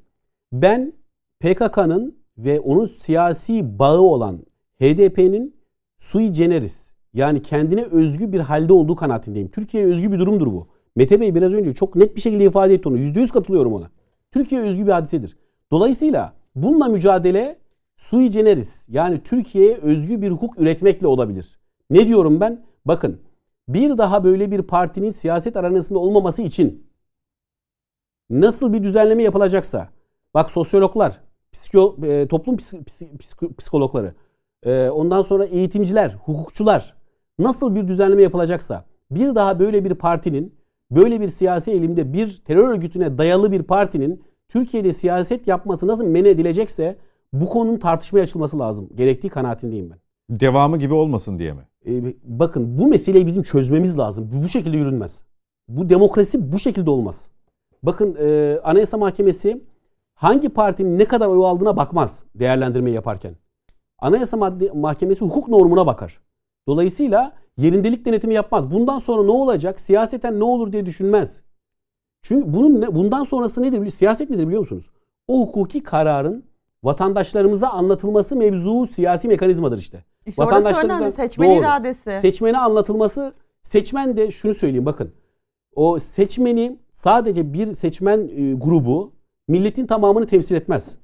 ben PKK'nın ve onun siyasi bağı olan HDP'nin sui generis yani kendine özgü bir halde olduğu kanaatindeyim. Türkiye'ye özgü bir durumdur bu. Mete Bey biraz önce çok net bir şekilde ifade etti onu. %100 katılıyorum ona. Türkiye özgü bir hadisedir. Dolayısıyla bununla mücadele sui generis yani Türkiye'ye özgü bir hukuk üretmekle olabilir. Ne diyorum ben? Bakın bir daha böyle bir partinin siyaset aranasında olmaması için nasıl bir düzenleme yapılacaksa bak sosyologlar, psiko, e, toplum psikologları, e, ondan sonra eğitimciler, hukukçular nasıl bir düzenleme yapılacaksa bir daha böyle bir partinin böyle bir siyasi elimde bir terör örgütüne dayalı bir partinin Türkiye'de siyaset yapması nasıl men edilecekse bu konunun tartışmaya açılması lazım. Gerektiği kanaatindeyim ben. Devamı gibi olmasın diye mi? Ee, bakın bu meseleyi bizim çözmemiz lazım. Bu, bu şekilde yürünmez. Bu demokrasi bu şekilde olmaz. Bakın e, Anayasa Mahkemesi hangi partinin ne kadar oy aldığına bakmaz değerlendirmeyi yaparken. Anayasa Mahkemesi hukuk normuna bakar. Dolayısıyla yerindelik denetimi yapmaz. Bundan sonra ne olacak? Siyaseten ne olur diye düşünmez. Çünkü bunun ne, bundan sonrası nedir? Siyaset nedir biliyor musunuz? O hukuki kararın vatandaşlarımıza anlatılması mevzu siyasi mekanizmadır işte. İşte Vatandaşlarımıza seçmen doğru, iradesi. Seçmene anlatılması seçmen de şunu söyleyeyim bakın. O seçmeni sadece bir seçmen e, grubu milletin tamamını temsil etmez.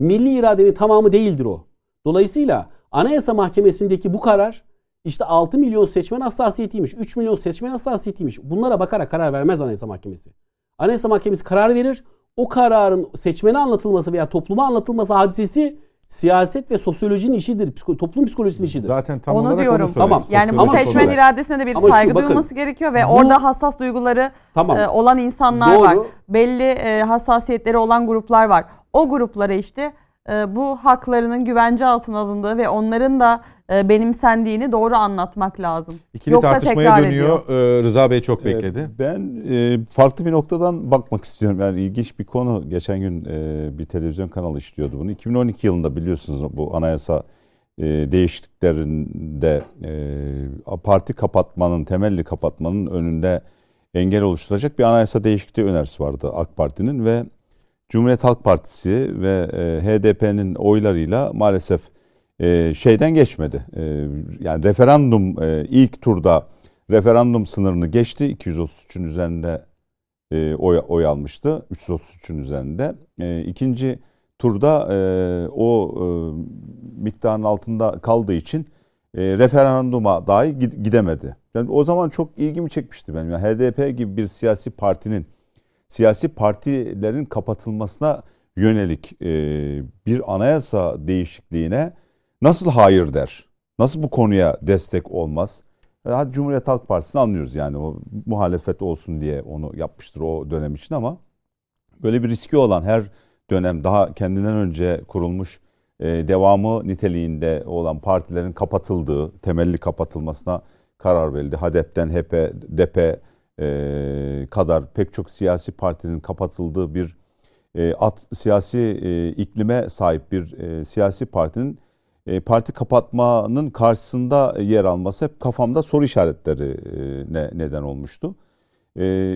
Milli iradenin tamamı değildir o. Dolayısıyla Anayasa Mahkemesi'ndeki bu karar işte 6 milyon seçmen hassasiyetiymiş, 3 milyon seçmen hassasiyetiymiş. Bunlara bakarak karar vermez Anayasa Mahkemesi. Anayasa Mahkemesi karar verir. o kararın seçmene anlatılması veya topluma anlatılması hadisesi siyaset ve sosyolojinin işidir. Psiko, toplum psikolojisinin işidir. Zaten tam Onu olarak diyorum. onu. Tamam. Yani bu seçmen şu- iradesine de bir Ama şu, saygı bakın, duyulması gerekiyor ve bu- orada hassas duyguları Tamam. e, olan insanlar Doğru. var. Belli e, hassasiyetleri olan gruplar var. O gruplara işte bu haklarının güvence altına alındığı ve onların da e, benimsendiğini doğru anlatmak lazım. İkili Yoksa tartışmaya tekrar dönüyor. Ee, Rıza Bey çok bekledi. Ee, Ben e, farklı bir noktadan bakmak istiyorum. Yani ilginç bir konu. Geçen gün e, bir televizyon kanalı işliyordu bunu. 2012 yılında biliyorsunuz bu anayasa değişikliklerinde parti kapatmanın, temelli kapatmanın önünde engel oluşturacak bir anayasa değişikliği önerisi vardı AK Parti'nin ve Cumhuriyet Halk Partisi ve e, HDP'nin oylarıyla maalesef e, şeyden geçmedi. E, yani referandum e, ilk turda referandum sınırını geçti. 233'ün üzerinde e, oy, oy almıştı. 333'ün üzerinde. E, ikinci turda o e, miktarın altında kaldığı için referanduma dahi gid- gidemedi. Yani o zaman çok ilgimi çekmişti benim. Yani HDP gibi bir siyasi partinin siyasi partilerin kapatılmasına yönelik e, bir anayasa değişikliğine nasıl hayır der? Nasıl bu konuya destek olmaz? E, Hadi Cumhuriyet Halk Partisi'ni anlıyoruz yani o muhalefet olsun diye onu yapmıştır o dönem için ama böyle bir riski olan her dönem daha kendinden önce kurulmuş e, devamı niteliğinde olan partilerin kapatıldığı, temelli kapatılmasına karar verildi. HADEP'ten HP, DP e, kadar pek çok siyasi partinin kapatıldığı bir e, at, siyasi e, iklime sahip bir siyasi partinin parti kapatmanın karşısında yer alması hep kafamda soru işaretleri e, ne, neden olmuştu.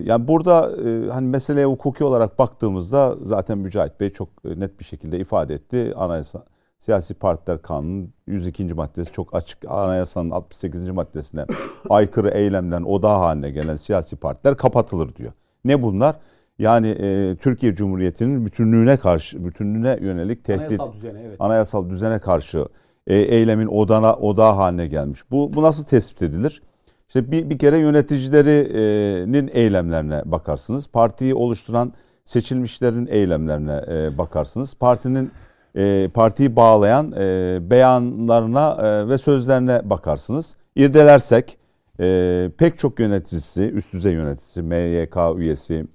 Yani burada hani meseleye hukuki olarak baktığımızda zaten Mücahit Bey çok net bir şekilde ifade etti. Anayasa Siyasi Partiler Kanunu'nun 102. maddesi çok açık. Anayasanın 68. maddesine (laughs) aykırı eylemden odağı haline gelen siyasi partiler kapatılır diyor. Ne bunlar? Yani e, Türkiye Cumhuriyeti'nin bütünlüğüne karşı, bütünlüğüne yönelik tehdit, Anayasal düzene evet. anayasal düzene karşı e, eylemin odana odağı haline gelmiş. Bu bu nasıl tespit edilir? İşte bir, bir kere yöneticilerinin eylemlerine bakarsınız. Partiyi oluşturan seçilmişlerin eylemlerine e, bakarsınız. Partinin e, partiyi bağlayan e, beyanlarına e, ve sözlerine bakarsınız. İrdelersek e, pek çok yöneticisi, üst düzey yöneticisi, MYK üyesi,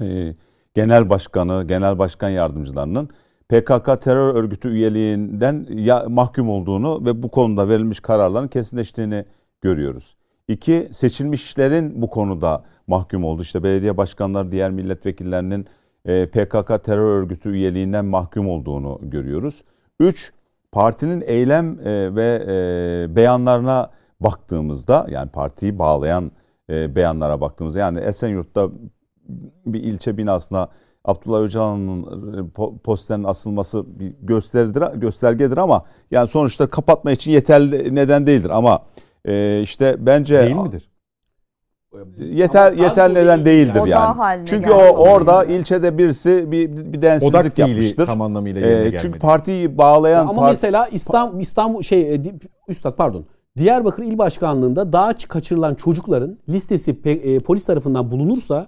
e, genel başkanı, genel başkan yardımcılarının PKK terör örgütü üyeliğinden ya, mahkum olduğunu ve bu konuda verilmiş kararların kesinleştiğini görüyoruz. İki, seçilmişlerin bu konuda mahkum oldu. İşte belediye başkanları, diğer milletvekillerinin e, PKK terör örgütü üyeliğinden mahkum olduğunu görüyoruz. Üç, partinin eylem e, ve e, beyanlarına baktığımızda yani partiyi bağlayan beyanlara baktığımızda yani Esenyurt'ta bir ilçe binasına Abdullah Öcalan'ın po- posterinin asılması bir gösteridir, göstergedir ama yani sonuçta kapatma için yeterli neden değildir ama işte bence Değil midir? Yeter Ama yeter neden değil. değildir Odağı yani. Çünkü o orada ilçede birisi bir, bir densizlik Odak yapmıştır. tam anlamıyla E, yerine çünkü gelmedi. partiyi bağlayan Ama part- mesela İstanbul, İstanbul şey e, Üstad pardon. Diyarbakır İl Başkanlığı'nda daha kaçırılan çocukların listesi pe- e, polis tarafından bulunursa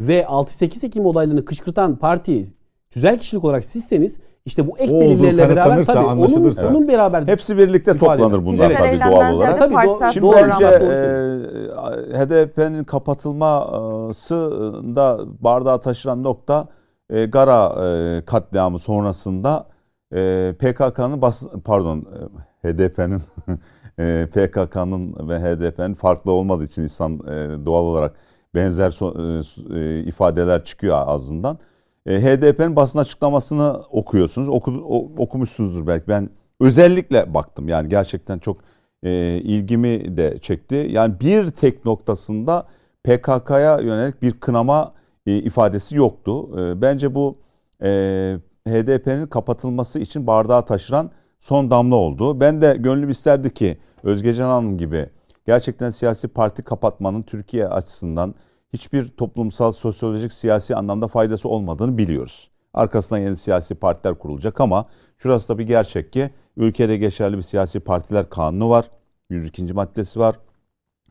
ve 6-8 Ekim olaylarını kışkırtan parti tüzel kişilik olarak sizseniz işte bu ek O delillerle beraber tabii onun, anlaşılırsa. onun beraber hepsi birlikte toplanır eder. bunlar tabii doğal olarak. Tabii, partisel Şimdi Doğru, önce doğru e, HDP'nin kapatılmasında bardağı taşıran nokta e, Gara e, katliamı sonrasında e, PKK'nın bas pardon e, HDP'nin (laughs) e, PKK'nın ve HDP'nin farklı olmadığı için insan e, doğal olarak benzer so- e, e, ifadeler çıkıyor ağzından. E, HDP'nin basın açıklamasını okuyorsunuz. Oku, okumuşsunuzdur belki. Ben özellikle baktım. Yani gerçekten çok e, ilgimi de çekti. Yani bir tek noktasında PKK'ya yönelik bir kınama e, ifadesi yoktu. E, bence bu e, HDP'nin kapatılması için bardağı taşıran son damla oldu. Ben de gönlüm isterdi ki Özgecan Hanım gibi gerçekten siyasi parti kapatmanın Türkiye açısından hiçbir toplumsal, sosyolojik, siyasi anlamda faydası olmadığını biliyoruz. Arkasından yeni siyasi partiler kurulacak ama şurası da bir gerçek ki ülkede geçerli bir siyasi partiler kanunu var. 102. maddesi var.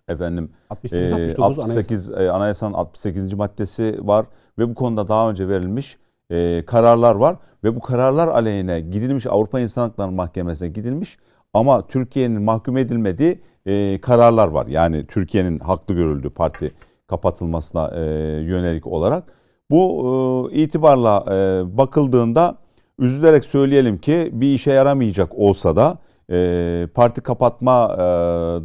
efendim 68, 69, 68 anayasa. anayasanın 68. maddesi var ve bu konuda daha önce verilmiş e, kararlar var ve bu kararlar aleyhine gidilmiş Avrupa İnsan Hakları Mahkemesi'ne gidilmiş ama Türkiye'nin mahkum edilmediği e, kararlar var. Yani Türkiye'nin haklı görüldüğü parti kapatılmasına e, yönelik olarak. Bu e, itibarla e, bakıldığında üzülerek söyleyelim ki bir işe yaramayacak olsa da e, parti kapatma e,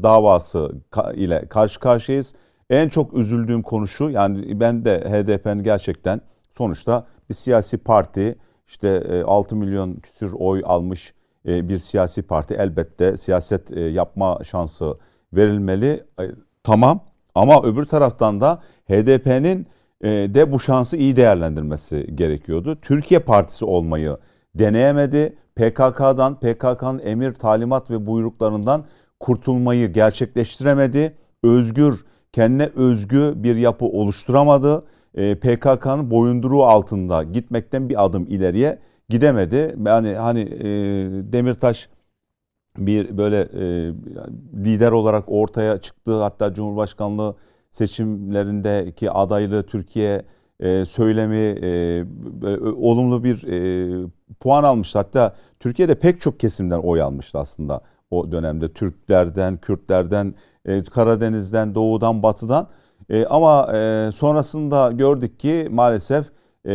davası ka, ile karşı karşıyayız. En çok üzüldüğüm konu şu yani ben de HDP'nin gerçekten sonuçta bir siyasi parti işte e, 6 milyon küsür oy almış e, bir siyasi parti elbette siyaset e, yapma şansı verilmeli. E, tamam ama öbür taraftan da HDP'nin e, de bu şansı iyi değerlendirmesi gerekiyordu. Türkiye Partisi olmayı deneyemedi. PKK'dan, PKK'nın emir, talimat ve buyruklarından kurtulmayı gerçekleştiremedi. Özgür, kendine özgü bir yapı oluşturamadı. E, PKK'nın boyunduruğu altında gitmekten bir adım ileriye gidemedi. Yani hani e, Demirtaş bir böyle e, lider olarak ortaya çıktı. Hatta Cumhurbaşkanlığı seçimlerindeki adaylığı Türkiye e, söylemi e, olumlu bir e, puan almıştı. Hatta Türkiye'de pek çok kesimden oy almıştı aslında o dönemde. Türklerden, Kürtlerden, e, Karadeniz'den, Doğu'dan, Batı'dan. E, ama e, sonrasında gördük ki maalesef e,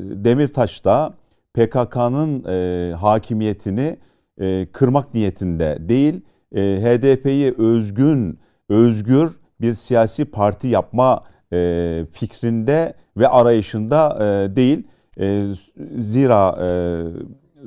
Demirtaş'ta PKK'nın e, hakimiyetini e, kırmak niyetinde değil, e, HDP'yi özgün, özgür bir siyasi parti yapma e, fikrinde ve arayışında e, değil. E, zira e,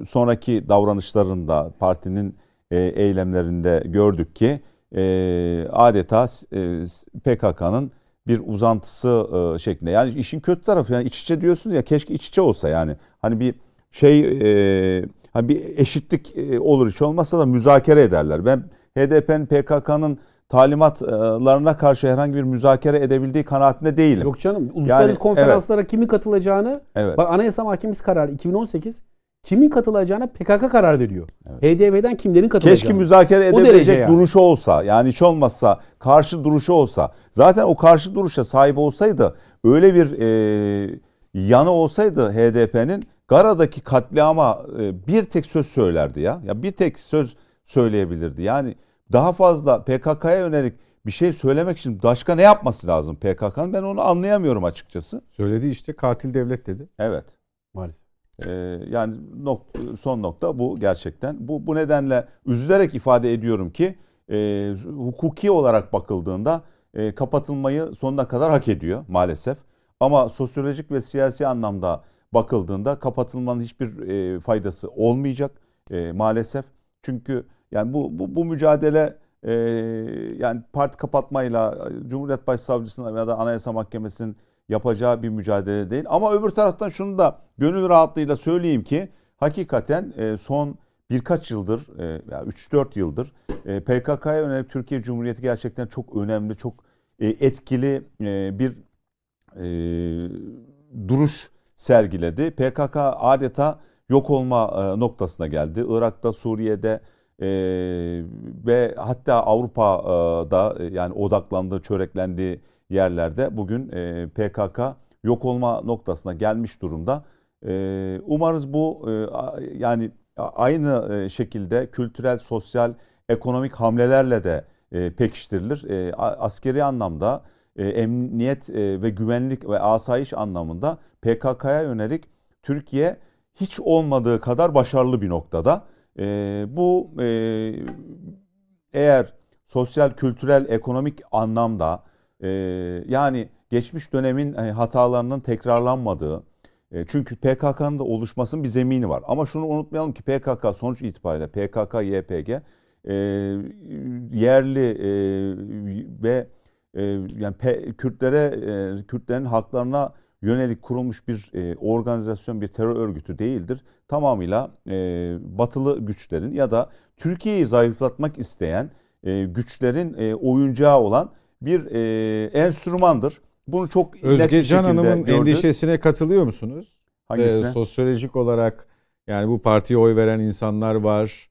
sonraki davranışlarında partinin e, eylemlerinde gördük ki e, adeta e, PKK'nın bir uzantısı e, şeklinde. Yani işin kötü tarafı yani iç içe diyorsunuz ya keşke iç içe olsa yani. Hani bir şey e, hani bir eşitlik e, olur hiç olmazsa da müzakere ederler. Ben HDP'nin PKK'nın talimatlarına karşı herhangi bir müzakere edebildiği kanaatinde değilim. Yok canım. Uluslararası yani, konferanslara evet. kimin katılacağını evet. bak Anayasa Mahkemesi kararı 2018 kimin katılacağına PKK karar veriyor. Evet. HDP'den kimlerin katılacağını. Keşke müzakere edebilecek yani. duruşu olsa. Yani hiç olmazsa karşı duruşu olsa. Zaten o karşı duruşa sahip olsaydı öyle bir e, yanı olsaydı HDP'nin Gara'daki katliama e, bir tek söz söylerdi ya. Ya bir tek söz söyleyebilirdi. Yani daha fazla PKK'ya yönelik bir şey söylemek için başka ne yapması lazım PKK'nın? Ben onu anlayamıyorum açıkçası. Söyledi işte katil devlet dedi. Evet. Maalesef. Ee, yani nok son nokta bu gerçekten. Bu, bu nedenle üzülerek ifade ediyorum ki e, hukuki olarak bakıldığında e, kapatılmayı sonuna kadar hak ediyor maalesef. Ama sosyolojik ve siyasi anlamda bakıldığında kapatılmanın hiçbir e, faydası olmayacak e, maalesef. Çünkü yani bu bu, bu mücadele e, yani parti kapatmayla Cumhuriyet Başsavcısının ya da Anayasa Mahkemesi'nin yapacağı bir mücadele değil. Ama öbür taraftan şunu da gönül rahatlığıyla söyleyeyim ki hakikaten e, son birkaç yıldır, e, yani 3-4 yıldır e, PKK'ya yönelik Türkiye Cumhuriyeti gerçekten çok önemli, çok e, etkili e, bir e, duruş sergiledi. PKK adeta yok olma e, noktasına geldi. Irak'ta, Suriye'de e, ve hatta Avrupa'da e, yani odaklandığı, çöreklendiği yerlerde bugün e, PKK yok olma noktasına gelmiş durumda. E, umarız bu e, yani aynı e, şekilde kültürel, sosyal, ekonomik hamlelerle de e, pekiştirilir. E, askeri anlamda, e, emniyet e, ve güvenlik ve asayiş anlamında PKK'ya yönelik Türkiye hiç olmadığı kadar başarılı bir noktada. E, bu e, eğer sosyal, kültürel, ekonomik anlamda e, yani geçmiş dönemin e, hatalarının tekrarlanmadığı, e, çünkü PKK'nın da oluşmasının bir zemini var. Ama şunu unutmayalım ki PKK sonuç itibariyle PKK, YPG e, yerli e, ve e, yani P, Kürtlere, e, Kürtlerin haklarına yönelik kurulmuş bir e, organizasyon, bir terör örgütü değildir. Tamamıyla e, batılı güçlerin ya da Türkiye'yi zayıflatmak isteyen e, güçlerin e, oyuncağı olan bir e, enstrümandır. Bunu çok Özgecan Hanım'ın gördük. endişesine katılıyor musunuz? Hangisine? Ee, sosyolojik olarak yani bu partiye oy veren insanlar var.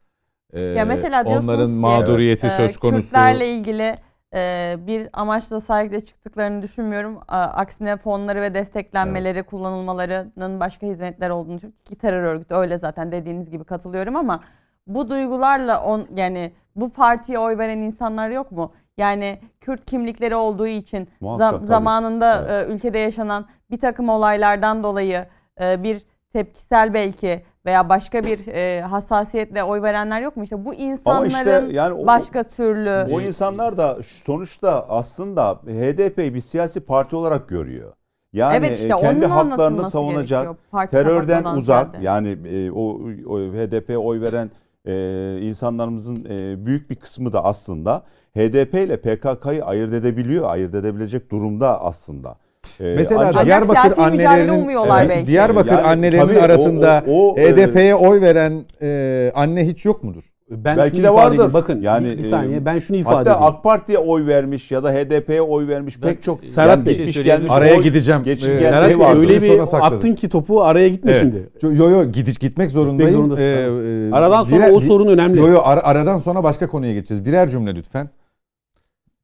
Ee, ya mesela onların mağduriyeti ki, söz konusu. Kürtlerle ilgili e, bir amaçla sahile çıktıklarını düşünmüyorum. Aksine fonları ve desteklenmeleri, evet. kullanılmalarının başka hizmetler olduğunu düşünüyorum. Ki terör örgütü öyle zaten dediğiniz gibi katılıyorum ama bu duygularla on yani bu partiye oy veren insanlar yok mu? Yani Kürt kimlikleri olduğu için Muhakkak, zam- zamanında evet. e, ülkede yaşanan bir takım olaylardan dolayı e, bir tepkisel belki veya başka bir e, hassasiyetle oy verenler yok mu? İşte bu insanların işte yani o, başka türlü... O insanlar da sonuçta aslında HDP'yi bir siyasi parti olarak görüyor. Yani evet işte, kendi haklarını savunacak, terörden uzak ziyade. yani e, o, o HDP'ye oy veren e, insanlarımızın e, büyük bir kısmı da aslında HDP ile PKK'yı ayırt edebiliyor, ayırt edebilecek durumda aslında. Ee, Mesela ancak Diyarbakır annelerinin evet, Diyarbakır yani, annelerinin arasında HDP'ye e, oy veren e, anne hiç yok mudur? Ben Belki de vardır. Edeyim. Bakın yani bir, bir saniye e, ben şunu ifade hatta edeyim. Hatta AK Parti'ye oy vermiş ya da HDP'ye oy vermiş ben, pek çok Serhat Bey gitmiş gelmiş. Araya oy, gideceğim. Geçin ee, Serhat Bey öyle bir attın ki topu araya gitme evet. şimdi. Yo yo gidiş gitmek zorundayım. Gitmek ee, e, aradan sonra birer, o sorun önemli. Yo yo ar- aradan sonra başka konuya geçeceğiz. Birer cümle lütfen.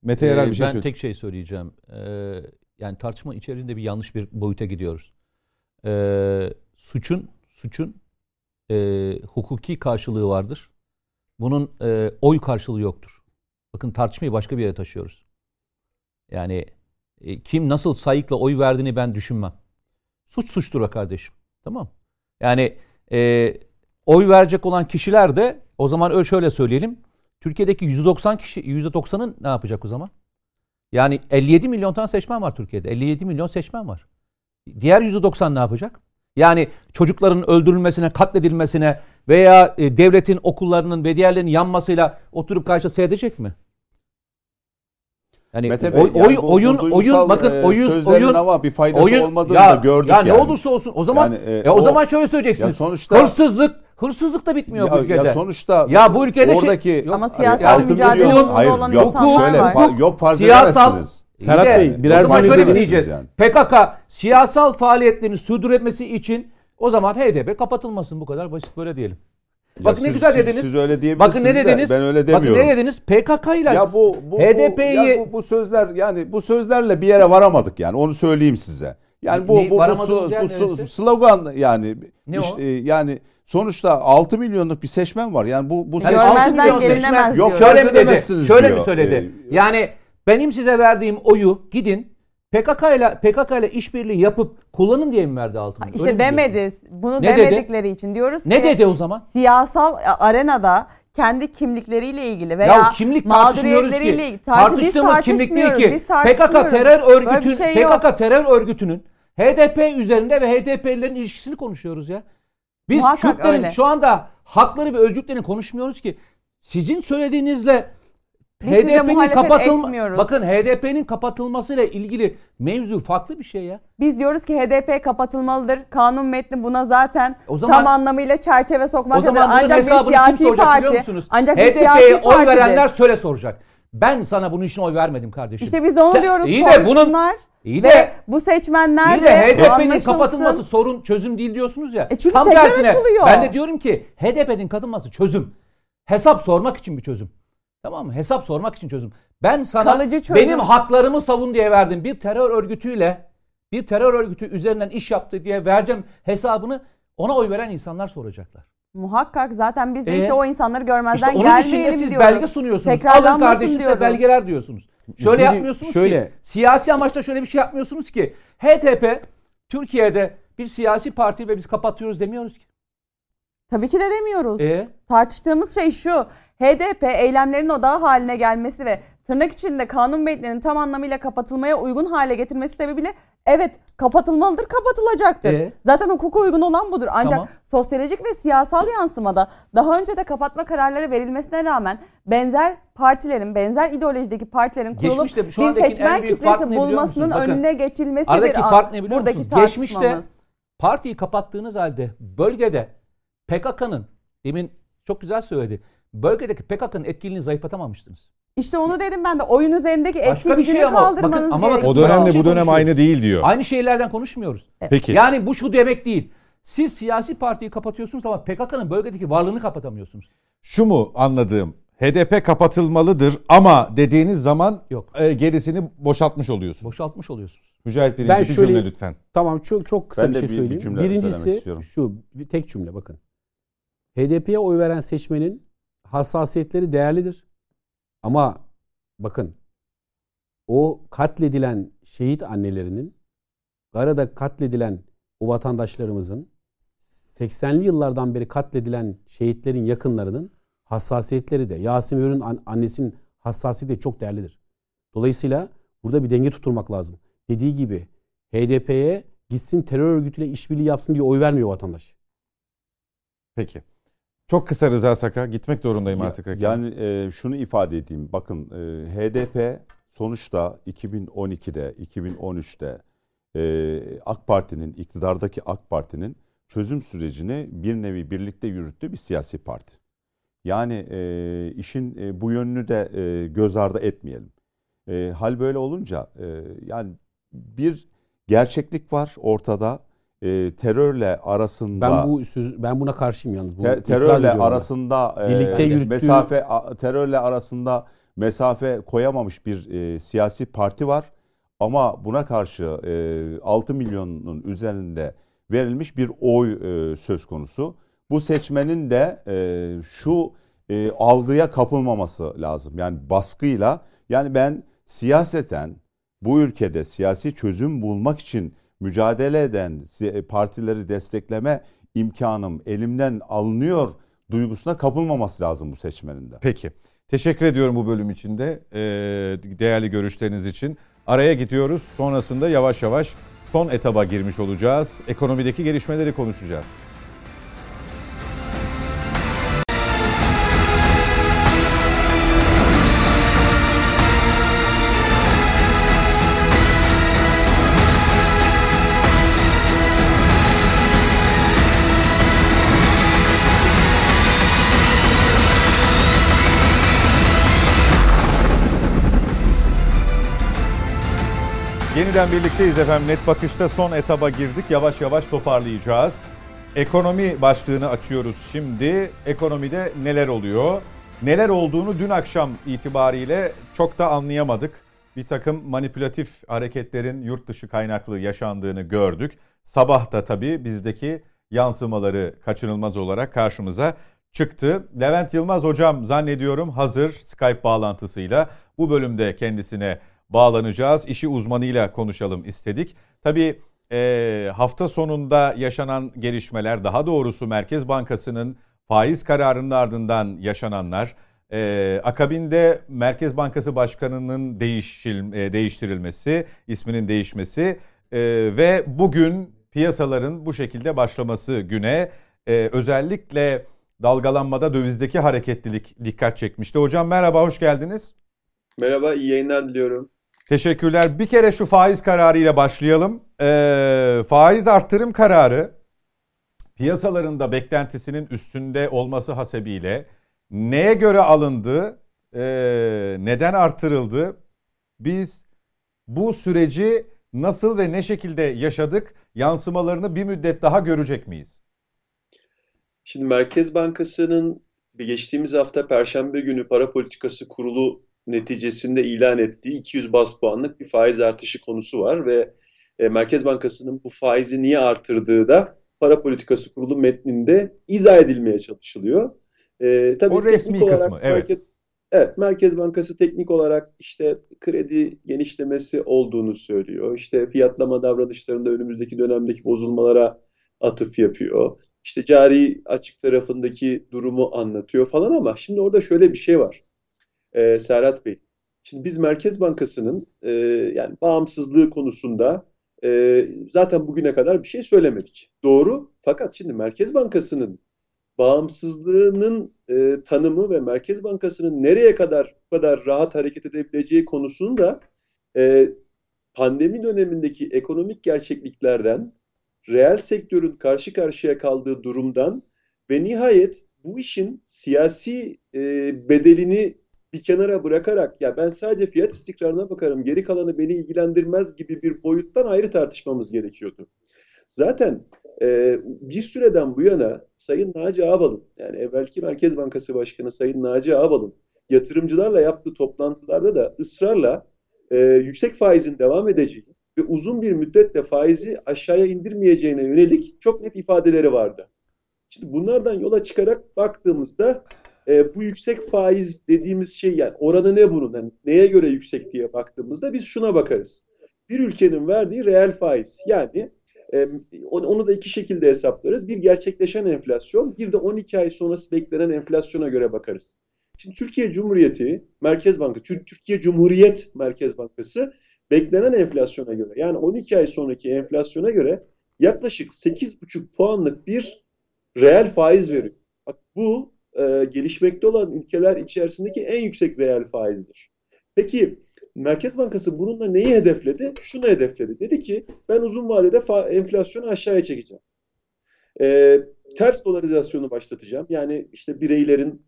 Mete Yarar bir şey Ben tek şey söyleyeceğim. Ee, yani tartışma içerisinde bir yanlış bir boyuta gidiyoruz. Ee, suçun suçun e, hukuki karşılığı vardır. Bunun e, oy karşılığı yoktur. Bakın tartışmayı başka bir yere taşıyoruz. Yani e, kim nasıl sayıkla oy verdiğini ben düşünmem. Suç suçtur kardeşim. Tamam Yani e, oy verecek olan kişiler de o zaman öyle şöyle söyleyelim. Türkiye'deki 190 kişi %90'ın ne yapacak o zaman? Yani 57 milyon tane seçmen var Türkiye'de. 57 milyon seçmen var. Diğer %90 ne yapacak? Yani çocukların öldürülmesine, katledilmesine veya e, devletin okullarının ve diğerlerinin yanmasıyla oturup karşı seyredecek mi? Yani Mete Bey, oy, yani bu, oyun bu oyun bakın e, oyun oyun ama bir faydası oyun, olmadığını ya, da gördük ya yani. ne olursa olsun o zaman yani, e, e, o, o zaman şöyle söyleyeceksiniz. Ya sonuçta hırsızlık hırsızlık da bitmiyor ya, bu ülkede. Ya sonuçta ya bu ülkede şey- oradaki şey, ama siyasal mücadele milyon, hayır, olan yok, insanlar şöyle, var. Yok farz siyasal, edemezsiniz. Serhat Bey birer cümle şöyle dinleyeceğiz. Yani. PKK siyasal faaliyetlerini sürdürmesi için o zaman HDP kapatılmasın bu kadar basit böyle diyelim. Ya Bakın siz, ne güzel dediniz. Siz öyle diyebilirsiniz Bakın ne dediniz? ben öyle demiyorum. Bakın ne dediniz? PKK ile ya bu, bu, HDP'yi bu, bu sözler yani bu sözlerle bir yere varamadık yani onu söyleyeyim size. Yani bu ne, bu, bu, bu su, slogan yani ne işte, yani sonuçta 6 milyonluk bir seçmen var. Yani bu bu yani seçmen 6 milyon seçmen yok şöyle mi dedi? Şöyle diyor. mi söyledi? Ee, yani benim size verdiğim oyu gidin PKK ile PKK ile işbirliği yapıp kullanın diye mi verdi altın? İşte demedi. Bunu ne demedikleri dedi? için diyoruz ne ki. Ne dedi o zaman? Siyasal arenada kendi kimlikleriyle ilgili veya ya kimlik tartışmıyoruz ki. Tartıştığımız kimlik değil ki. PKK terör örgütün şey PKK yok. terör örgütünün HDP üzerinde ve HDP'lilerin ilişkisini konuşuyoruz ya. Biz Muhakkak öyle. şu anda hakları ve özgürlüklerini konuşmuyoruz ki. Sizin söylediğinizle HDP'nin kapatılma bakın HDP'nin kapatılmasıyla ilgili mevzu farklı bir şey ya. Biz diyoruz ki HDP kapatılmalıdır. Kanun metni buna zaten o zaman, tam anlamıyla çerçeve sokmaktadır. Ancak bir siyasi parti. Ancak HDP'ye oy verenler şöyle soracak. Ben sana bunun için oy vermedim kardeşim. İşte biz onu Sen, diyoruz. İyi de bunun İyi de bu seçmenler iyi de HDP'nin kapatılması sorun çözüm değil diyorsunuz ya. E çünkü tam tersine açılıyor. ben de diyorum ki HDP'nin kapatılması çözüm. Hesap sormak için bir çözüm. Tamam mı? Hesap sormak için çözüm. Ben sana benim haklarımı savun diye verdim. Bir terör örgütüyle bir terör örgütü üzerinden iş yaptı diye vereceğim hesabını ona oy veren insanlar soracaklar. Muhakkak zaten biz de ee, işte o insanları görmezden işte onun için de siz diyoruz. belge sunuyorsunuz. Alın kardeşim de belgeler diyorsunuz. Şöyle Şimdi, yapmıyorsunuz şöyle. ki. Siyasi amaçla şöyle bir şey yapmıyorsunuz ki. HDP Türkiye'de bir siyasi parti ve biz kapatıyoruz demiyoruz ki. Tabii ki de demiyoruz. Ee? Tartıştığımız şey şu. HDP eylemlerin odağı haline gelmesi ve tırnak içinde kanun metninin tam anlamıyla kapatılmaya uygun hale getirmesi sebebiyle evet kapatılmalıdır, kapatılacaktır. Ee? Zaten hukuka uygun olan budur. Ancak tamam. sosyolojik ve siyasal yansımada daha önce de kapatma kararları verilmesine rağmen benzer partilerin, benzer ideolojideki partilerin kurulup bir seçmen kitlesi bulmasının önüne geçilmesidir. Aradaki fark ne biliyor musunuz? Geçmişte partiyi kapattığınız halde bölgede PKK'nın demin çok güzel söyledi bölgedeki PKK'nın etkililiğini zayıflatamamıştınız. İşte onu dedim ben de oyun üzerindeki etki gücünü şey ama, kaldırmanız bakın, ama bakın, O dönemle bu dönem aynı değil diyor. Aynı şeylerden konuşmuyoruz. Peki. Yani bu şu demek değil. Siz siyasi partiyi kapatıyorsunuz ama PKK'nın bölgedeki varlığını kapatamıyorsunuz. Şu mu anladığım? HDP kapatılmalıdır ama dediğiniz zaman Yok. E, gerisini boşaltmış oluyorsunuz. Boşaltmış oluyorsunuz. Mücahit birinci ben bir şöyle, cümle lütfen. Tamam çok çok kısa ben bir şey bir, söyleyeyim. Bir cümle Birincisi şu bir tek cümle bakın. HDP'ye oy veren seçmenin hassasiyetleri değerlidir. Ama bakın o katledilen şehit annelerinin Gara'da katledilen o vatandaşlarımızın 80'li yıllardan beri katledilen şehitlerin yakınlarının hassasiyetleri de Yasin Örün annesinin hassasiyeti de çok değerlidir. Dolayısıyla burada bir denge tutturmak lazım. Dediği gibi HDP'ye gitsin terör örgütüyle işbirliği yapsın diye oy vermiyor vatandaş. Peki. Çok kısa Rıza Saka gitmek zorundayım artık. Ya, yani e, şunu ifade edeyim. Bakın e, HDP sonuçta 2012'de, 2013'te e, AK Parti'nin, iktidardaki AK Parti'nin çözüm sürecini bir nevi birlikte yürüttüğü bir siyasi parti. Yani e, işin e, bu yönünü de e, göz ardı etmeyelim. E, hal böyle olunca e, yani bir gerçeklik var ortada. E, terörle arasında ben bu söz, ben buna karşıyım yalnız. Bu te, terörle arasında e, birlikte yürüttüğü... mesafe terörle arasında mesafe koyamamış bir e, siyasi parti var. Ama buna karşı e, 6 milyonun üzerinde verilmiş bir oy e, söz konusu. Bu seçmenin de e, şu e, algıya kapılmaması lazım. Yani baskıyla yani ben siyaseten bu ülkede siyasi çözüm bulmak için mücadele eden partileri destekleme imkanım elimden alınıyor duygusuna kapılmaması lazım bu seçmenin de. Peki. Teşekkür ediyorum bu bölüm içinde e, değerli görüşleriniz için. Araya gidiyoruz. Sonrasında yavaş yavaş son etaba girmiş olacağız. Ekonomideki gelişmeleri konuşacağız. Yeniden birlikteyiz efendim. Net bakışta son etaba girdik. Yavaş yavaş toparlayacağız. Ekonomi başlığını açıyoruz şimdi. Ekonomide neler oluyor? Neler olduğunu dün akşam itibariyle çok da anlayamadık. Bir takım manipülatif hareketlerin yurt dışı kaynaklı yaşandığını gördük. Sabah da tabii bizdeki yansımaları kaçınılmaz olarak karşımıza çıktı. Levent Yılmaz hocam zannediyorum hazır Skype bağlantısıyla bu bölümde kendisine bağlanacağız. İşi uzmanıyla konuşalım istedik. Tabii e, hafta sonunda yaşanan gelişmeler daha doğrusu Merkez Bankası'nın faiz kararının ardından yaşananlar, e, akabinde Merkez Bankası Başkanı'nın e, değiştirilmesi, isminin değişmesi ve bugün piyasaların bu şekilde başlaması güne özellikle dalgalanmada dövizdeki hareketlilik dikkat çekmişti. Hocam merhaba, hoş geldiniz. Merhaba, iyi yayınlar diliyorum. Teşekkürler. Bir kere şu faiz kararı ile başlayalım. Ee, faiz arttırım kararı piyasalarında beklentisinin üstünde olması hasebiyle neye göre alındı, e, neden artırıldı? Biz bu süreci nasıl ve ne şekilde yaşadık? Yansımalarını bir müddet daha görecek miyiz? Şimdi Merkez Bankası'nın geçtiğimiz hafta Perşembe günü para politikası kurulu neticesinde ilan ettiği 200 bas puanlık bir faiz artışı konusu var ve e, Merkez Bankası'nın bu faizi niye artırdığı da para politikası kurulu metninde izah edilmeye çalışılıyor. E, tabii o resmi olarak kısmı evet. Merkez, evet Merkez Bankası teknik olarak işte kredi genişlemesi olduğunu söylüyor. İşte fiyatlama davranışlarında önümüzdeki dönemdeki bozulmalara atıf yapıyor. İşte cari açık tarafındaki durumu anlatıyor falan ama şimdi orada şöyle bir şey var e, Serhat Bey. Şimdi biz Merkez Bankası'nın e, yani bağımsızlığı konusunda e, zaten bugüne kadar bir şey söylemedik. Doğru. Fakat şimdi Merkez Bankası'nın bağımsızlığının e, tanımı ve Merkez Bankası'nın nereye kadar kadar rahat hareket edebileceği konusunda e, pandemi dönemindeki ekonomik gerçekliklerden, reel sektörün karşı karşıya kaldığı durumdan ve nihayet bu işin siyasi e, bedelini bir kenara bırakarak ya ben sadece fiyat istikrarına bakarım geri kalanı beni ilgilendirmez gibi bir boyuttan ayrı tartışmamız gerekiyordu. Zaten e, bir süreden bu yana Sayın Naci Ağbal'ın yani evvelki Merkez Bankası Başkanı Sayın Naci Ağbal'ın yatırımcılarla yaptığı toplantılarda da ısrarla e, yüksek faizin devam edeceği ve uzun bir müddetle faizi aşağıya indirmeyeceğine yönelik çok net ifadeleri vardı. Şimdi bunlardan yola çıkarak baktığımızda e, bu yüksek faiz dediğimiz şey yani oranı ne bunun? Yani neye göre yüksek diye baktığımızda biz şuna bakarız. Bir ülkenin verdiği reel faiz yani e, onu da iki şekilde hesaplarız. Bir gerçekleşen enflasyon, bir de 12 ay sonrası beklenen enflasyona göre bakarız. Şimdi Türkiye Cumhuriyeti Merkez Bankası, Türkiye Cumhuriyet Merkez Bankası beklenen enflasyona göre yani 12 ay sonraki enflasyona göre yaklaşık 8,5 puanlık bir reel faiz veriyor. Bak bu e, gelişmekte olan ülkeler içerisindeki en yüksek reel faizdir. Peki Merkez Bankası bununla neyi hedefledi? Şunu hedefledi. Dedi ki ben uzun vadede enflasyonu aşağıya çekeceğim. E, ters dolarizasyonu başlatacağım. Yani işte bireylerin,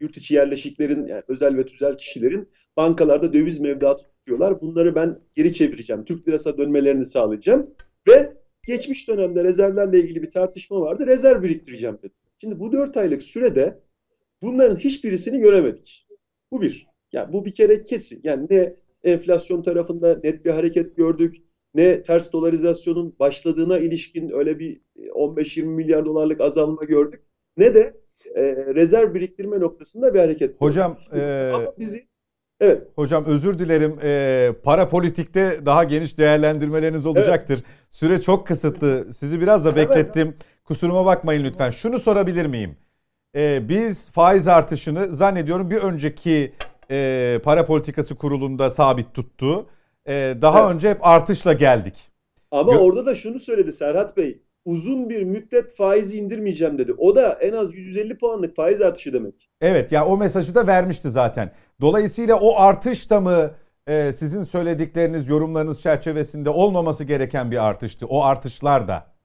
yurt içi yerleşiklerin, yani özel ve tüzel kişilerin bankalarda döviz mevduatı tutuyorlar. Bunları ben geri çevireceğim. Türk lirasına dönmelerini sağlayacağım. Ve geçmiş dönemde rezervlerle ilgili bir tartışma vardı. Rezerv biriktireceğim dedi. Şimdi bu dört aylık sürede bunların hiçbirisini göremedik. Bu bir. Yani bu bir kere kesin. Yani ne enflasyon tarafında net bir hareket gördük, ne ters dolarizasyonun başladığına ilişkin öyle bir 15-20 milyar dolarlık azalma gördük, ne de e, rezerv biriktirme noktasında bir hareket. Hocam, e, Ama bizi Evet. Hocam özür dilerim. Ee, para politikte daha geniş değerlendirmeleriniz olacaktır. Evet. Süre çok kısıtlı. Sizi biraz da beklettim. Evet. Kusuruma bakmayın lütfen. Şunu sorabilir miyim? Ee, biz faiz artışını zannediyorum bir önceki e, para politikası kurulunda sabit tuttu. E, daha evet. önce hep artışla geldik. Ama Gö- orada da şunu söyledi Serhat Bey. Uzun bir müddet faizi indirmeyeceğim dedi. O da en az 150 puanlık faiz artışı demek. Evet ya yani o mesajı da vermişti zaten. Dolayısıyla o artış da mı e, sizin söyledikleriniz, yorumlarınız çerçevesinde olmaması gereken bir artıştı? O artışlar da.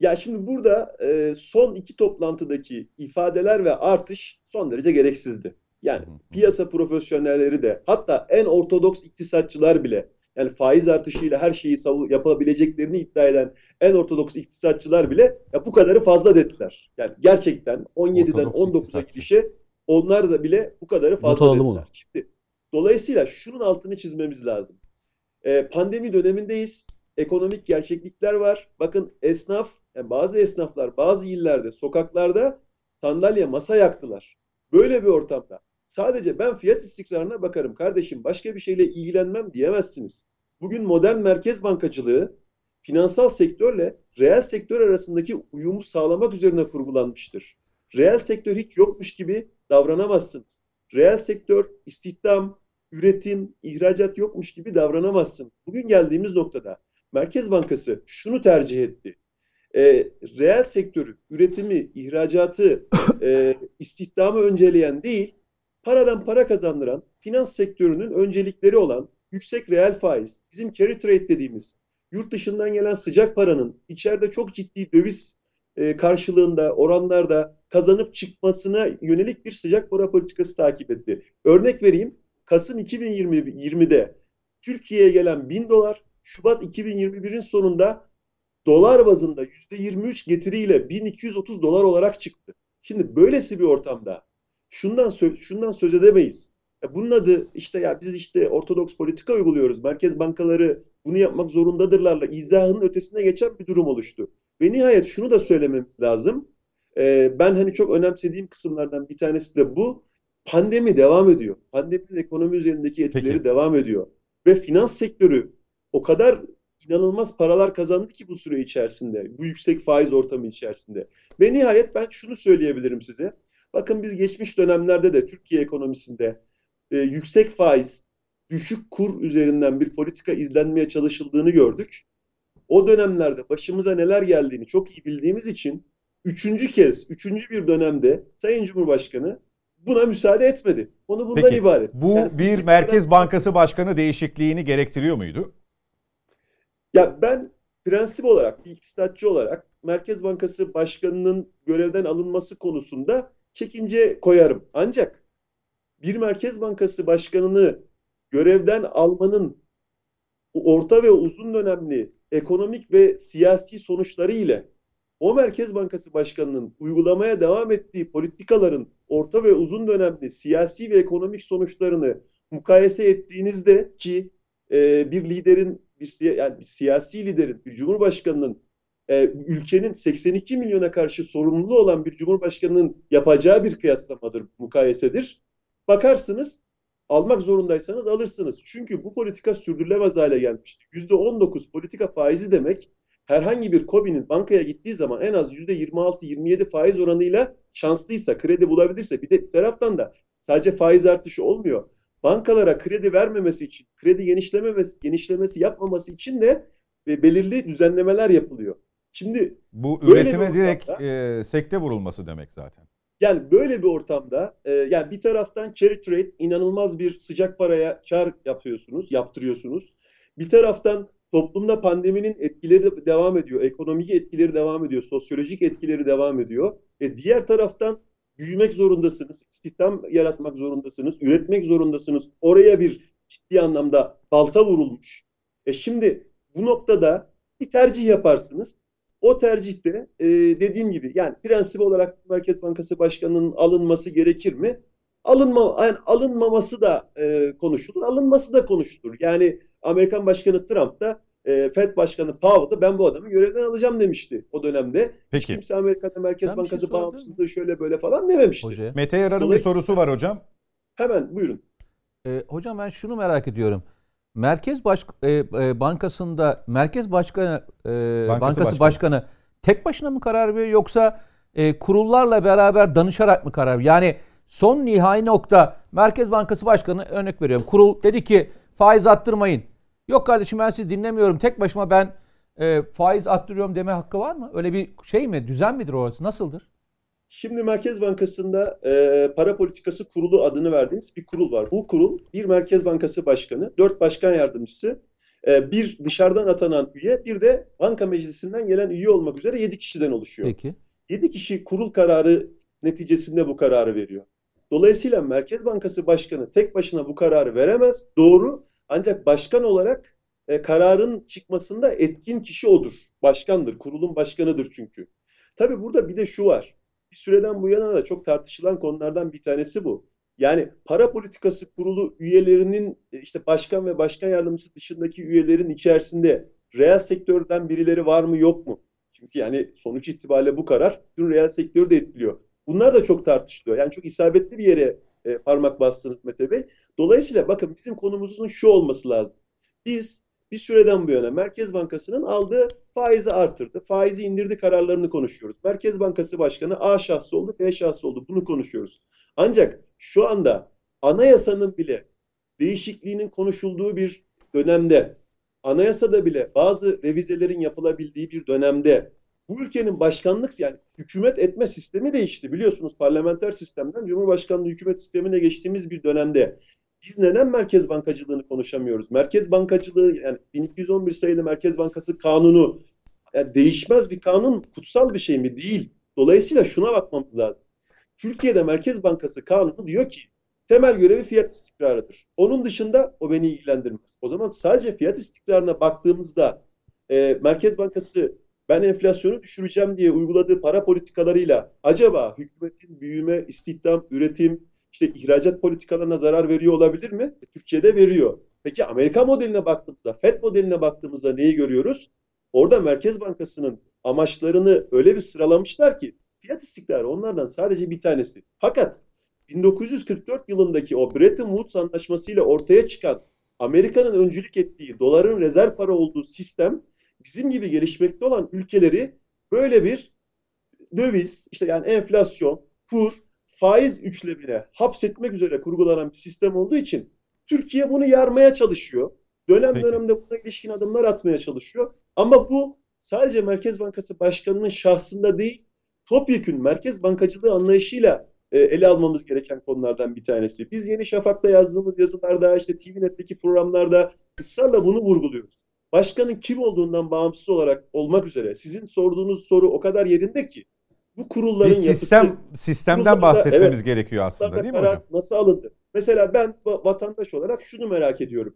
Ya şimdi burada e, son iki toplantıdaki ifadeler ve artış son derece gereksizdi. Yani piyasa profesyonelleri de hatta en ortodoks iktisatçılar bile yani faiz artışıyla her şeyi yapabileceklerini iddia eden en ortodoks iktisatçılar bile ya bu kadarı fazla dediler. Yani gerçekten 17'den 19'a gidişe onlar da bile bu kadarı fazla dediler. Onu. Şimdi, dolayısıyla şunun altını çizmemiz lazım. Ee, pandemi dönemindeyiz. Ekonomik gerçeklikler var. Bakın esnaf, yani bazı esnaflar bazı illerde, sokaklarda sandalye, masa yaktılar. Böyle bir ortamda sadece ben fiyat istikrarına bakarım kardeşim başka bir şeyle ilgilenmem diyemezsiniz. Bugün modern merkez bankacılığı finansal sektörle reel sektör arasındaki uyumu sağlamak üzerine kurgulanmıştır. Reel sektör hiç yokmuş gibi davranamazsınız. Reel sektör, istihdam, üretim, ihracat yokmuş gibi davranamazsınız. Bugün geldiğimiz noktada Merkez Bankası şunu tercih etti e, reel sektörü, üretimi, ihracatı, (laughs) e, istihdamı önceleyen değil, paradan para kazandıran, finans sektörünün öncelikleri olan yüksek reel faiz, bizim carry trade dediğimiz, yurt dışından gelen sıcak paranın içeride çok ciddi döviz e, karşılığında, oranlarda kazanıp çıkmasına yönelik bir sıcak para politikası takip etti. Örnek vereyim, Kasım 2020'de Türkiye'ye gelen 1000 dolar, Şubat 2021'in sonunda dolar bazında %23 getiriyle 1230 dolar olarak çıktı. Şimdi böylesi bir ortamda şundan şundan söz edemeyiz. Ya bunun adı işte ya biz işte ortodoks politika uyguluyoruz. Merkez bankaları bunu yapmak zorundadırlarla izahının ötesine geçen bir durum oluştu. Ve nihayet şunu da söylememiz lazım. Ee, ben hani çok önemsediğim kısımlardan bir tanesi de bu. Pandemi devam ediyor. Pandeminin ekonomi üzerindeki etkileri Peki. devam ediyor. Ve finans sektörü o kadar inanılmaz paralar kazandı ki bu süre içerisinde. Bu yüksek faiz ortamı içerisinde. Ve nihayet ben şunu söyleyebilirim size. Bakın biz geçmiş dönemlerde de Türkiye ekonomisinde e, yüksek faiz, düşük kur üzerinden bir politika izlenmeye çalışıldığını gördük. O dönemlerde başımıza neler geldiğini çok iyi bildiğimiz için üçüncü kez, üçüncü bir dönemde Sayın Cumhurbaşkanı buna müsaade etmedi. Onu bundan Peki, ibaret. Bu yani bir Merkez Bankası Başkanı değişikliğini gerektiriyor muydu? Ya ben prensip olarak, bir iktisatçı olarak Merkez Bankası Başkanı'nın görevden alınması konusunda çekince koyarım. Ancak bir Merkez Bankası Başkanı'nı görevden almanın orta ve uzun dönemli ekonomik ve siyasi sonuçları ile o Merkez Bankası Başkanı'nın uygulamaya devam ettiği politikaların orta ve uzun dönemli siyasi ve ekonomik sonuçlarını mukayese ettiğinizde ki e, bir liderin bir, yani bir siyasi liderin, bir cumhurbaşkanının e, ülkenin 82 milyona karşı sorumluluğu olan bir cumhurbaşkanının yapacağı bir kıyaslamadır, mukayesedir. Bakarsınız almak zorundaysanız alırsınız. Çünkü bu politika sürdürülemez hale gelmişti. %19 politika faizi demek herhangi bir KOBİ'nin bankaya gittiği zaman en az %26-27 faiz oranıyla şanslıysa, kredi bulabilirse bir de bir taraftan da sadece faiz artışı olmuyor. Bankalara kredi vermemesi için, kredi genişlememesi, genişlemesi yapmaması için de belirli düzenlemeler yapılıyor. Şimdi bu üretime direkt e, sekte vurulması demek zaten. Yani böyle bir ortamda e, yani bir taraftan carry trade inanılmaz bir sıcak paraya kar yapıyorsunuz, yaptırıyorsunuz. Bir taraftan toplumda pandeminin etkileri devam ediyor, ekonomik etkileri devam ediyor, sosyolojik etkileri devam ediyor. E, diğer taraftan büyümek zorundasınız, istihdam yaratmak zorundasınız, üretmek zorundasınız. Oraya bir ciddi anlamda balta vurulmuş. E şimdi bu noktada bir tercih yaparsınız. O tercihte e, dediğim gibi yani prensip olarak Merkez Bankası Başkanı'nın alınması gerekir mi? Alınma, yani alınmaması da e, konuşulur, alınması da konuşulur. Yani Amerikan Başkanı Trump da e, Fed Başkanı Powell da ben bu adamı görevden alacağım demişti o dönemde. Peki. Hiç kimse Amerika'da Merkez ben şey Bankası şey bağımsızlığı şöyle böyle falan dememişti. Hoca. Mete Yarar'ın bir sorusu var hocam. Hemen buyurun. E, hocam ben şunu merak ediyorum. Merkez Baş e, e, Bankası'nda Merkez Başkanı e, Bankası, Bankası Başkanı. Başkanı tek başına mı karar veriyor yoksa e, kurullarla beraber danışarak mı karar veriyor? Yani son nihai nokta Merkez Bankası Başkanı örnek veriyorum. Kurul dedi ki faiz attırmayın. Yok kardeşim ben sizi dinlemiyorum. Tek başıma ben e, faiz attırıyorum deme hakkı var mı? Öyle bir şey mi? Düzen midir orası? Nasıldır? Şimdi Merkez Bankası'nda e, para politikası kurulu adını verdiğimiz bir kurul var. Bu kurul bir Merkez Bankası Başkanı, dört başkan yardımcısı, e, bir dışarıdan atanan üye, bir de banka meclisinden gelen üye olmak üzere yedi kişiden oluşuyor. Peki. Yedi kişi kurul kararı neticesinde bu kararı veriyor. Dolayısıyla Merkez Bankası Başkanı tek başına bu kararı veremez. Doğru. Ancak başkan olarak e, kararın çıkmasında etkin kişi odur. Başkandır. Kurulun başkanıdır çünkü. Tabii burada bir de şu var bir süreden bu yana da çok tartışılan konulardan bir tanesi bu. Yani para politikası kurulu üyelerinin e, işte başkan ve başkan yardımcısı dışındaki üyelerin içerisinde reel sektörden birileri var mı yok mu? Çünkü yani sonuç itibariyle bu karar tüm reel sektörü de etkiliyor. Bunlar da çok tartışılıyor. Yani çok isabetli bir yere e, parmak bastınız Mete Bey. Dolayısıyla bakın bizim konumuzun şu olması lazım. Biz bir süreden bu yana Merkez Bankası'nın aldığı faizi artırdı, faizi indirdi kararlarını konuşuyoruz. Merkez Bankası Başkanı A şahsı oldu, B şahsı oldu. Bunu konuşuyoruz. Ancak şu anda anayasanın bile değişikliğinin konuşulduğu bir dönemde, anayasada bile bazı revizelerin yapılabildiği bir dönemde bu ülkenin başkanlık yani hükümet etme sistemi değişti. Biliyorsunuz parlamenter sistemden Cumhurbaşkanlığı hükümet sistemine geçtiğimiz bir dönemde biz neden merkez bankacılığını konuşamıyoruz? Merkez bankacılığı yani 1211 sayılı Merkez Bankası kanunu yani değişmez bir kanun kutsal bir şey mi? Değil. Dolayısıyla şuna bakmamız lazım. Türkiye'de Merkez Bankası kanunu diyor ki temel görevi fiyat istikrarıdır. Onun dışında o beni ilgilendirmez. O zaman sadece fiyat istikrarına baktığımızda e, Merkez Bankası ben enflasyonu düşüreceğim diye uyguladığı para politikalarıyla acaba hükümetin büyüme, istihdam, üretim, işte ihracat politikalarına zarar veriyor olabilir mi? E, Türkiye'de veriyor. Peki Amerika modeline baktığımızda, FED modeline baktığımızda neyi görüyoruz? Orada Merkez Bankası'nın amaçlarını öyle bir sıralamışlar ki fiyat istikrarı onlardan sadece bir tanesi. Fakat 1944 yılındaki o Bretton Woods anlaşmasıyla ortaya çıkan Amerika'nın öncülük ettiği doların rezerv para olduğu sistem bizim gibi gelişmekte olan ülkeleri böyle bir döviz, işte yani enflasyon, kur faiz üçlemine hapsetmek üzere kurgulanan bir sistem olduğu için Türkiye bunu yarmaya çalışıyor. Dönem Peki. dönemde buna ilişkin adımlar atmaya çalışıyor. Ama bu sadece Merkez Bankası Başkanı'nın şahsında değil, topyekün merkez bankacılığı anlayışıyla e, ele almamız gereken konulardan bir tanesi. Biz Yeni Şafak'ta yazdığımız yazılarda, işte TVNet'teki programlarda ısrarla bunu vurguluyoruz. Başkanın kim olduğundan bağımsız olarak olmak üzere sizin sorduğunuz soru o kadar yerinde ki bu kurulların sistem, yapısı... Sistemden bahsetmemiz evet, gerekiyor aslında değil mi hocam? Nasıl alındı? Mesela ben vatandaş olarak şunu merak ediyorum.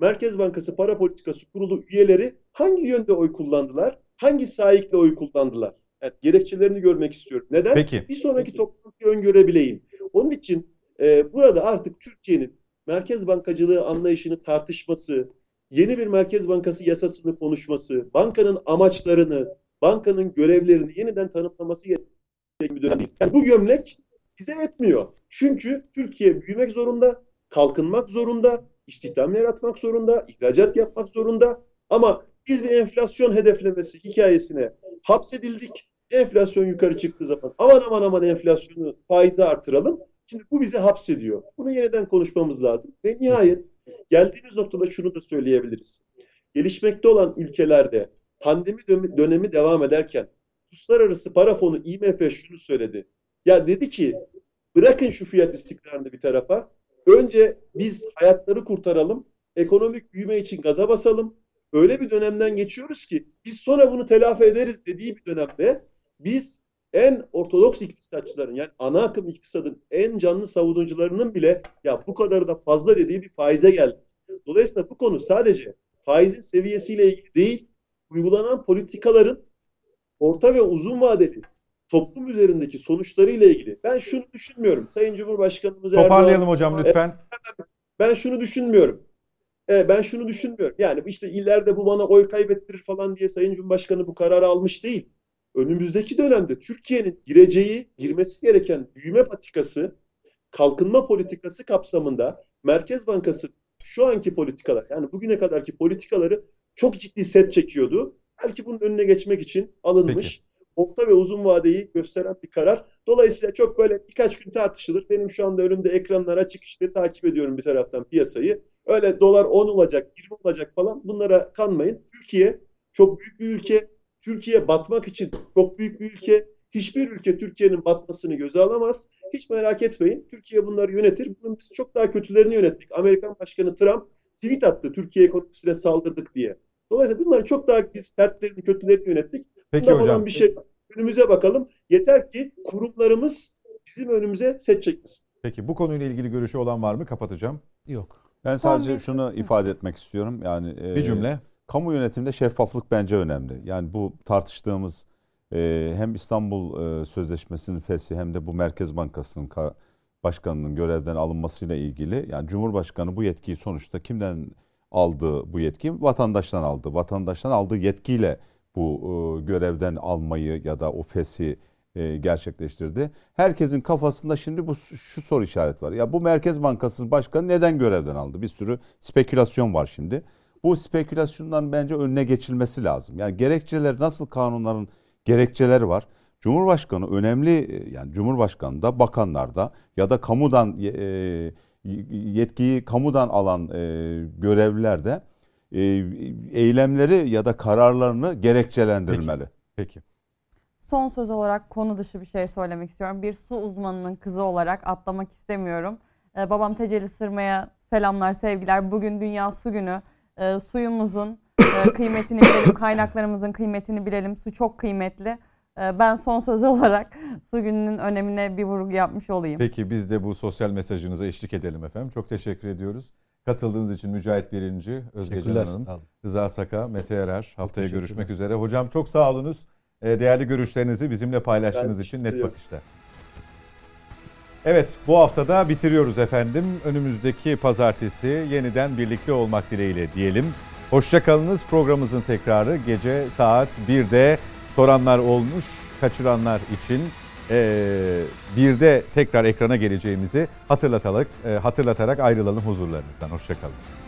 Merkez Bankası Para Politikası Kurulu üyeleri hangi yönde oy kullandılar? Hangi sahikle oy kullandılar? Yani gerekçelerini görmek istiyorum. Neden? Peki. Bir sonraki toplantıyı öngörebileyim. Onun için e, burada artık Türkiye'nin merkez bankacılığı anlayışını tartışması, yeni bir merkez bankası yasasını konuşması, bankanın amaçlarını, bankanın görevlerini yeniden tanımlaması gereken bir dönemdeyiz. Yani bu gömlek bize etmiyor. Çünkü Türkiye büyümek zorunda, kalkınmak zorunda, istihdam yaratmak zorunda, ihracat yapmak zorunda. Ama biz bir enflasyon hedeflemesi hikayesine hapsedildik. Enflasyon yukarı çıktığı zaman aman aman aman enflasyonu faizi artıralım. Şimdi bu bizi hapsediyor. Bunu yeniden konuşmamız lazım. Ve nihayet geldiğimiz noktada şunu da söyleyebiliriz. Gelişmekte olan ülkelerde pandemi dönemi devam ederken Uluslararası Para Fonu IMF şunu söyledi. Ya dedi ki bırakın şu fiyat istikrarını bir tarafa. Önce biz hayatları kurtaralım. Ekonomik büyüme için gaza basalım. Öyle bir dönemden geçiyoruz ki biz sonra bunu telafi ederiz dediği bir dönemde biz en ortodoks iktisatçıların yani ana akım iktisadın en canlı savunucularının bile ya bu kadar da fazla dediği bir faize geldi. Dolayısıyla bu konu sadece faizin seviyesiyle ilgili değil, uygulanan politikaların orta ve uzun vadeli toplum üzerindeki sonuçlarıyla ilgili. Ben şunu düşünmüyorum. Sayın Cumhurbaşkanımız Toparlayalım Erdoğan, hocam lütfen. Ben şunu düşünmüyorum. Evet, ben şunu düşünmüyorum. Yani işte ileride bu bana oy kaybettirir falan diye Sayın Cumhurbaşkanı bu kararı almış değil. Önümüzdeki dönemde Türkiye'nin gireceği, girmesi gereken büyüme patikası, kalkınma politikası kapsamında Merkez Bankası şu anki politikalar, yani bugüne kadarki politikaları çok ciddi set çekiyordu. Belki bunun önüne geçmek için alınmış. Peki orta ve uzun vadeyi gösteren bir karar. Dolayısıyla çok böyle birkaç gün tartışılır. Benim şu anda önümde ekranlar açık işte takip ediyorum bir taraftan piyasayı. Öyle dolar 10 olacak, 20 olacak falan bunlara kanmayın. Türkiye çok büyük bir ülke. Türkiye batmak için çok büyük bir ülke. Hiçbir ülke Türkiye'nin batmasını göze alamaz. Hiç merak etmeyin. Türkiye bunları yönetir. Bunun biz çok daha kötülerini yönettik. Amerikan Başkanı Trump tweet attı Türkiye ekonomisine saldırdık diye. Dolayısıyla bunları çok daha biz sertlerini, kötülerini yönettik. Peki Bunda hocam. Bir şey. Önümüze bakalım. Yeter ki kurumlarımız bizim önümüze set çekmesin. Peki bu konuyla ilgili görüşü olan var mı? Kapatacağım. Yok. Ben sadece şunu ifade etmek istiyorum. Yani e, bir cümle. Kamu yönetiminde şeffaflık bence önemli. Yani bu tartıştığımız e, hem İstanbul e, Sözleşmesi'nin fesi hem de bu Merkez Bankası'nın başkanının görevden alınmasıyla ilgili yani Cumhurbaşkanı bu yetkiyi sonuçta kimden aldı bu yetkiyi? Vatandaştan aldı. Vatandaştan aldığı yetkiyle bu e, görevden almayı ya da o fesi e, gerçekleştirdi. Herkesin kafasında şimdi bu şu soru işaret var. Ya bu Merkez Bankası Başkanı neden görevden aldı? Bir sürü spekülasyon var şimdi. Bu spekülasyondan bence önüne geçilmesi lazım. Yani gerekçeler nasıl kanunların gerekçeleri var. Cumhurbaşkanı önemli e, yani Cumhurbaşkanı da bakanlarda ya da kamudan yetkiyi kamudan alan görevliler de e, eylemleri ya da kararlarını gerekçelendirmeli. Peki. Peki. Son söz olarak konu dışı bir şey söylemek istiyorum. Bir su uzmanının kızı olarak atlamak istemiyorum. Ee, babam Tecelli Sırma'ya selamlar, sevgiler. Bugün Dünya Su Günü. Ee, suyumuzun e, kıymetini bilelim, kaynaklarımızın kıymetini bilelim. Su çok kıymetli. Ee, ben son söz olarak (laughs) su gününün önemine bir vurgu yapmış olayım. Peki biz de bu sosyal mesajınıza eşlik edelim efendim. Çok teşekkür ediyoruz. Katıldığınız için Mücahit Birinci, Özge Can Hanım, Rıza Saka, Mete Erer. Haftaya görüşmek üzere. Hocam çok sağ olunuz. Ee, değerli görüşlerinizi bizimle paylaştığınız ben için net bakışta. Evet bu haftada bitiriyoruz efendim. Önümüzdeki pazartesi yeniden birlikte olmak dileğiyle diyelim. Hoşçakalınız. Programımızın tekrarı gece saat 1'de soranlar olmuş, kaçıranlar için e, bir de tekrar ekrana geleceğimizi hatırlatarak, hatırlatarak ayrılalım huzurlarınızdan. Hoşçakalın.